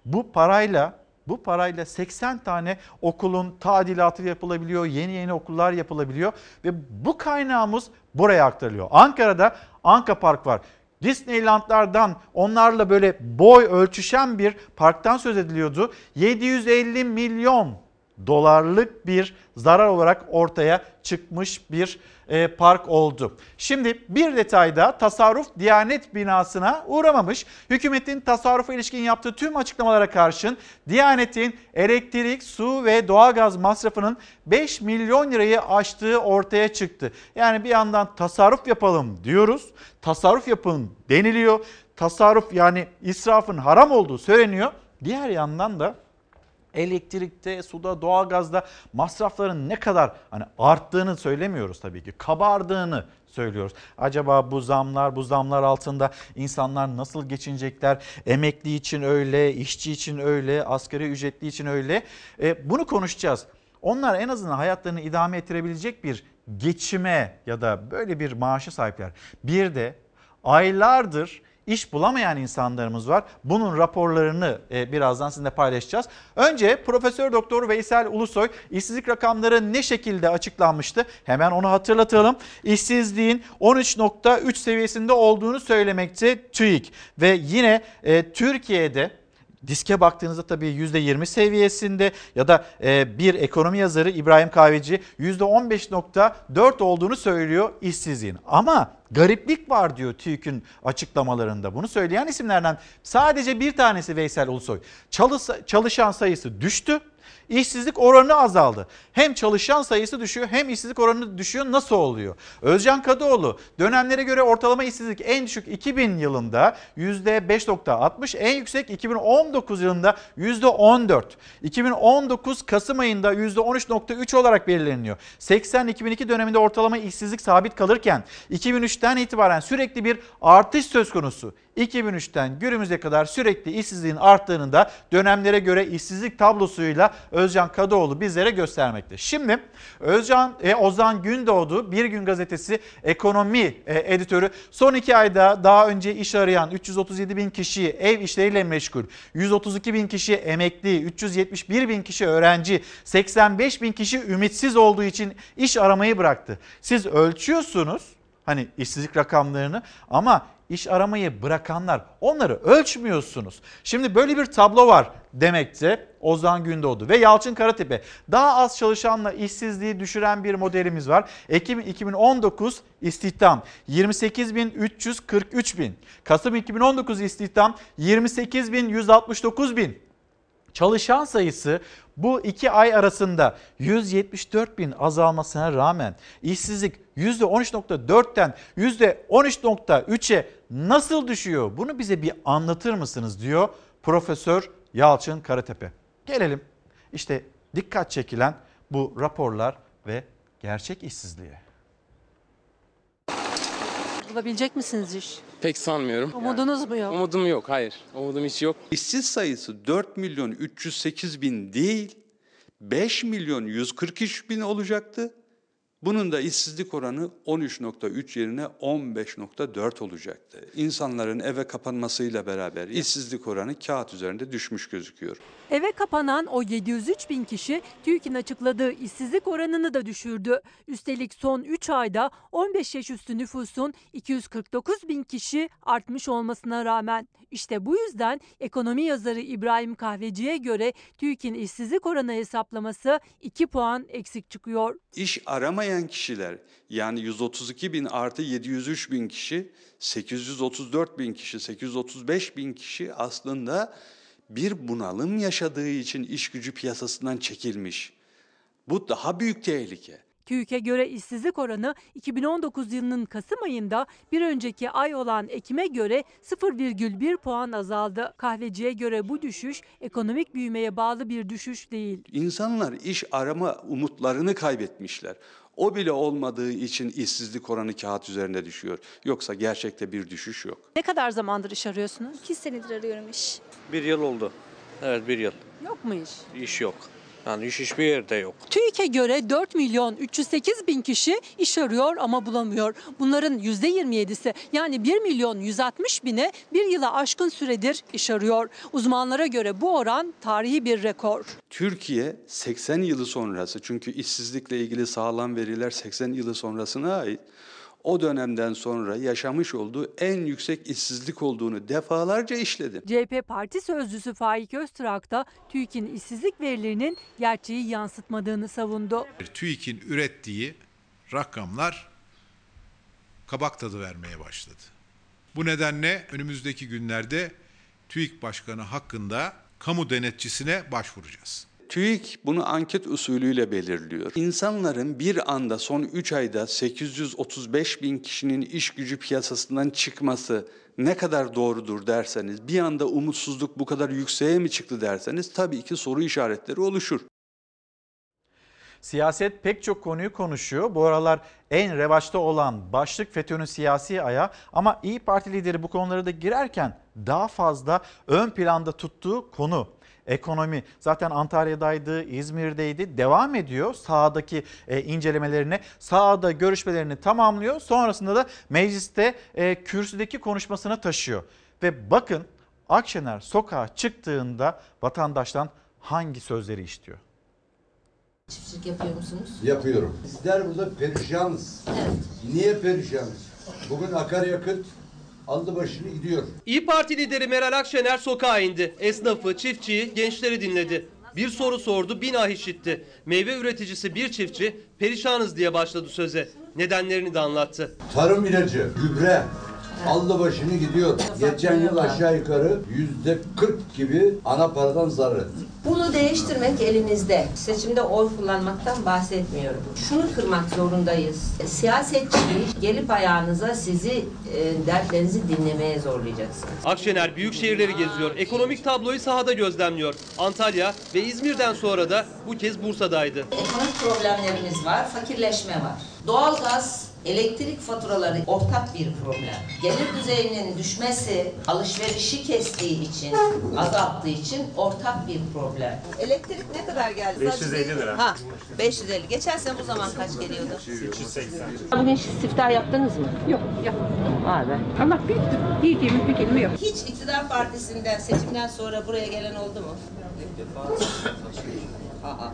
Bu parayla bu parayla 80 tane okulun tadilatı yapılabiliyor, yeni yeni okullar yapılabiliyor ve bu kaynağımız buraya aktarılıyor. Ankara'da Anka Park var. Disneylandlardan onlarla böyle boy ölçüşen bir parktan söz ediliyordu. 750 milyon dolarlık bir zarar olarak ortaya çıkmış bir e, park oldu. Şimdi bir detayda tasarruf Diyanet binasına uğramamış. Hükümetin tasarrufa ilişkin yaptığı tüm açıklamalara karşın Diyanet'in elektrik, su ve doğalgaz masrafının 5 milyon lirayı aştığı ortaya çıktı. Yani bir yandan tasarruf yapalım diyoruz. Tasarruf yapın deniliyor. Tasarruf yani israfın haram olduğu söyleniyor. Diğer yandan da elektrikte, suda, doğalgazda masrafların ne kadar hani arttığını söylemiyoruz tabii ki. Kabardığını söylüyoruz. Acaba bu zamlar, bu zamlar altında insanlar nasıl geçinecekler? Emekli için öyle, işçi için öyle, asgari ücretli için öyle. E, bunu konuşacağız. Onlar en azından hayatlarını idame ettirebilecek bir geçime ya da böyle bir maaşı sahipler. Bir de aylardır iş bulamayan insanlarımız var. Bunun raporlarını e, birazdan sizinle paylaşacağız. Önce Profesör Doktor Veysel Ulusoy işsizlik rakamları ne şekilde açıklanmıştı? Hemen onu hatırlatalım. İşsizliğin 13.3 seviyesinde olduğunu söylemekte TÜİK ve yine e, Türkiye'de Diske baktığınızda tabii %20 seviyesinde ya da e, bir ekonomi yazarı İbrahim Kahveci %15.4 olduğunu söylüyor işsizliğin. Ama gariplik var diyor TÜİK'ün açıklamalarında. Bunu söyleyen isimlerden sadece bir tanesi Veysel Ulusoy. Çalışan sayısı düştü İşsizlik oranı azaldı. Hem çalışan sayısı düşüyor hem işsizlik oranı düşüyor. Nasıl oluyor? Özcan Kadıoğlu dönemlere göre ortalama işsizlik en düşük 2000 yılında %5.60 en yüksek 2019 yılında %14. 2019 Kasım ayında %13.3 olarak belirleniyor. 80-2002 döneminde ortalama işsizlik sabit kalırken 2003'ten itibaren sürekli bir artış söz konusu. 2003'ten günümüze kadar sürekli işsizliğin arttığını da dönemlere göre işsizlik tablosuyla Özcan Kadıoğlu bizlere göstermekte. Şimdi Özcan e, Ozan Gündoğdu Bir Gün Gazetesi ekonomi e, editörü son iki ayda daha önce iş arayan 337 bin kişi ev işleriyle meşgul, 132 bin kişi emekli, 371 bin kişi öğrenci, 85 bin kişi ümitsiz olduğu için iş aramayı bıraktı. Siz ölçüyorsunuz hani işsizlik rakamlarını ama iş aramayı bırakanlar onları ölçmüyorsunuz. Şimdi böyle bir tablo var demekte Ozan Gündoğdu ve Yalçın Karatepe. Daha az çalışanla işsizliği düşüren bir modelimiz var. Ekim 2019 istihdam 28.343 bin. Kasım 2019 istihdam 28.169 bin. Çalışan sayısı bu iki ay arasında 174 bin azalmasına rağmen işsizlik %13.4'ten %13.3'e nasıl düşüyor? Bunu bize bir anlatır mısınız diyor Profesör Yalçın Karatepe. Gelelim işte dikkat çekilen bu raporlar ve gerçek işsizliğe. Bulabilecek misiniz iş? Pek sanmıyorum. Umudunuz mu yok? Umudum yok, hayır. Umudum hiç yok. İşsiz sayısı 4 milyon 308 bin değil, 5 milyon 143 bin olacaktı. Bunun da işsizlik oranı 13.3 yerine 15.4 olacaktı. İnsanların eve kapanmasıyla beraber işsizlik oranı kağıt üzerinde düşmüş gözüküyor. Eve kapanan o 703 bin kişi TÜİK'in açıkladığı işsizlik oranını da düşürdü. Üstelik son 3 ayda 15 yaş üstü nüfusun 249 bin kişi artmış olmasına rağmen. İşte bu yüzden ekonomi yazarı İbrahim Kahveci'ye göre TÜİK'in işsizlik oranı hesaplaması 2 puan eksik çıkıyor. İş aramayan kişiler yani 132 bin artı 703 bin kişi, 834 bin kişi, 835 bin kişi aslında bir bunalım yaşadığı için iş gücü piyasasından çekilmiş. Bu daha büyük tehlike. TÜİK'e göre işsizlik oranı 2019 yılının Kasım ayında bir önceki ay olan Ekim'e göre 0,1 puan azaldı. Kahveciye göre bu düşüş ekonomik büyümeye bağlı bir düşüş değil. İnsanlar iş arama umutlarını kaybetmişler. O bile olmadığı için işsizlik oranı kağıt üzerinde düşüyor. Yoksa gerçekte bir düşüş yok. Ne kadar zamandır iş arıyorsunuz? İki senedir arıyorum iş. Bir yıl oldu. Evet bir yıl. Yok mu iş? İş yok. Yani iş hiçbir yerde yok. TÜİK'e göre 4 milyon 308 bin kişi iş arıyor ama bulamıyor. Bunların %27'si yani 1 milyon 160 bine bir yıla aşkın süredir iş arıyor. Uzmanlara göre bu oran tarihi bir rekor. Türkiye 80 yılı sonrası çünkü işsizlikle ilgili sağlam veriler 80 yılı sonrasına ait. O dönemden sonra yaşamış olduğu en yüksek işsizlik olduğunu defalarca işledim. CHP Parti Sözcüsü Faik Öztrak da TÜİK'in işsizlik verilerinin gerçeği yansıtmadığını savundu. TÜİK'in ürettiği rakamlar kabak tadı vermeye başladı. Bu nedenle önümüzdeki günlerde TÜİK Başkanı hakkında kamu denetçisine başvuracağız. TÜİK bunu anket usulüyle belirliyor. İnsanların bir anda son 3 ayda 835 bin kişinin iş gücü piyasasından çıkması ne kadar doğrudur derseniz, bir anda umutsuzluk bu kadar yükseğe mi çıktı derseniz tabii ki soru işaretleri oluşur. Siyaset pek çok konuyu konuşuyor. Bu aralar en revaçta olan başlık FETÖ'nün siyasi ayağı ama İyi Parti lideri bu konulara da girerken daha fazla ön planda tuttuğu konu ekonomi. Zaten Antalya'daydı, İzmir'deydi. Devam ediyor sahadaki e, incelemelerine. Sahada görüşmelerini tamamlıyor. Sonrasında da mecliste e, kürsüdeki konuşmasına taşıyor. Ve bakın Akşener sokağa çıktığında vatandaştan hangi sözleri işitiyor? Çiftçilik yapıyor musunuz? Yapıyorum. Bizler burada perişanız. Niye perişanız? Bugün akaryakıt aldı başını gidiyor. İyi Parti lideri Meral Akşener sokağa indi. Esnafı, çiftçiyi, gençleri dinledi. Bir soru sordu, bin ah işitti. Meyve üreticisi bir çiftçi perişanız diye başladı söze. Nedenlerini de anlattı. Tarım ilacı, gübre aldı başını gidiyor. Geçen yıl aşağı yukarı yüzde 40 gibi ana paradan zarar etti. Bunu değiştirmek elimizde. Seçimde oy kullanmaktan bahsetmiyorum. Şunu kırmak zorundayız. Siyasetçiliği gelip ayağınıza sizi e, dertlerinizi dinlemeye zorlayacaksınız. Akşener büyük şehirleri geziyor. Ekonomik tabloyu sahada gözlemliyor. Antalya ve İzmir'den sonra da bu kez Bursa'daydı. Ekonomik problemlerimiz var, fakirleşme var. Doğalgaz, elektrik faturaları ortak bir problem. Gelir düzeyinin düşmesi, alışverişi kestiği için, azalttığı için ortak bir problem. Elektrik ne kadar geldi? 550 lira. Ha, 550. Geçen sene bu zaman kaç geliyordu? 380. Bugün siftah yaptınız mı? Yok, yapmadım. Abi. Allah büyüktür. Diyeceğimiz bir kelime yok. Hiç iktidar partisinden seçimden sonra buraya gelen oldu mu? Aa.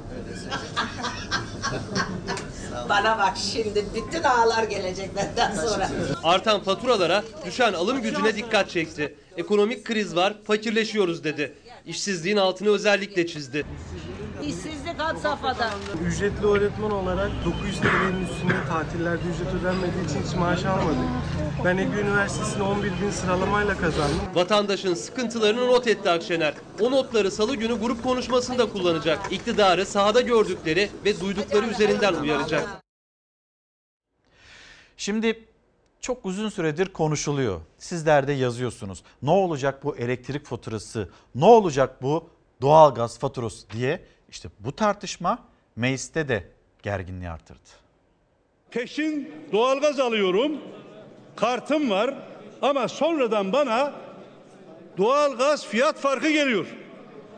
Bana bak şimdi bütün ağlar gelecek benden sonra. Artan faturalara, düşen alım gücüne dikkat çekti. Ekonomik kriz var, fakirleşiyoruz dedi. İşsizliğin altını özellikle çizdi. İşsizlik had safhada. Ücretli öğretmen olarak 900 TL'nin üstünde tatillerde ücret ödenmediği için hiç maaş almadık. Ben Ege Üniversitesi'ni 11 bin sıralamayla kazandım. Vatandaşın sıkıntılarını not etti Akşener. O notları salı günü grup konuşmasında kullanacak. İktidarı sahada gördükleri ve duydukları üzerinden uyaracak. Şimdi çok uzun süredir konuşuluyor. Sizler de yazıyorsunuz. Ne olacak bu elektrik faturası? Ne olacak bu doğalgaz faturası diye. İşte bu tartışma mecliste de gerginliği artırdı. Peşin doğalgaz alıyorum. Kartım var ama sonradan bana doğalgaz fiyat farkı geliyor.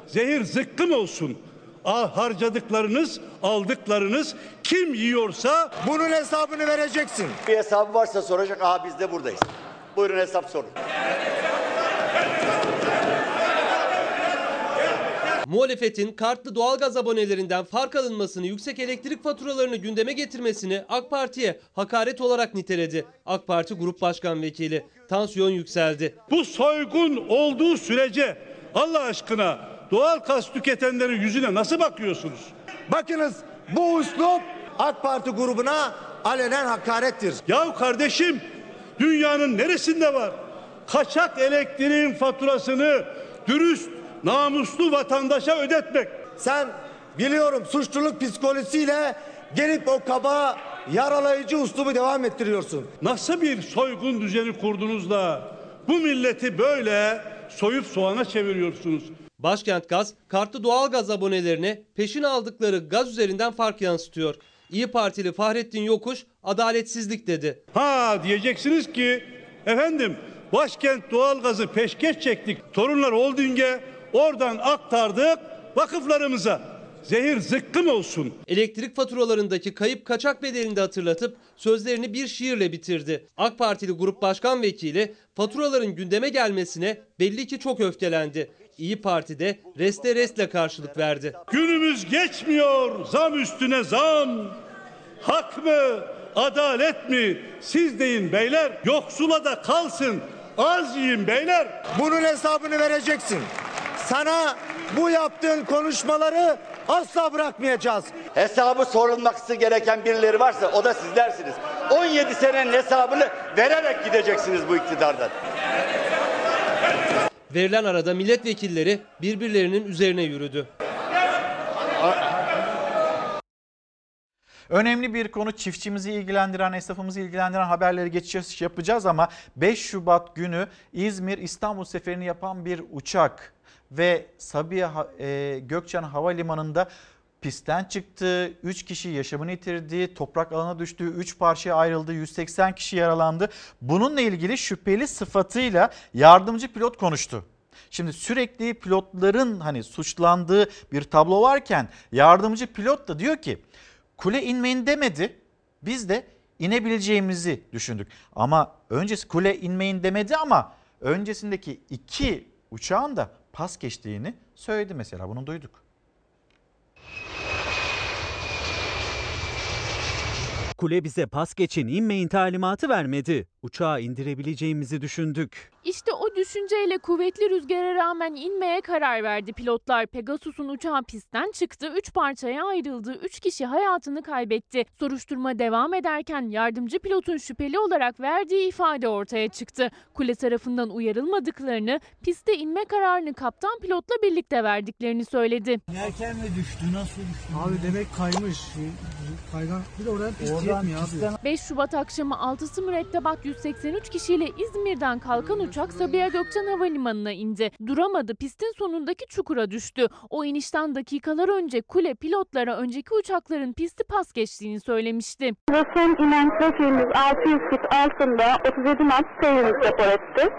Zehir zıkkım olsun. Ah, harcadıklarınız, aldıklarınız kim yiyorsa bunun hesabını vereceksin. Bir hesabı varsa soracak. Aha biz de buradayız. Buyurun hesap sorun. Muhalefetin kartlı doğalgaz abonelerinden fark alınmasını, yüksek elektrik faturalarını gündeme getirmesini AK Parti'ye hakaret olarak niteledi. AK Parti Grup Başkan Vekili tansiyon yükseldi. Bu soygun olduğu sürece Allah aşkına doğal gaz tüketenlerin yüzüne nasıl bakıyorsunuz? Bakınız bu üslup AK Parti grubuna alenen hakarettir. Ya kardeşim dünyanın neresinde var? Kaçak elektriğin faturasını dürüst, namuslu vatandaşa ödetmek. Sen biliyorum suçluluk psikolojisiyle gelip o kaba yaralayıcı uslubu devam ettiriyorsun. Nasıl bir soygun düzeni kurdunuz da bu milleti böyle soyup soğana çeviriyorsunuz? Başkent Gaz, kartlı doğalgaz abonelerine peşin aldıkları gaz üzerinden fark yansıtıyor. İyi Partili Fahrettin Yokuş adaletsizlik dedi. Ha diyeceksiniz ki efendim başkent doğalgazı peşkeş çektik. Torunlar Holding'e oradan aktardık vakıflarımıza. Zehir zıkkım olsun. Elektrik faturalarındaki kayıp kaçak bedelini de hatırlatıp sözlerini bir şiirle bitirdi. AK Partili Grup Başkan Vekili faturaların gündeme gelmesine belli ki çok öfkelendi. İyi Parti'de reste restle karşılık verdi. Günümüz geçmiyor zam üstüne zam. Hak mı, adalet mi? Siz deyin beyler. Yoksula da kalsın. Az yiyin beyler. Bunun hesabını vereceksin. Sana bu yaptığın konuşmaları asla bırakmayacağız. Hesabı sorulması gereken birileri varsa o da sizlersiniz. 17 senenin hesabını vererek gideceksiniz bu iktidardan. Verilen arada milletvekilleri birbirlerinin üzerine yürüdü. Önemli bir konu çiftçimizi ilgilendiren, esnafımızı ilgilendiren haberleri geçiş yapacağız ama 5 Şubat günü İzmir İstanbul seferini yapan bir uçak ve Sabiha e, Gökçen Havalimanı'nda pistten çıktı. 3 kişi yaşamını yitirdi. Toprak alana düştü. 3 parçaya ayrıldı. 180 kişi yaralandı. Bununla ilgili şüpheli sıfatıyla yardımcı pilot konuştu. Şimdi sürekli pilotların hani suçlandığı bir tablo varken yardımcı pilot da diyor ki kule inmeyin demedi. Biz de inebileceğimizi düşündük. Ama öncesi kule inmeyin demedi ama öncesindeki iki uçağın da pas geçtiğini söyledi mesela bunu duyduk. Kule bize pas geçin inmeyin talimatı vermedi. Uçağı indirebileceğimizi düşündük. İşte o düşünceyle kuvvetli rüzgara rağmen inmeye karar verdi pilotlar. Pegasus'un uçağı pistten çıktı, 3 parçaya ayrıldı, 3 kişi hayatını kaybetti. Soruşturma devam ederken yardımcı pilotun şüpheli olarak verdiği ifade ortaya çıktı. Kule tarafından uyarılmadıklarını, piste inme kararını kaptan pilotla birlikte verdiklerini söyledi. Yelken mi düştü? Nasıl düştü? Abi demek kaymış. Kaygan. Bir de oradan pist yetmiyor abi. 5 Şubat akşamı 6'sı mürettebat 183 kişiyle İzmir'den kalkan uçak Sabiha Gökçen Havalimanı'na indi. Duramadı pistin sonundaki çukura düştü. O inişten dakikalar önce kule pilotlara önceki uçakların pisti pas geçtiğini söylemişti. Son inen trafiğimiz 600 fit altında 37 knot seyrimiz rapor etti.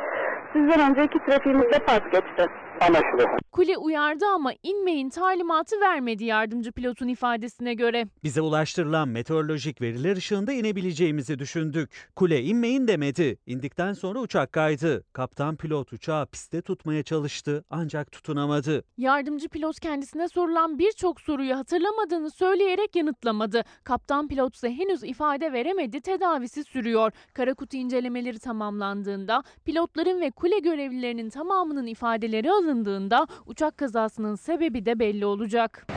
Sizden önceki trafiğimizde pas geçti. Anlaşıldı. Kule uyardı ama inmeyin talimatı vermedi yardımcı pilotun ifadesine göre. Bize ulaştırılan meteorolojik veriler ışığında inebileceğimizi düşündük. Kule inmeyin demedi. İndikten sonra uçak kaydı. Kaptan pilot uçağı piste tutmaya çalıştı ancak tutunamadı. Yardımcı pilot kendisine sorulan birçok soruyu hatırlamadığını söyleyerek yanıtlamadı. Kaptan pilot ise henüz ifade veremedi, tedavisi sürüyor. Karakutu incelemeleri tamamlandığında pilotların ve kule görevlilerinin tamamının ifadeleri alındığında uçak kazasının sebebi de belli olacak.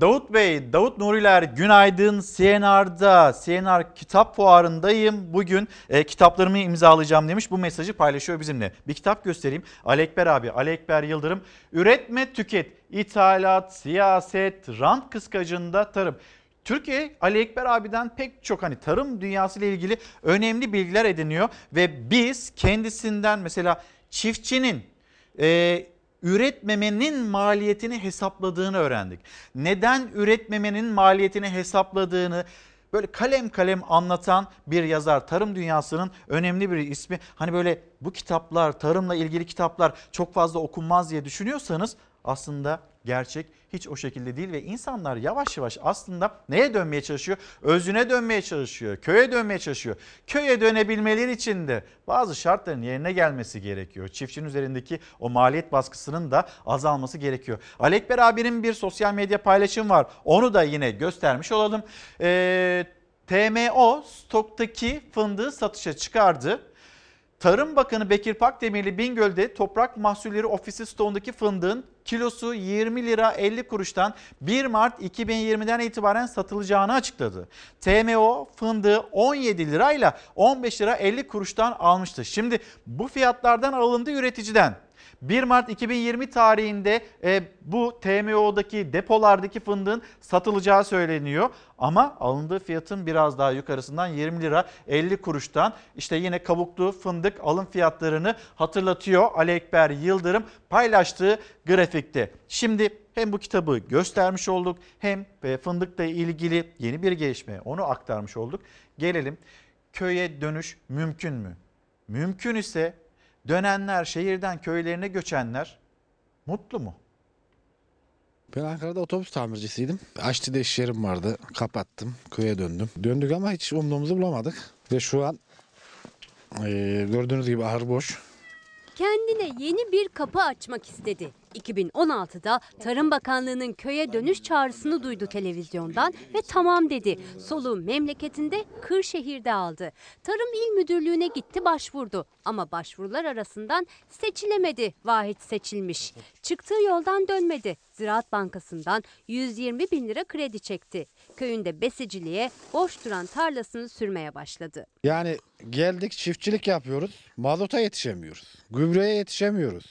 Davut Bey, Davut Nuriler günaydın. CNR'da, CNR kitap fuarındayım. Bugün e, kitaplarımı imzalayacağım demiş. Bu mesajı paylaşıyor bizimle. Bir kitap göstereyim. Ali Ekber abi, Ali Ekber Yıldırım. Üretme, tüket, ithalat, siyaset, rant kıskacında tarım. Türkiye Ali Ekber abiden pek çok hani tarım dünyası ile ilgili önemli bilgiler ediniyor ve biz kendisinden mesela çiftçinin e, üretmemenin maliyetini hesapladığını öğrendik. Neden üretmemenin maliyetini hesapladığını böyle kalem kalem anlatan bir yazar. Tarım dünyasının önemli bir ismi. Hani böyle bu kitaplar, tarımla ilgili kitaplar çok fazla okunmaz diye düşünüyorsanız aslında gerçek hiç o şekilde değil ve insanlar yavaş yavaş aslında neye dönmeye çalışıyor? Özüne dönmeye çalışıyor, köye dönmeye çalışıyor. Köye dönebilmeleri için de bazı şartların yerine gelmesi gerekiyor. Çiftçinin üzerindeki o maliyet baskısının da azalması gerekiyor. Ali Ekber abinin bir sosyal medya paylaşım var. Onu da yine göstermiş olalım. Ee, TMO stoktaki fındığı satışa çıkardı. Tarım Bakanı Bekir Pakdemirli Bingöl'de Toprak Mahsulleri Ofisi stoğundaki fındığın kilosu 20 lira 50 kuruştan 1 Mart 2020'den itibaren satılacağını açıkladı. TMO fındığı 17 lirayla 15 lira 50 kuruştan almıştı. Şimdi bu fiyatlardan alındı üreticiden. 1 Mart 2020 tarihinde e, bu TMO'daki depolardaki fındığın satılacağı söyleniyor. Ama alındığı fiyatın biraz daha yukarısından 20 lira 50 kuruştan işte yine kabuklu fındık alım fiyatlarını hatırlatıyor Ali Ekber Yıldırım paylaştığı grafikte. Şimdi hem bu kitabı göstermiş olduk hem fındıkla ilgili yeni bir gelişme onu aktarmış olduk. Gelelim köye dönüş mümkün mü? Mümkün ise dönenler, şehirden köylerine göçenler mutlu mu? Ben Ankara'da otobüs tamircisiydim. Aşçıda iş yerim vardı. Kapattım. Köye döndüm. Döndük ama hiç umduğumuzu bulamadık. Ve şu an e, gördüğünüz gibi ahır boş. Kendine yeni bir kapı açmak istedi. 2016'da Tarım Bakanlığı'nın köye dönüş çağrısını duydu televizyondan ve tamam dedi. Soluğu memleketinde Kırşehir'de aldı. Tarım İl Müdürlüğü'ne gitti başvurdu ama başvurular arasından seçilemedi. Vahit seçilmiş. Çıktığı yoldan dönmedi. Ziraat Bankası'ndan 120 bin lira kredi çekti. Köyünde besiciliğe boş duran tarlasını sürmeye başladı. Yani geldik çiftçilik yapıyoruz. Mazota yetişemiyoruz. Gübreye yetişemiyoruz.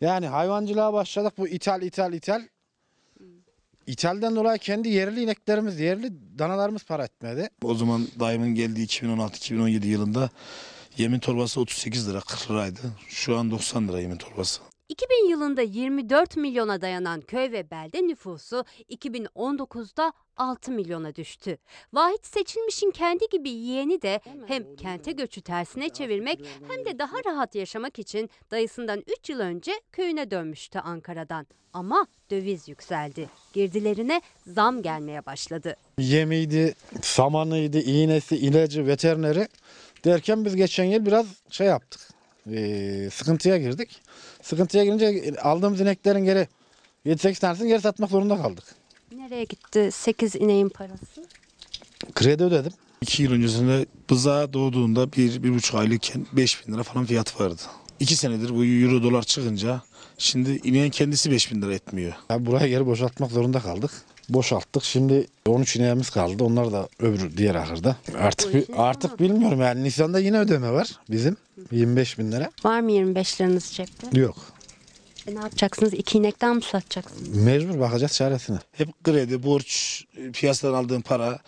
Yani hayvancılığa başladık bu ithal ithal ithal. İthalden dolayı kendi yerli ineklerimiz, yerli danalarımız para etmedi. O zaman daimin geldiği 2016-2017 yılında yemin torbası 38 lira 40 liraydı. Şu an 90 lira yemin torbası. 2000 yılında 24 milyona dayanan köy ve belde nüfusu 2019'da 6 milyona düştü. Vahit Seçilmiş'in kendi gibi yeğeni de hem kente göçü tersine çevirmek hem de daha rahat yaşamak için dayısından 3 yıl önce köyüne dönmüştü Ankara'dan. Ama döviz yükseldi. Girdilerine zam gelmeye başladı. Yemiydi, samanıydı, iğnesi, ilacı, veterineri derken biz geçen yıl biraz şey yaptık. Ee, sıkıntıya girdik. Sıkıntıya girince aldığımız ineklerin geri 7-8 tanesini geri satmak zorunda kaldık. Nereye gitti 8 ineğin parası? Kredi ödedim. 2 yıl öncesinde bıza doğduğunda bir, bir buçuk aylıkken 5 bin lira falan fiyat vardı. 2 senedir bu euro dolar çıkınca şimdi ineğin kendisi 5 bin lira etmiyor. Ya buraya geri boşaltmak zorunda kaldık. Boşalttık. Şimdi 13 ineğimiz kaldı. Onlar da öbür diğer ahırda. Artık bi- artık bilmiyorum yani Nisan'da yine ödeme var bizim 25 bin lira. Var mı 25 liranız cepte? Yok. E ne yapacaksınız? İki inekten mi satacaksınız? Mecbur bakacağız çaresine. Hep kredi, borç, piyasadan aldığın para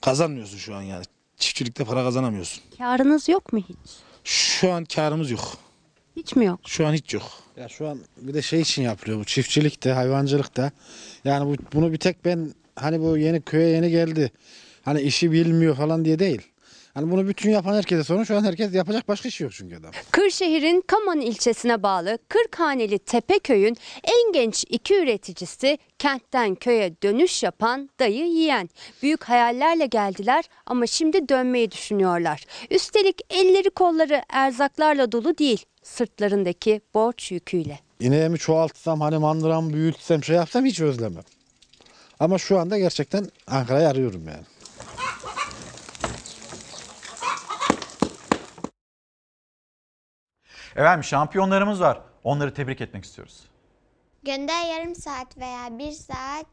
kazanmıyorsun şu an yani. Çiftçilikte para kazanamıyorsun. Karınız yok mu hiç? Şu an karımız yok. Hiç mi yok? Şu an hiç yok. Ya şu an bir de şey için yapılıyor bu çiftçilikte, hayvancılıkta. Yani bu, bunu bir tek ben hani bu yeni köye yeni geldi. Hani işi bilmiyor falan diye değil. Hani bunu bütün yapan herkese sorun. Şu an herkes yapacak başka iş yok çünkü adam. Kırşehir'in Kaman ilçesine bağlı Kırkhaneli Tepeköy'ün en genç iki üreticisi kentten köye dönüş yapan dayı yiyen. Büyük hayallerle geldiler ama şimdi dönmeyi düşünüyorlar. Üstelik elleri kolları erzaklarla dolu değil, sırtlarındaki borç yüküyle. İneğimi çoğaltsam hani mandıramı büyütsem şey yapsam hiç özlemem. Ama şu anda gerçekten Ankara'yı arıyorum yani. Efendim şampiyonlarımız var. Onları tebrik etmek istiyoruz. Günde yarım saat veya bir saat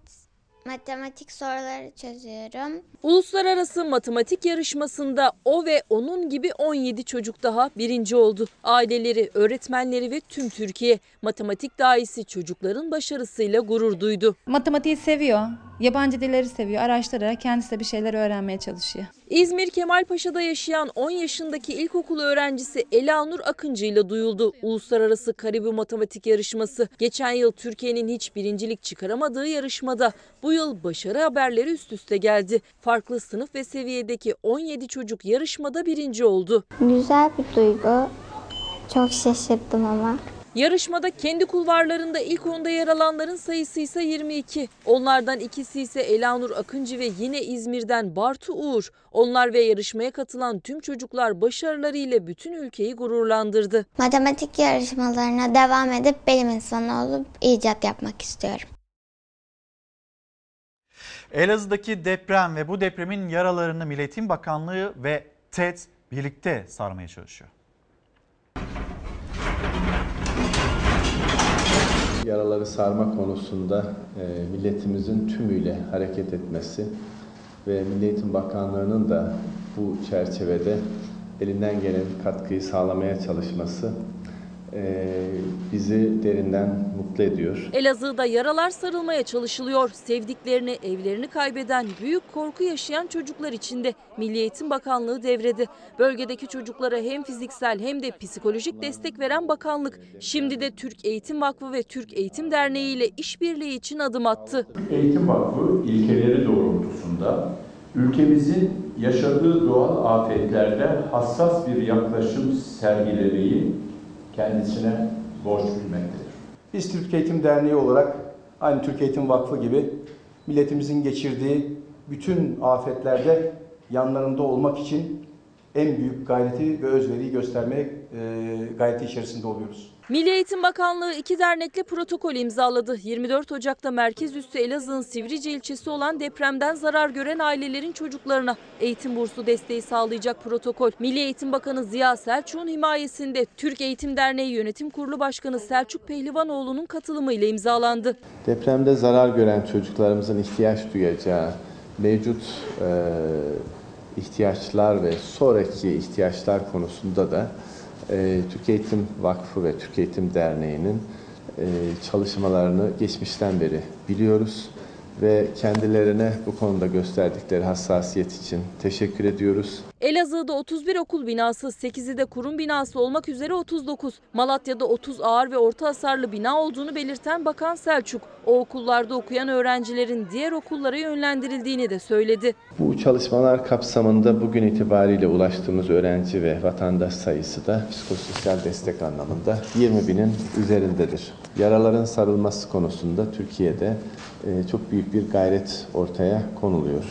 matematik soruları çözüyorum. Uluslararası matematik yarışmasında o ve onun gibi 17 çocuk daha birinci oldu. Aileleri, öğretmenleri ve tüm Türkiye matematik dahisi çocukların başarısıyla gurur duydu. Matematiği seviyor, yabancı dilleri seviyor, araştırarak kendisi de bir şeyler öğrenmeye çalışıyor. İzmir Kemalpaşa'da yaşayan 10 yaşındaki ilkokul öğrencisi Elanur Akıncı ile duyuldu Uluslararası Karibu Matematik Yarışması. Geçen yıl Türkiye'nin hiç birincilik çıkaramadığı yarışmada bu yıl başarı haberleri üst üste geldi. Farklı sınıf ve seviyedeki 17 çocuk yarışmada birinci oldu. Güzel bir duygu. Çok şaşırdım ama. Yarışmada kendi kulvarlarında ilk onda yer alanların sayısı ise 22. Onlardan ikisi ise Elanur Akıncı ve yine İzmir'den Bartu Uğur. Onlar ve yarışmaya katılan tüm çocuklar başarılarıyla bütün ülkeyi gururlandırdı. Matematik yarışmalarına devam edip bilim insanı olup icat yapmak istiyorum. Elazığ'daki deprem ve bu depremin yaralarını Milli Eğitim Bakanlığı ve TED birlikte sarmaya çalışıyor. Yaraları sarma konusunda e, milletimizin tümüyle hareket etmesi ve Milli Eğitim Bakanlığı'nın da bu çerçevede elinden gelen katkıyı sağlamaya çalışması e, bizi derinden mutlu ediyor. Elazığ'da yaralar sarılmaya çalışılıyor. Sevdiklerini, evlerini kaybeden, büyük korku yaşayan çocuklar için de Milli Eğitim Bakanlığı devrede. Bölgedeki çocuklara hem fiziksel hem de psikolojik destek veren bakanlık şimdi de Türk Eğitim Vakfı ve Türk Eğitim Derneği ile işbirliği için adım attı. Eğitim Vakfı ilkeleri doğrultusunda ülkemizin yaşadığı doğal afetlerde hassas bir yaklaşım sergilemeyi kendisine borç bilmektedir. Biz Türk Eğitim Derneği olarak aynı Türk Eğitim Vakfı gibi milletimizin geçirdiği bütün afetlerde yanlarında olmak için en büyük gayreti ve özveriyi göstermeye gayreti içerisinde oluyoruz. Milli Eğitim Bakanlığı iki dernekle protokol imzaladı. 24 Ocak'ta merkez üssü Elazığ'ın Sivrice ilçesi olan depremden zarar gören ailelerin çocuklarına eğitim bursu desteği sağlayacak protokol. Milli Eğitim Bakanı Ziya Selçuk'un himayesinde Türk Eğitim Derneği Yönetim Kurulu Başkanı Selçuk Pehlivanoğlu'nun katılımıyla imzalandı. Depremde zarar gören çocuklarımızın ihtiyaç duyacağı mevcut e, ihtiyaçlar ve sonraki ihtiyaçlar konusunda da e, Türk Eğitim Vakfı ve Türk Eğitim Derneği'nin e, çalışmalarını geçmişten beri biliyoruz ve kendilerine bu konuda gösterdikleri hassasiyet için teşekkür ediyoruz. Elazığ'da 31 okul binası, 8'i de kurum binası olmak üzere 39. Malatya'da 30 ağır ve orta hasarlı bina olduğunu belirten Bakan Selçuk, o okullarda okuyan öğrencilerin diğer okullara yönlendirildiğini de söyledi. Bu çalışmalar kapsamında bugün itibariyle ulaştığımız öğrenci ve vatandaş sayısı da psikososyal destek anlamında 20 binin üzerindedir. Yaraların sarılması konusunda Türkiye'de çok büyük bir gayret ortaya konuluyor.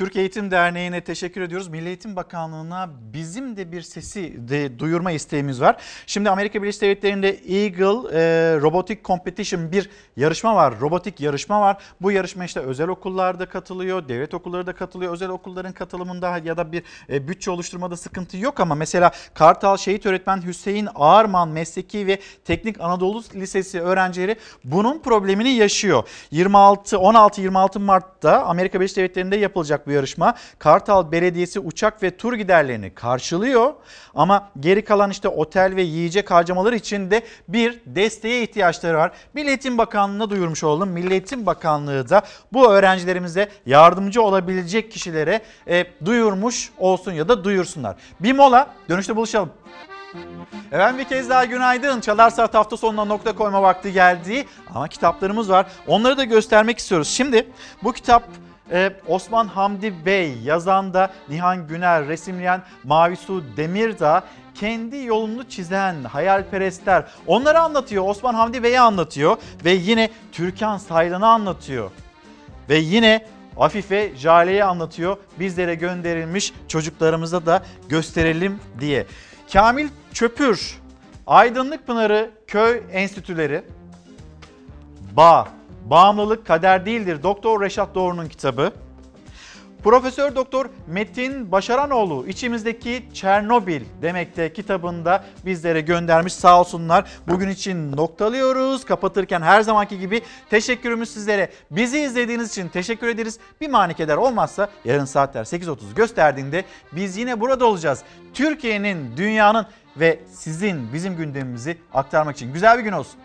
Türk Eğitim Derneği'ne teşekkür ediyoruz. Milli Eğitim Bakanlığı'na bizim de bir sesi de duyurma isteğimiz var. Şimdi Amerika Birleşik Devletleri'nde Eagle e, Robotic Competition bir yarışma var. Robotik yarışma var. Bu yarışma işte özel okullarda katılıyor, devlet okulları da katılıyor. Özel okulların katılımında ya da bir e, bütçe oluşturmada sıkıntı yok ama mesela Kartal Şehit Öğretmen Hüseyin Ağarman Mesleki ve Teknik Anadolu Lisesi öğrencileri bunun problemini yaşıyor. 26 16-26 Mart'ta Amerika Birleşik Devletleri'nde yapılacak bu yarışma. Kartal Belediyesi uçak ve tur giderlerini karşılıyor ama geri kalan işte otel ve yiyecek harcamaları için de bir desteğe ihtiyaçları var. Milli Eğitim Bakanlığı'na duyurmuş oldum. Milli Bakanlığı da bu öğrencilerimize yardımcı olabilecek kişilere e, duyurmuş olsun ya da duyursunlar. Bir mola dönüşte buluşalım. Efendim bir kez daha günaydın. Çalar Saat hafta sonuna nokta koyma vakti geldi. Ama kitaplarımız var. Onları da göstermek istiyoruz. Şimdi bu kitap ee, Osman Hamdi Bey yazan da Nihan Güner resimleyen Mavisu Demirdağ kendi yolunu çizen hayalperestler onları anlatıyor. Osman Hamdi Bey'i anlatıyor ve yine Türkan Saylan'ı anlatıyor. Ve yine Afife Jale'yi anlatıyor. Bizlere gönderilmiş çocuklarımıza da gösterelim diye. Kamil Çöpür, Aydınlık Pınarı Köy Enstitüleri, Bağ, Bağımlılık Kader Değildir Doktor Reşat Doğru'nun kitabı. Profesör Doktor Metin Başaranoğlu içimizdeki Çernobil demekte kitabında bizlere göndermiş sağ olsunlar. Bugün için noktalıyoruz. Kapatırken her zamanki gibi teşekkürümüz sizlere. Bizi izlediğiniz için teşekkür ederiz. Bir manik eder olmazsa yarın saatler 8.30 gösterdiğinde biz yine burada olacağız. Türkiye'nin, dünyanın ve sizin bizim gündemimizi aktarmak için güzel bir gün olsun.